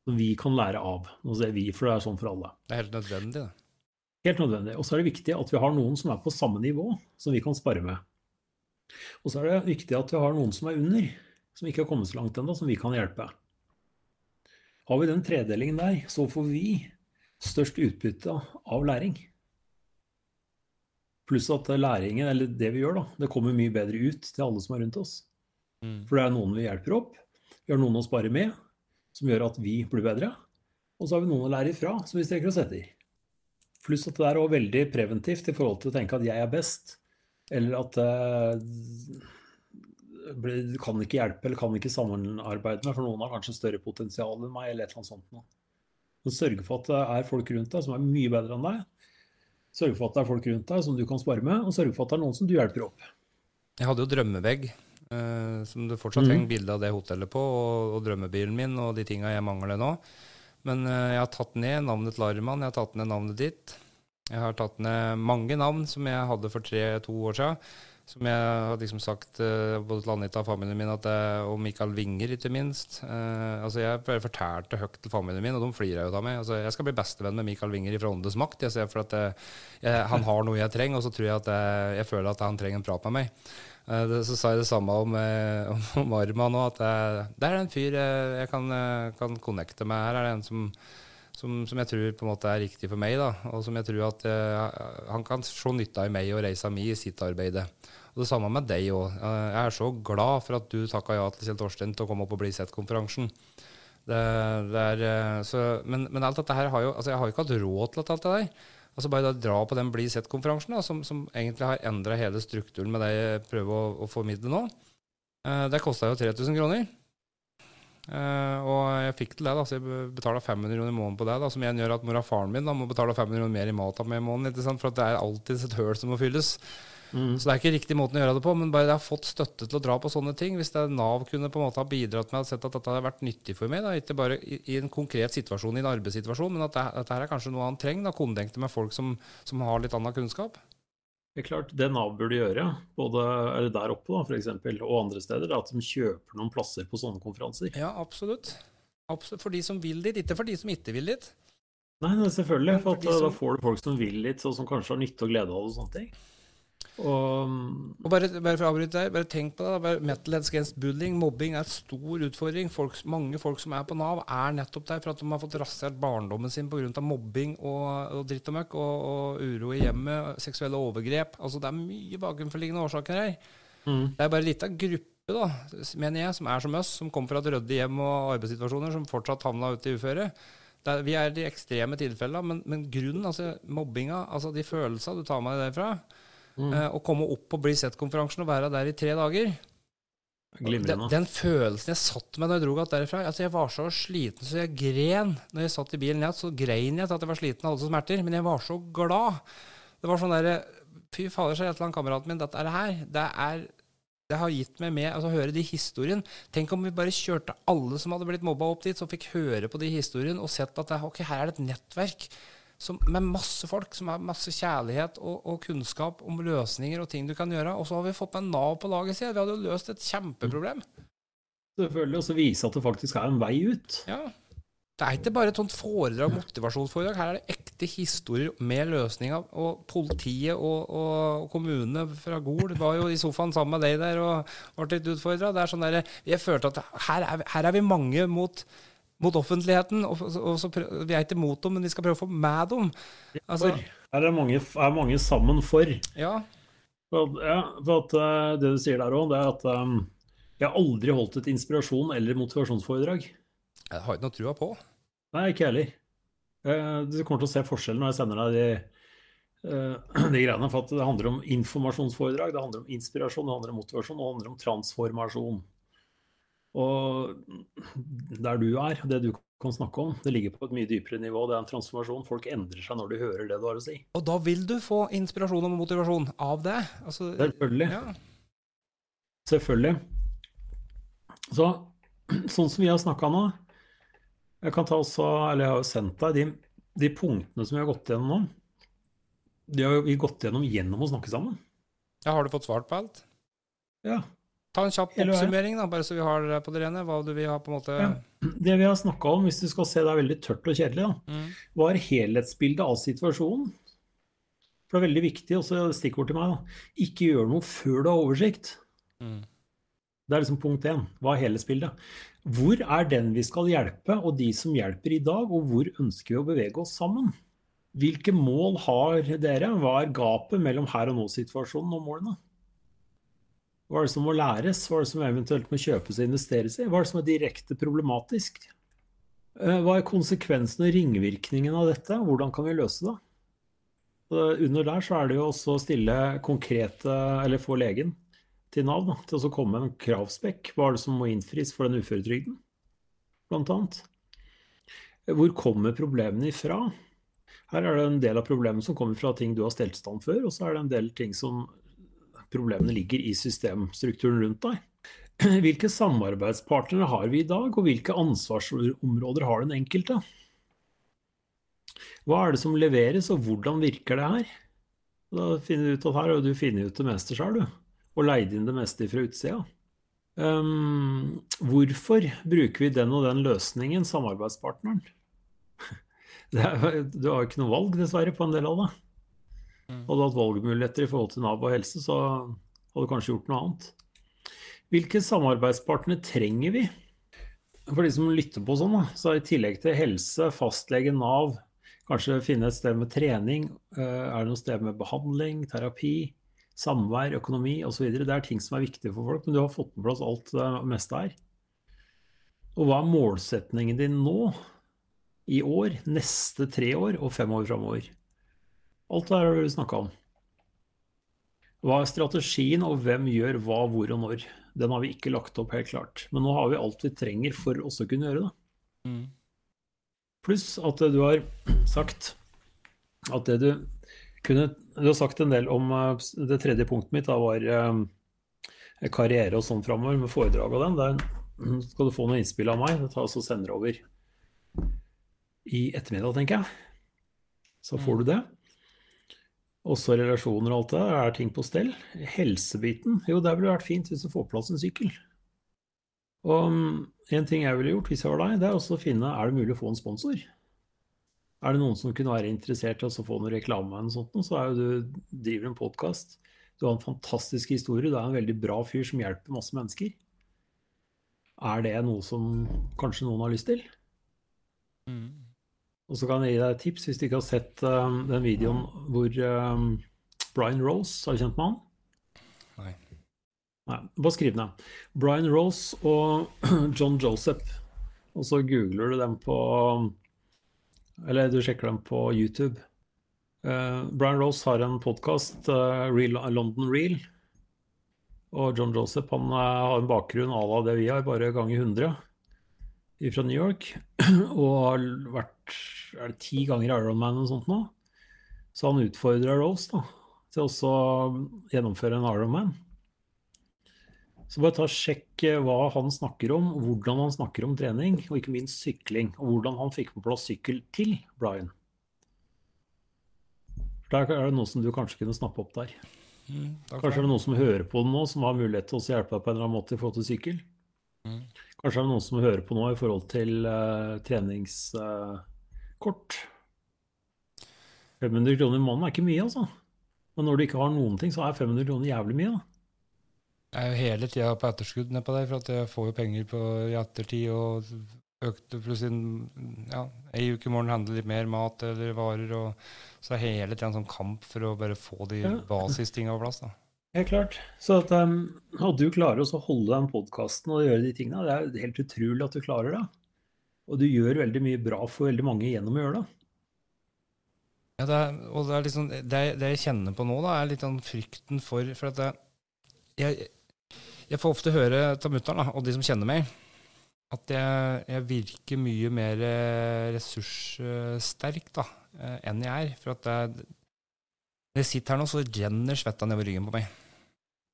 Som vi kan lære av. For det er sånn for alle. Det er helt nødvendig, det. Helt nødvendig. Og så er det viktig at vi har noen som er på samme nivå, som vi kan spare med. Og så er det viktig at vi har noen som er under, som ikke har kommet så langt ennå, som vi kan hjelpe. Har vi den tredelingen der, så får vi størst utbytte av læring. Pluss at læringen, eller det vi gjør, da, det kommer mye bedre ut til alle som er rundt oss. Mm. For det er noen vi hjelper opp, vi har noen å spare med, som gjør at vi blir bedre. Og så har vi noen å lære ifra, som vi strekker oss etter. Pluss at det er også veldig preventivt i forhold til å tenke at jeg er best, eller at uh, kan ikke hjelpe eller kan ikke samarbeide med, for noen har kanskje større potensial enn meg, eller et eller annet sånt noe. Men sørge for at det er folk rundt deg som er mye bedre enn deg. Sørge for at det er folk rundt deg som du kan spare med, og sørge for at det er noen som du hjelper opp. Jeg hadde jo drømmevegg, eh, som du fortsatt mm. henger bilde av det hotellet på, og, og drømmebilen min og de tinga jeg mangler nå. Men uh, jeg har tatt ned navnet Larman, jeg har tatt ned navnet ditt. Jeg har tatt ned mange navn som jeg hadde for tre-to år siden. Som jeg har liksom sagt uh, både til Anita og familien min, at, uh, og Mikael Winger, ikke minst. altså Jeg bare fortalte høyt til familien min, og de flirer jo av meg. Altså jeg skal bli bestevenn med Mikael Winger fra Åndes makt. Jeg ser for at jeg, Han har noe jeg trenger, og så tror jeg at jeg, jeg føler at han trenger en prat med meg. Eh, så sa jeg det samme om, eh, *laughs* om Arman òg, at jeg, det er en fyr jeg, kan, eh, kan, connecte med. Her er det en som, som, som, jeg tror på en måte er riktig for meg, da, og som jeg tror at jeg, han kan se nytta i meg og reisa mi i sitt arbeid. Og Det samme med deg òg. Jeg er så glad for at du takka ja til Kjell Torstein til å komme opp og bli sett-konferansen. Men, men, alt dette her har jo altså Jeg har jo ikke hatt råd til alt det der. Altså bare da dra på den Bli sett-konferansen, som, som, egentlig har endra hele strukturen med det jeg prøver å, å formidle nå. Eh, det kosta jo 3000 kroner. Eh, og jeg fikk til det, da, så jeg betaler 500 kroner i måneden på det. da, Som igjen gjør at mora og faren min da, må betale 500 kroner mer i mat med i måneden. Ikke sant? For det er alltid et høl som må fylles. Mm. Så det er ikke riktig måten å gjøre det på, men bare jeg har fått støtte til å dra på sånne ting. Hvis det er Nav kunne på en måte ha bidratt med å sett at dette har vært nyttig for meg, da, ikke bare i, i en konkret situasjon, i en arbeidssituasjon, men at det, dette her er kanskje noe han trenger, da, kondengte med folk som, som har litt annen kunnskap. Det er klart, det Nav burde gjøre, både der oppe da, for eksempel, og andre steder, er at de kjøper noen plasser på sånne konferanser. Ja, absolutt. absolutt. For de som vil dit, ikke for de som ikke vil dit. Nei, selvfølgelig, for at, som- da får du folk som vil litt, og som kanskje har nytte og glede av det og sånne ting. Og Og bare, bare for å avbryte der, bare tenk på det. Bare Metalheads against bullying, mobbing er en stor utfordring. Folk, mange folk som er på Nav, er nettopp der for at de har fått rasert barndommen sin pga. mobbing og, og dritt og møkk, og, og uro i hjemmet, seksuelle overgrep. Altså Det er mye bakenforliggende årsaker her. mm, Det er bare litt av gruppe, da, mener jeg, som er som oss, som kommer fra et ryddig hjem og arbeidssituasjoner, som fortsatt havna ute i uføre. Det er, vi er de ekstreme tilfellene, men, men grunnen, altså mobbinga, altså de følelsene du tar med deg derfra, mm, eh, å komme opp på Bli sett-konferansen og være der i tre dager den, den følelsen jeg satt med når jeg dro gatt derifra altså Jeg var så sliten så jeg gren. Når jeg satt i bilen så grein jeg til at jeg var sliten og hadde så smerter. Men jeg var så glad. Det var sånn derre Fy fader, sa jeg til han kameraten min, dette er det her. Det er det har gitt meg med altså høre de historiene. Tenk om vi bare kjørte alle som hadde blitt mobba opp dit, som fikk høre på de historiene og sett at det, ok, her er det et nettverk som, med masse folk som har masse kjærlighet og, og kunnskap om løsninger og ting du kan gjøre. Og så har vi fått med Nav på laget, siden. Vi hadde jo løst et kjempeproblem. Selvfølgelig Og så vise at det faktisk er en vei ut. Ja. Det er ikke bare et sånt foredrag, motivasjonsforedrag. Her er det ekte historier med løsninger. Og politiet og, og kommunene fra Gol var jo i sofaen sammen med deg der og ble litt utfordra. Det er sånn der, jeg følte at her er, her er vi mange mot, mot offentligheten. Og, og så prøv, vi er ikke mot dem, men vi skal prøve å få med dem. Altså, er det mange, er mange sammen for. ja. For at, ja, for at eh, det du sier der òg, det er at um, jeg har aldri holdt et inspirasjon- eller motivasjonsforedrag. Jeg har ikke noe trua på. Nei, ikke heller. Eh, Du kommer til å se forskjellen når jeg sender deg de, *clears throat* de greiene. For at det handler om informasjonsforedrag, det handler om inspirasjon, det handler om motivasjon, og det handler om transformasjon. Og der du er, det du kan snakke om, det ligger på et mye dypere nivå. Det er en transformasjon. Folk endrer seg når de hører det du har å si. Og da vil du få inspirasjon og motivasjon av det. Altså, Selvfølgelig. ja. Selvfølgelig. Så sånn som vi har snakka nå Jeg kan ta også, eller jeg har jo sendt deg de, de punktene som vi har gått gjennom nå. De har vi gått gjennom gjennom å snakke sammen. ja, Har du fått svart på alt? Ja. Ta en kjapp oppsummering, da, bare så vi har på det rene. Hva du vil ha på en måte Ja. Det vi har snakka om, hvis du skal se det er veldig tørt og kjedelig, da, Mm. var helhetsbildet av situasjonen. For det er veldig viktig, også stikkord til meg, da. Ikke gjør noe før du har oversikt. Mm. Det er liksom punkt én. Hva er helhetsbildet? Hvor er den vi skal hjelpe, og de som hjelper i dag, og hvor ønsker vi å bevege oss sammen? Hvilke mål har dere? Hva er gapet mellom her og nå-situasjonen og målene? Hva er det som må læres? Hva er det som eventuelt må kjøpes og investeres i? Hva er det som er direkte problematisk? Eh, Hva er konsekvensen og ringvirkningen av dette? Hvordan kan vi løse det? Under der så er det jo også å stille konkrete, eller få legen til Nav da, til å komme med en kravspekk. Hva er det som må innfris for den uføretrygden, blant annet? Hvor kommer problemene ifra? Her er det en del av problemet som kommer fra ting du har stelt stand før, og så er det en del ting som problemene ligger i systemstrukturen rundt deg. *clears throat* Hvilke samarbeidspartnere har vi i dag, og hvilke ansvarsområder har den enkelte? Hva er det som leveres, og hvordan virker det her? Da finner du ut at her har du funnet ut det meste sjøl, du. Og leid inn det meste fra utsida. Um, hvorfor bruker vi den og den løsningen, samarbeidspartneren? *laughs* Er, du har jo ikke noe valg, dessverre, på en del av det. Mm. Hadde du hatt valgmuligheter i forhold til Nav og helse, så hadde du kanskje gjort noe annet. Hvilke samarbeidspartnere trenger vi? For de som lytter på sånn, så i tillegg til helse, fastlege, Nav, kanskje finne et sted med trening, eh, er det noe sted med behandling, terapi, samvær, økonomi osv. Det er ting som er viktige for folk, men du har fått på plass alt det meste her. Og hva er målsetningen din nå, i år, neste tre år og fem år framover? Alt det her har du snakka om. Hva er strategien, og hvem gjør hva, hvor og når? Den har vi ikke lagt opp helt klart. Men nå har vi alt vi trenger for også å kunne gjøre det. Mm. Pluss at du har sagt at det du kunne du har sagt en del om uh, Det tredje punktet mitt da var uh, karriere og sånn framover, med foredrag og den. Der skal du få noen innspill av meg. Det tar og sender over i ettermiddag, tenker jeg. Så får du det. Også relasjoner og alt det. Er ting på stell? Helsebiten? Jo, det ville vært fint hvis du får plass en sykkel. Og mm, en ting jeg ville gjort hvis jeg var deg, det er også å finne er det mulig å få en sponsor. Er det noen som kunne være interessert i å få noe reklame, eller sånt, så er jo du driver en podkast. Du har en fantastisk historie, du er en veldig bra fyr som hjelper masse mennesker. Er det noe som kanskje noen har lyst til? Mm. Og så kan jeg gi deg et tips hvis du ikke har sett um, den videoen hvor um, Brian Rose har kjent med han. Nei. Nei, Bare skriv ned. Brian Rose og *clears throat* John Joseph. Og så googler du dem på Eller du sjekker dem på YouTube. Uh, Brian Rose har en podkast, uh, eh, London Real. Og John Joseph han uh, har en bakgrunn à la det vi har, bare ganger 100 fra New York. *clears throat* og har vært er det ti ganger Ironman og sånt nå. Så han utfordrer Rose da, til også å gjennomføre en Ironman. Så bare ta og sjekk eh, hva han snakker om, hvordan han snakker om trening, og ikke minst sykling. Og hvordan han fikk på plass sykkel til Brian. Der er det noe som du kanskje kunne snappe opp der. Mm, kanskje er det noen som hører på nå, som har mulighet til å hjelpe deg på en eller annen måte i forhold til sykkel. Mm. Kanskje er det noen som hører på nå i forhold til uh, trenings... Uh, 500 kroner i måneden er ikke mye, altså. Men når du ikke har noen ting, så er 500 kroner jævlig mye. da. Jeg er jo hele tida på etterskudd nedpå der, for at jeg får jo penger på i ettertid. og økte plutselig ja, Ei uke i morgen handler litt mer mat eller varer. og Så er hele tida en sånn kamp for å bare få de ja. basistinga på plass. da. Helt klart. Så at, um, at du klarer å holde den podkasten og gjøre de tingene, det er helt utrolig at du klarer det. Og du gjør veldig mye bra for veldig mange gjennom å gjøre det. Ja, det er, og det, er liksom, det, det, jeg kjenner på nå, da, er litt den frykten for For at jeg, jeg, jeg får ofte høre av mutter'n og de som kjenner meg, at jeg, jeg virker mye mer eh, ressurssterk da, eh, enn jeg er. For at jeg, når jeg sitter her nå, så renner svetta nedover ryggen på meg.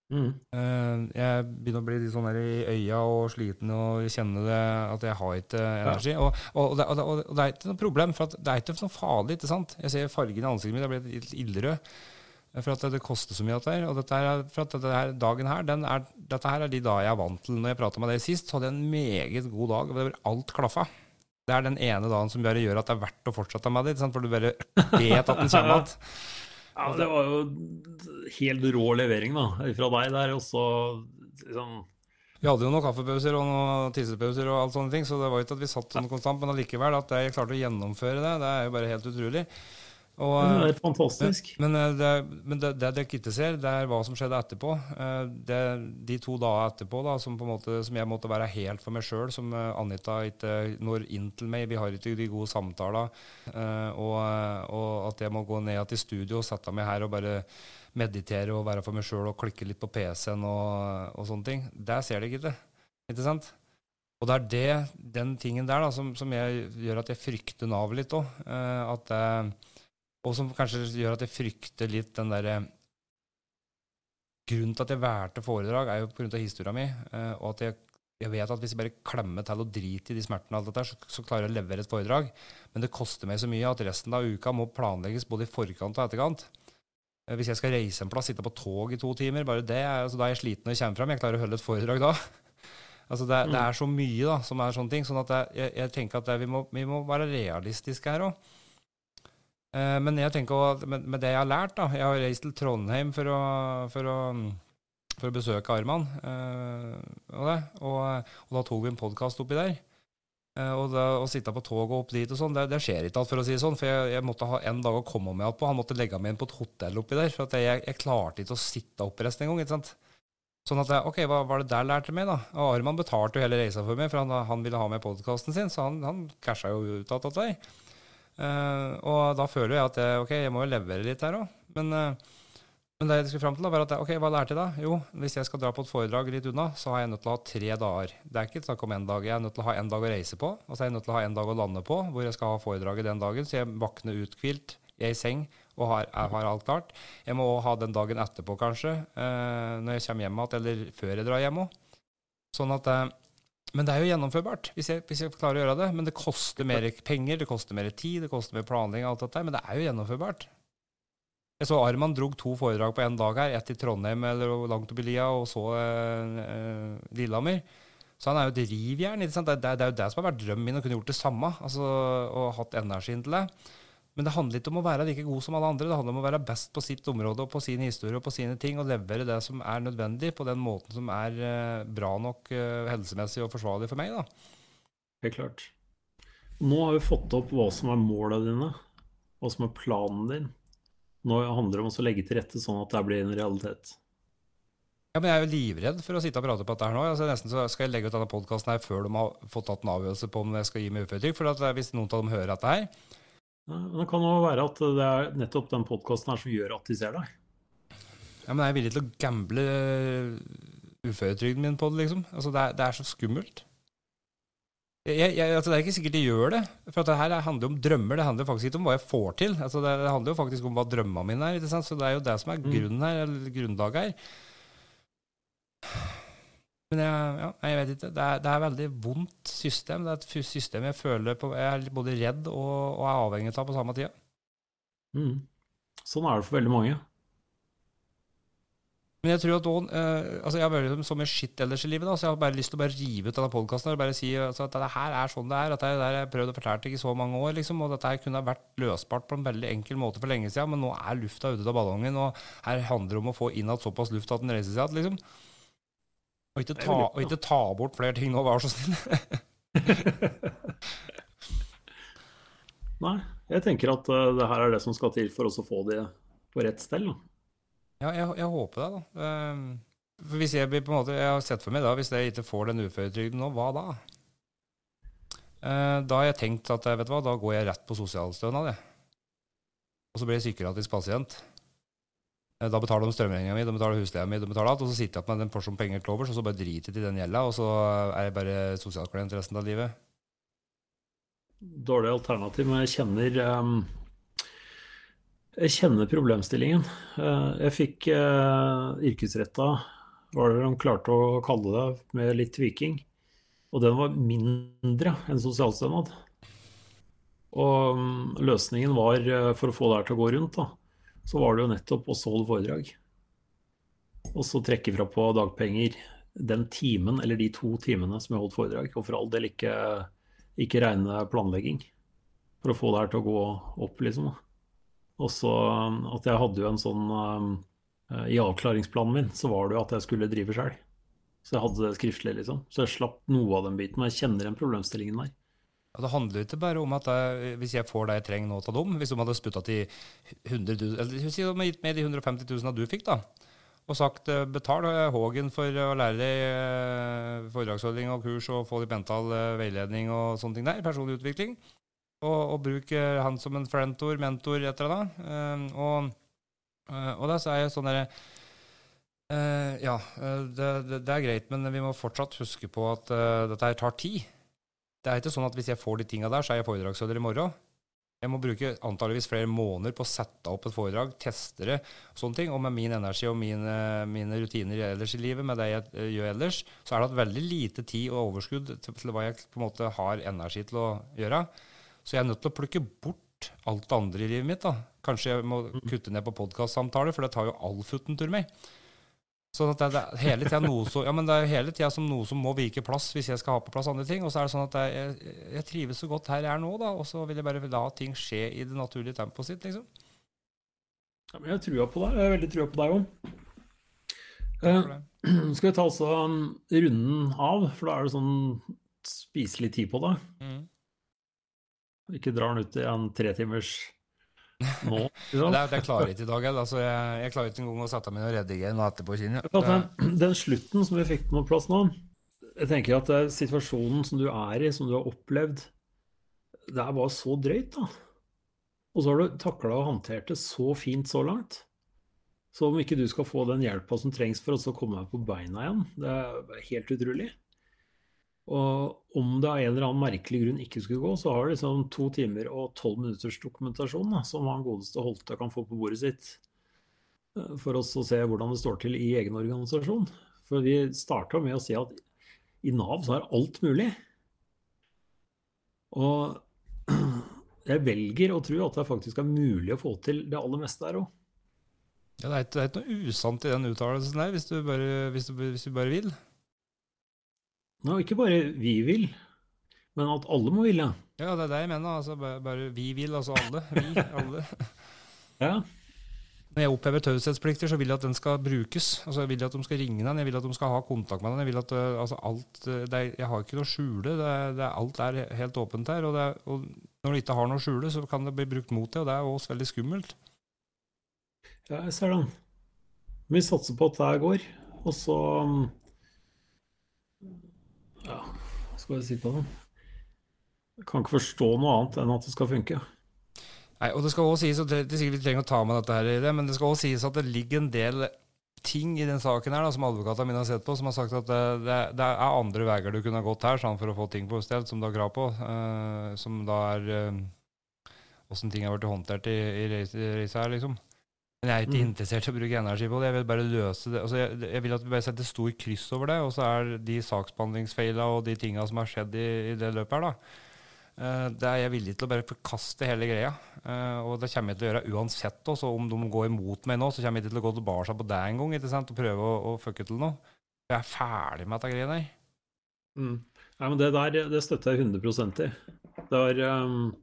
Mm. Eh, jeg begynner å bli litt sånn i øya og sliten og kjenne det, at jeg har ikke energi. Ja. Og, og, og, det, og, det, er ikke noe problem, for det er ikke noe farlig. ikke sant? Jeg ser fargen i ansiktet mitt, jeg blir litt ildrød. For at det koster så mye. Dette her, og dette her, for at dette her, dagen her, er, dette her er de dager jeg er vant til. Når jeg prata med deg sist, så hadde jeg en meget god dag. og det ble alt klaffa. Det er den ene dagen som bare gjør at det er verdt å fortsette med det. For du bare vet at den kommer *laughs* igjen. Ja, det var jo helt rå levering da, fra deg der. Også, liksom vi hadde jo noen kaffepauser og noen tissepauser og alt sånne ting, så det var jo ikke at vi satt sånn konstant, men allikevel at jeg klarte å gjennomføre det, det er jo bare helt utrolig. Og, det er fantastisk. Men, men, eh, det, men det, det, ser, det er hva som skjedde etterpå. Eh, det, de to dager etterpå da, som, måte, som, jeg måtte være helt for meg sjøl, som eh, Anita ikke når inn til meg. Vi har ikke de gode samtaler. Og, og at jeg må gå ned til studio og sette meg her og bare meditere og være for meg sjøl og klikke litt på PC-en og, og, sånne ting. Det ser dere ikke. Ikke sant? Og det er det, den tingen der da, som, som jeg, gjør at jeg frykter Nav litt òg. At og som kanskje gjør at jeg frykter litt den derre Grunnen til at jeg valgte foredrag, er jo pga. historia mi. Eh, og at jeg, jeg, vet at hvis jeg bare klemmer til og driter i de smertene, og alt dette, så, så, klarer jeg å levere et foredrag. Men det koster meg så mye at resten av uka må planlegges både i forkant og etterkant. Eh, hvis jeg skal reise en plass, sitte på tog i to timer, bare det, altså, da er jeg sliten når jeg kommer fram. Jeg klarer å holde et foredrag da. *laughs* Altså det, det, er så mye da, som er sånne ting. sånn at jeg, jeg tenker at det, vi, må, vi, må, være realistiske her òg. Eh, men jeg tenker med, det jeg har lært da, Jeg har reist til Trondheim for å, for å, for å besøke Arman. Eh, og, og, og, da tok vi en podkast oppi der. Eh, og det, å sitte på toget og opp dit og sånn, det, det, skjer ikke alt, for å si det sånn. For jeg, jeg måtte ha en dag å komme meg opp på. Han måtte legge meg inn på et hotell oppi der. For jeg, jeg, klarte ikke å sitte oppreist engang. Sånn at OK, hva var det der lærte meg, da? Og Arman betalte jo hele reisa for meg, for han, han ville ha med podkasten sin, så han, han casha jo ut av dette. Uh, og da føler jeg at jeg, ok, jeg må jo levere litt her òg. Men, uh, men, det jeg skulle fram til, da, var at ok, hva lærte jeg da? Jo, hvis jeg skal dra på et foredrag litt unna, så har jeg nødt til å ha tre dager. Det er ikke snakk om én dag. Jeg er nødt til å ha en dag å reise på, og så er jeg nødt til å ha en dag å lande på, hvor jeg skal ha foredraget den dagen. Så jeg våkner uthvilt jeg er i seng og har, har alt klart. Jeg må òg ha den dagen etterpå, kanskje, uh, når jeg kommer hjem igjen, eller før jeg drar hjem òg. Sånn at Men det er jo gjennomførbart, hvis jeg, hvis jeg, klarer å gjøre det. Men det koster mer penger, det koster mer tid, det koster mer planlegging, alt dette, men det er jo gjennomførbart. Jeg så Arman drog to foredrag på én dag her, ett i Trondheim eller langt oppi lia, og så eh, Lillehammer. Så han er jo et rivjern. Det, det, det, er jo det som har vært drømmen min, å kunne gjort det samme. Altså, og hatt energien til det. Men det handler ikke om å være like god som alle andre. Det handler om å være best på sitt område og på sin historie og på sine ting, og levere det som er nødvendig, på den måten som er uh, bra nok uh, helsemessig og forsvarlig for meg. da. Helt klart. Nå har vi fått opp hva som er måla dine, hva som er planen din. Nå handler det om å legge til rette sånn at det blir en realitet. Ja, men Jeg er jo livredd for å sitte og prate på dette her nå. Altså, nesten så Skal jeg legge ut denne podkasten før de har fått tatt en avgjørelse på om jeg skal gi meg uføretrygd? For eh, hvis noen av dem hører dette her, det kan jo være at det er nettopp den podkasten her som gjør at de ser deg. Ja, men jeg er villig til å gamble uføretrygden min på det, liksom. Altså, det er, det er så skummelt. Jeg, jeg, altså, det er ikke sikkert de gjør det. For det her handler jo om drømmer. Det handler faktisk ikke om hva jeg får til. Altså, det, det, handler jo faktisk om hva drømmene mine er. Så det er jo det som er mm. grunnen her, eller grunnlaget her. Men jeg, ja, jeg vet ikke. Det er, det er veldig vondt system. Det er et system jeg føler på, jeg er både redd og, og er avhengig av på samme tida. Mm. Sånn er det for veldig mange. Men jeg tror at også, eh, altså jeg har vært så mye skitt ellers i livet, da, så jeg har bare lyst til å bare rive ut denne podkasten og bare si altså, at det her er sånn det er. at det har jeg prøvd å fortelle i så mange år, liksom, og dette her kunne vært løsbart på en veldig enkel måte for lenge siden, men nå er lufta ute av ballongen, og her handler det om å få inn såpass luft at den reiser seg igjen. Liksom. Og ikke, ta, og ikke ta bort flere ting nå, vær så snill. *laughs* Nei, jeg tenker at uh, det her er det som skal til for oss å få det på rett stell. Ja, jeg, jeg, håper det, da. Um, for hvis jeg på en måte, jeg har sett for meg da, hvis jeg ikke får den uføretrygden nå, hva da? Uh, da har jeg tenkt at vet du hva, da går jeg rett på sosialstønad, jeg. Og så blir jeg psykiatrisk pasient. Eh, da betaler de strømregninga mi, de betaler husleia mi, de betaler alt. Og så sitter jeg med en porsjon penger til overs, og så bare driter jeg i den gjelda, og så er jeg bare sosialklient resten av livet. Dårlig alternativ, men jeg kjenner um, Jeg kjenner problemstillingen. Uh, jeg fikk uh, yrkesretta, hva det de klarte å kalle det, med litt viking. Og den var mindre enn sosialstønad. Og um, løsningen var, for å få det her til å gå rundt, da, så var det jo nettopp også holde foredrag. Og så trekke fra på dagpenger den timen eller de to timene som jeg holdt foredrag. Og for all del ikke, ikke regne planlegging for å få det her til å gå opp, liksom. Og så at jeg hadde jo en sånn uh, I avklaringsplanen min så var det jo at jeg skulle drive sjøl. Så jeg hadde det skriftlig, liksom. Så jeg slapp noe av den biten. Men jeg kjenner den problemstillingen der. Og Det handler ikke bare om at jeg, hvis jeg får det jeg trenger nå av dem Hvis de hadde spytta til 100 000, eller si de hadde gitt meg de 150 000 du fikk, da, og sagt eh, betal Hågen for å lære deg eh, foredragsholdning og kurs og få litt mental eh, veiledning og sånne ting der, personlig utvikling, og, og bruk han som en frentor, mentor, et eller annet. Og, og da er jeg sånn derre Ja, det, det, det, er greit, men vi må fortsatt huske på at dette her tar tid. Det er ikke sånn at hvis jeg får de tinga der, så er jeg foredragsholder i morgen. Jeg må bruke antageligvis flere måneder på å sette opp et foredrag, teste det, sånne ting. Og med min energi og mine, mine rutiner ellers i livet, med det jeg uh, gjør ellers, så er det hatt veldig lite tid og overskudd til, til, hva jeg på en måte har energi til å gjøre. Så jeg er nødt til å plukke bort alt det andre i livet mitt. da. Kanskje jeg må mm. kutte ned på podkastsamtaler, for det tar jo all futten tur meg. Sånn at det, det, er hele tida noe så, ja, men det er hele tida som noe som må vike plass hvis jeg skal ha på plass andre ting. Og så er det sånn at jeg, jeg trives så godt her jeg er nå, da, og så vil jeg bare la ting skje i det naturlige tempoet sitt, liksom. Ja, men jeg trua på deg. Jeg har veldig trua på deg òg. Uh, *clears throat* skal vi ta også um, runden av, for da er det sånn spiselig tid på det. Mm. Ikke drar den ut i en tretimers nå, Liksom. *laughs* det, det klarer jeg ikke i dag. Altså, jeg, jeg, klarer ikke engang å sette meg ned og redigere noe etterpå. Kinn, den, den, slutten som vi fikk på plass nå, jeg tenker at uh, situasjonen som du er i, som du har opplevd, det er bare så drøyt, da. Og så har du takla og håndtert det så fint så langt. Så om ikke du skal få den hjelpa som trengs for å komme deg på beina igjen, det er helt utrolig. Og om det av en eller annen merkelig grunn ikke skulle gå, så har du liksom to timer og tolv minutters dokumentasjon da, som han godeste Holte kan få på bordet sitt eh, for oss å se hvordan det står til i egen organisasjon. For vi starta med å si at i Nav så er alt mulig. Og *clears throat* jeg velger å tro at det faktisk er mulig å få til det aller meste der òg. Ja, det, er ikke, noe usant i den uttalelsen der, hvis du, bare, hvis, du, hvis du bare vil. Nå, ikke bare vi vil, men at alle må ville. Ja, det er det jeg mener. Altså, bare, bare vi vil, altså alle. Vi, *laughs* alle. ja. Når jeg opphever taushetsplikter, så vil jeg at den skal brukes. Altså, jeg vil at de skal ringe den, jeg vil at de skal ha kontakt med den. Jeg vil at uh, altså, alt uh, er, Jeg har ikke noe å skjule. Det er, det er, alt er helt åpent her. Og, er, og, når du ikke har noe å skjule, så kan det bli brukt mot det, og det er også veldig skummelt. Ja, jeg ser den. Vi satser på at det går. Og så um, ja, hva skal jeg si på det? Jeg kan ikke forstå noe annet enn at det skal funke. Nei, og det skal også sies, og det, det Vi trenger å ta med dette her i det, men det skal også sies at det ligger en del ting i den saken her da, som advokatene mine har sett på, som har sagt at det, det, det er andre veier du kunne ha gått her sånn, for å få ting på sted som du har krav på. Uh, som da er Åssen uh, ting har blitt håndtert i, i racet her, liksom. Men jeg er ikke mm. interessert i å bruke energi på det. Jeg vil bare løse det. Altså, jeg, jeg, vil at vi bare setter stor kryss over det, og så er de saksbehandlingsfeila og de tinga som har skjedd i, i det løpet her, da. Uh, det er jeg villig til å bare forkaste hele greia. Uh, og det kommer jeg til å gjøre uansett. Også. Om de går imot meg nå, så kommer jeg til å gå tilbake på det en gang ikke sant? og prøve å, å fucke til noe. Jeg er ferdig med dette greiene her. Mm. Nei, men det der det støtter jeg 100 i. Det var um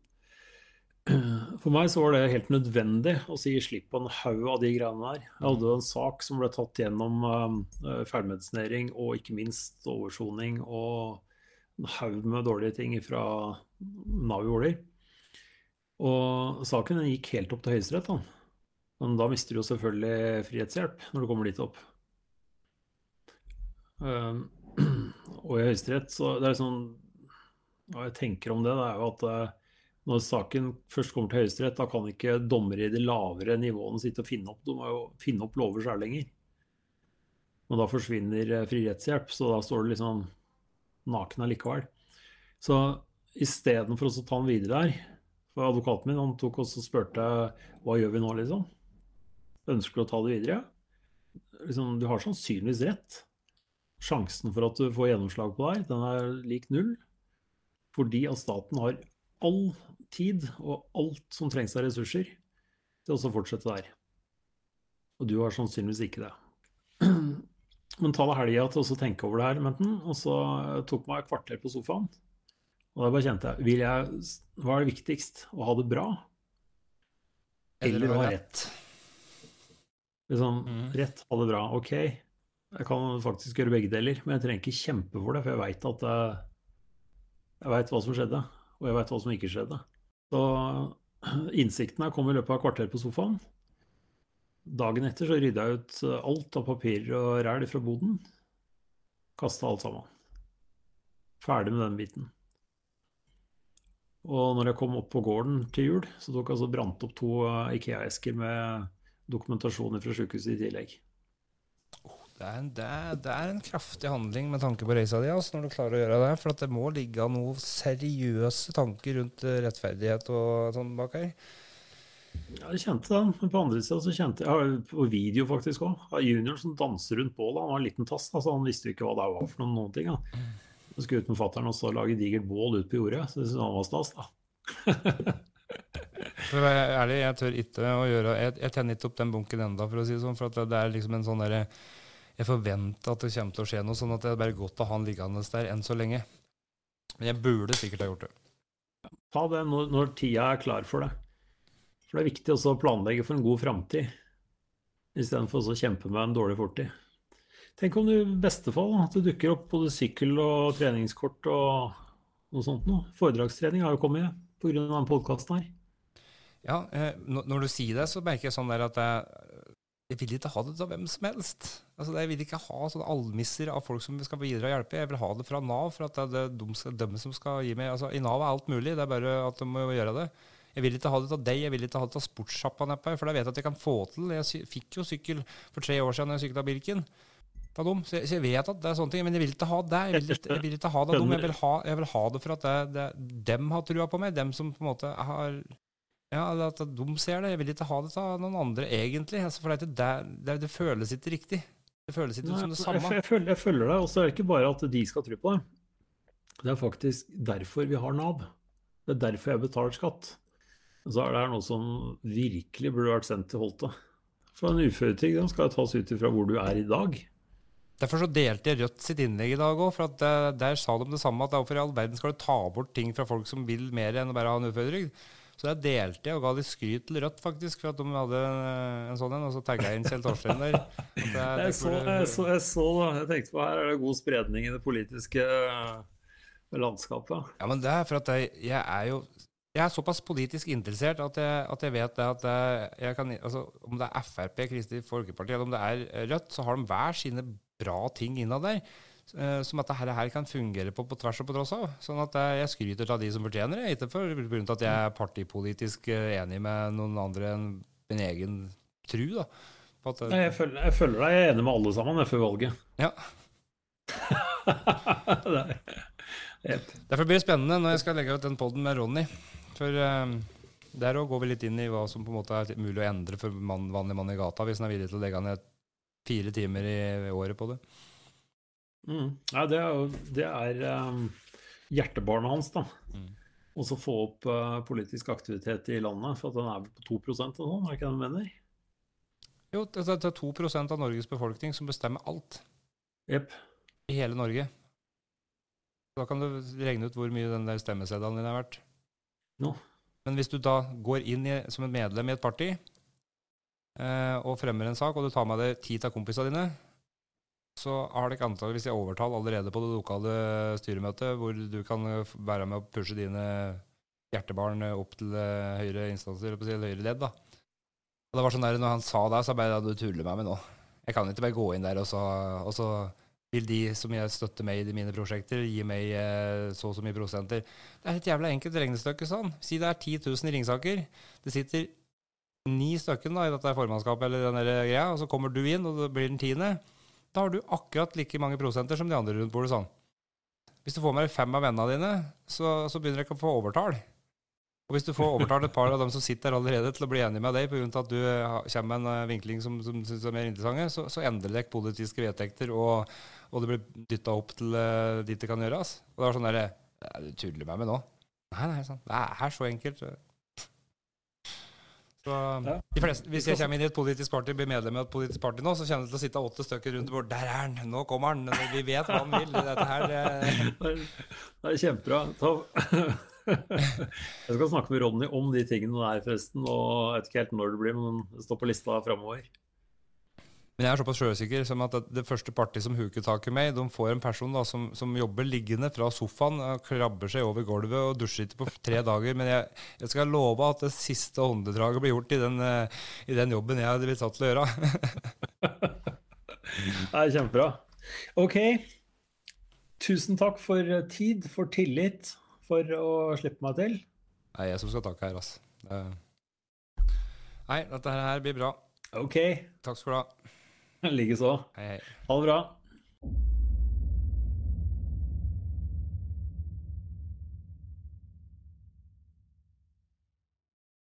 for meg så var det helt nødvendig å si slipp på en haug av de greiene der. Jeg hadde en sak som ble tatt gjennom uh, feilmedisinering og ikke minst oversoning og en haug med dårlige ting fra Nav Åler. Og saken gikk helt opp til Høyesterett. Men da mister du jo selvfølgelig frihetshjelp når du kommer dit opp. Uh, *clears throat* og i Høyesterett så det er sånn Hva jeg tenker om det, det er jo at uh, når saken først kommer til Høyesterett, da kan ikke dommere i de lavere nivåene sitte og finne opp. De må jo finne opp lover sjøl lenger. Og da forsvinner eh, fri rettshjelp, så da står du liksom naken allikevel. Så istedenfor å ta den videre der For advokaten min han tok også og spurte hva gjør vi nå, liksom? Ønsker du å ta det videre? Liksom, du har sannsynligvis rett. Sjansen for at du får gjennomslag på det her, den er lik null. Fordi at staten har all tid og alt som trengs av ressurser til å fortsette der. Og du har sannsynligvis ikke det. *clears throat* Men ta deg helga til å tenke over det her, Menten. Og så tok meg et kvarter på sofaen. Og da bare kjente jeg, vil jeg Hva er det viktigst? Å ha det bra? Eller å ha rett? Liksom, mm. rett, ha det bra. Ok, jeg kan faktisk gjøre begge deler, men jeg trenger ikke kjempe for det, for jeg veit at jeg, jeg veit hva som skjedde, og jeg veit hva som ikke skjedde. Så *clears throat* innsikten her kom i løpet av et kvarter på sofaen. Dagen etter så rydda jeg ut alt av papirer og ræl fra boden. Kasta alt sammen. Ferdig med den biten. Og når jeg kom opp på gården til jul, så tok jeg altså brant opp to Ikea-esker med dokumentasjoner fra sykehuset i tillegg. Det er, en, det, er, det er, en, kraftig handling med tanke på reisa di, altså, når du klarer å gjøre det. For det må ligge noen seriøse tanker rundt eh, rettferdighet og sånn bak her. Ja, jeg kjente den. Men på andre sida så kjente jeg på video faktisk òg. Junior som danser rundt bålet. Han var en liten tass, altså, han visste jo ikke hva det var for noen, noen ting. Da. Så skulle ut med fatter'n og lage digert bål ut på jordet. Så det syntes han var stas, da. for å være ærlig, jeg tør ikke å gjøre Jeg, jeg tenner ikke opp den bunken enda, for å si det sånn. For det, det er liksom en sånn derre jeg forventer at det kommer til å skje noe, sånn at det er bare godt å ha han liggende der enn så lenge. Men jeg burde sikkert ha gjort det. Ta det når, når tida er klar for det. For det er viktig også å planlegge for en god framtid, istedenfor å kjempe med en dårlig fortid. Tenk om du i beste fall at det dukker opp både sykkel og treningskort og noe sånt noe. Foredragstrening har jo kommet pga. denne podkasten her. Ja, eh, når du sier det, så merker jeg sånn der at jeg jeg vil ikke ha det av hvem som helst. Altså, jeg vil ikke ha sånne almisser av folk som skal bidra og hjelpe. Jeg vil ha det fra Nav, for at det er de, skal, de som skal gi meg altså, I Nav er alt mulig, det er bare at de må gjøre det. Jeg vil ikke ha det av deg, jeg vil ikke ha det av sportssjappa nedpå her, for jeg vet at jeg kan få til. Jeg fikk jo sykkel for tre år siden da jeg sykla Birken. dem. Så jeg, så jeg vet at det er sånne ting, men jeg vil ikke ha det. Jeg vil jeg vil ikke ha det av dem. Jeg vil ha, jeg vil ha det for at det, det, dem har trua på meg. Dem som på en måte har ja, At de ser det. Jeg vil ikke ha det av noen andre, egentlig. Altså, for det, det, det, føles ikke riktig. Det føles ikke Nei, som det samme. Jeg, jeg, følger, jeg følger deg. Og så er det ikke bare at de skal tro på det. Det er faktisk derfor vi har Nav. Det er derfor jeg betaler skatt. Så er det noe som virkelig burde vært sendt til Holte. For en uføretrygd skal tas ut ifra hvor du er i dag. Derfor så delte jeg Rødt sitt innlegg i dag òg, for at der, eh, der sa de det samme. At hvorfor i all verden skal du ta bort ting fra folk som vil mer enn å bare ha en uføretrygd? Så der delte jeg og ga litt skryt til Rødt, faktisk, for at de hadde en sånn en. Og så tagga jeg inn Kjell Torstein der. *laughs* Jeg, jeg, så, jeg, så, jeg, så. Jeg tenkte på her er det god spredning i det politiske eh, landskapet. Ja, men det er for at jeg, jeg er jo jeg er såpass politisk interessert at jeg, at jeg vet det at jeg kan, altså, om det er Frp, Kristelig Folkeparti eller om det er Rødt, så har de hver sine bra ting innad der. Eh, som at dette her kan fungere på, på tvers og på tross av. Sånn at eh, jeg skryter av de som fortjener det, ikke for grunn til at jeg er partipolitisk eh, enig med noen andre enn min egen tru. da. At, Nei, jeg, føler, jeg, føler, deg jeg er enig med alle sammen før valget. Ja. *laughs* Derfor blir det spennende når jeg skal legge ut den poden med Ronny. For um, der òg går vi litt inn i hva som på en måte er mulig å endre for man, vanlig mann i gata, hvis han er villig til å legge ned fire timer i året på det. Mm. Ja, det er det er um, hjertebarnet hans, da. Mm. Og så få opp uh, politisk aktivitet i landet, for at den er på 2 og sånn, er ikke det du mener? Jo, det er 2% av Norges befolkning som bestemmer alt. Yep. I hele Norge. Da kan du regne ut hvor mye den der stemmeseddelen din er verdt. No. Men hvis du da går inn i, som et medlem i et parti eh, og fremmer en sak, og du tar med deg ti av kompisene dine, så har dere antakeligvis overtall allerede på det lokale styremøtet, hvor du kan være med å pushe dine hjertebarn opp til høyere instanser, eller høyere ledd. da. Og det var sånn der, når han sa det, så bare du tuller meg med nå. Jeg kan ikke bare gå inn der, og så, og så vil de som jeg støtter meg i mine prosjekter, gi meg eh, så og så mye prosenter. Det er et jævla enkelt regnestykke sånn. Si det er 10 000 i Ringsaker. Det sitter ni stykker i dette formannskapet eller den greia, og så kommer du inn, og det blir den tiende. Da har du akkurat like mange prosenter som de andre rundt bordet. sånn. Hvis du får med fem av vennene dine, så, så begynner du ikke å få overtall. Og hvis du får overtalt et par av dem som sitter der allerede til å bli enig med deg pga. at du kommer med en eh, vinkling som, som syns er mer interessant, så, så endrer dere politiske vedtekter, og, og det blir dytta opp til uh, dit det kan gjøres. Og det var sånn derre Du tuller meg med nå? Nei, nei, sånn. det er så enkelt. Så, ja. fleste, hvis jeg kommer inn i et politisk party blir medlem av et politisk party nå, så kommer det til å sitte åtte stykker rundt bordet. Der er han! Nå kommer han! Vi vet hva han vil. Dette her det... det er kjempebra. Jeg skal snakke med Ronny om de tingene der, forresten. Og jeg vet ikke helt når det blir, men det står på lista framover. Men jeg er såpass sjøsikker som at det første partiet som huker tak i meg, de får en person da, som, som, jobber liggende fra sofaen, krabber seg over gulvet og dusjer ikke på tre dager. Men jeg, jeg, skal love at det siste åndedraget blir gjort i den, eh, i den jobben jeg hadde blitt satt til å gjøre. *laughs* det er kjempebra. OK. Tusen takk for tid, for tillit, for å slippe meg til. Det er jeg som skal takke her, altså. Nei, dette her blir bra. OK. Takk skal du ha. Likeså. Ha det bra.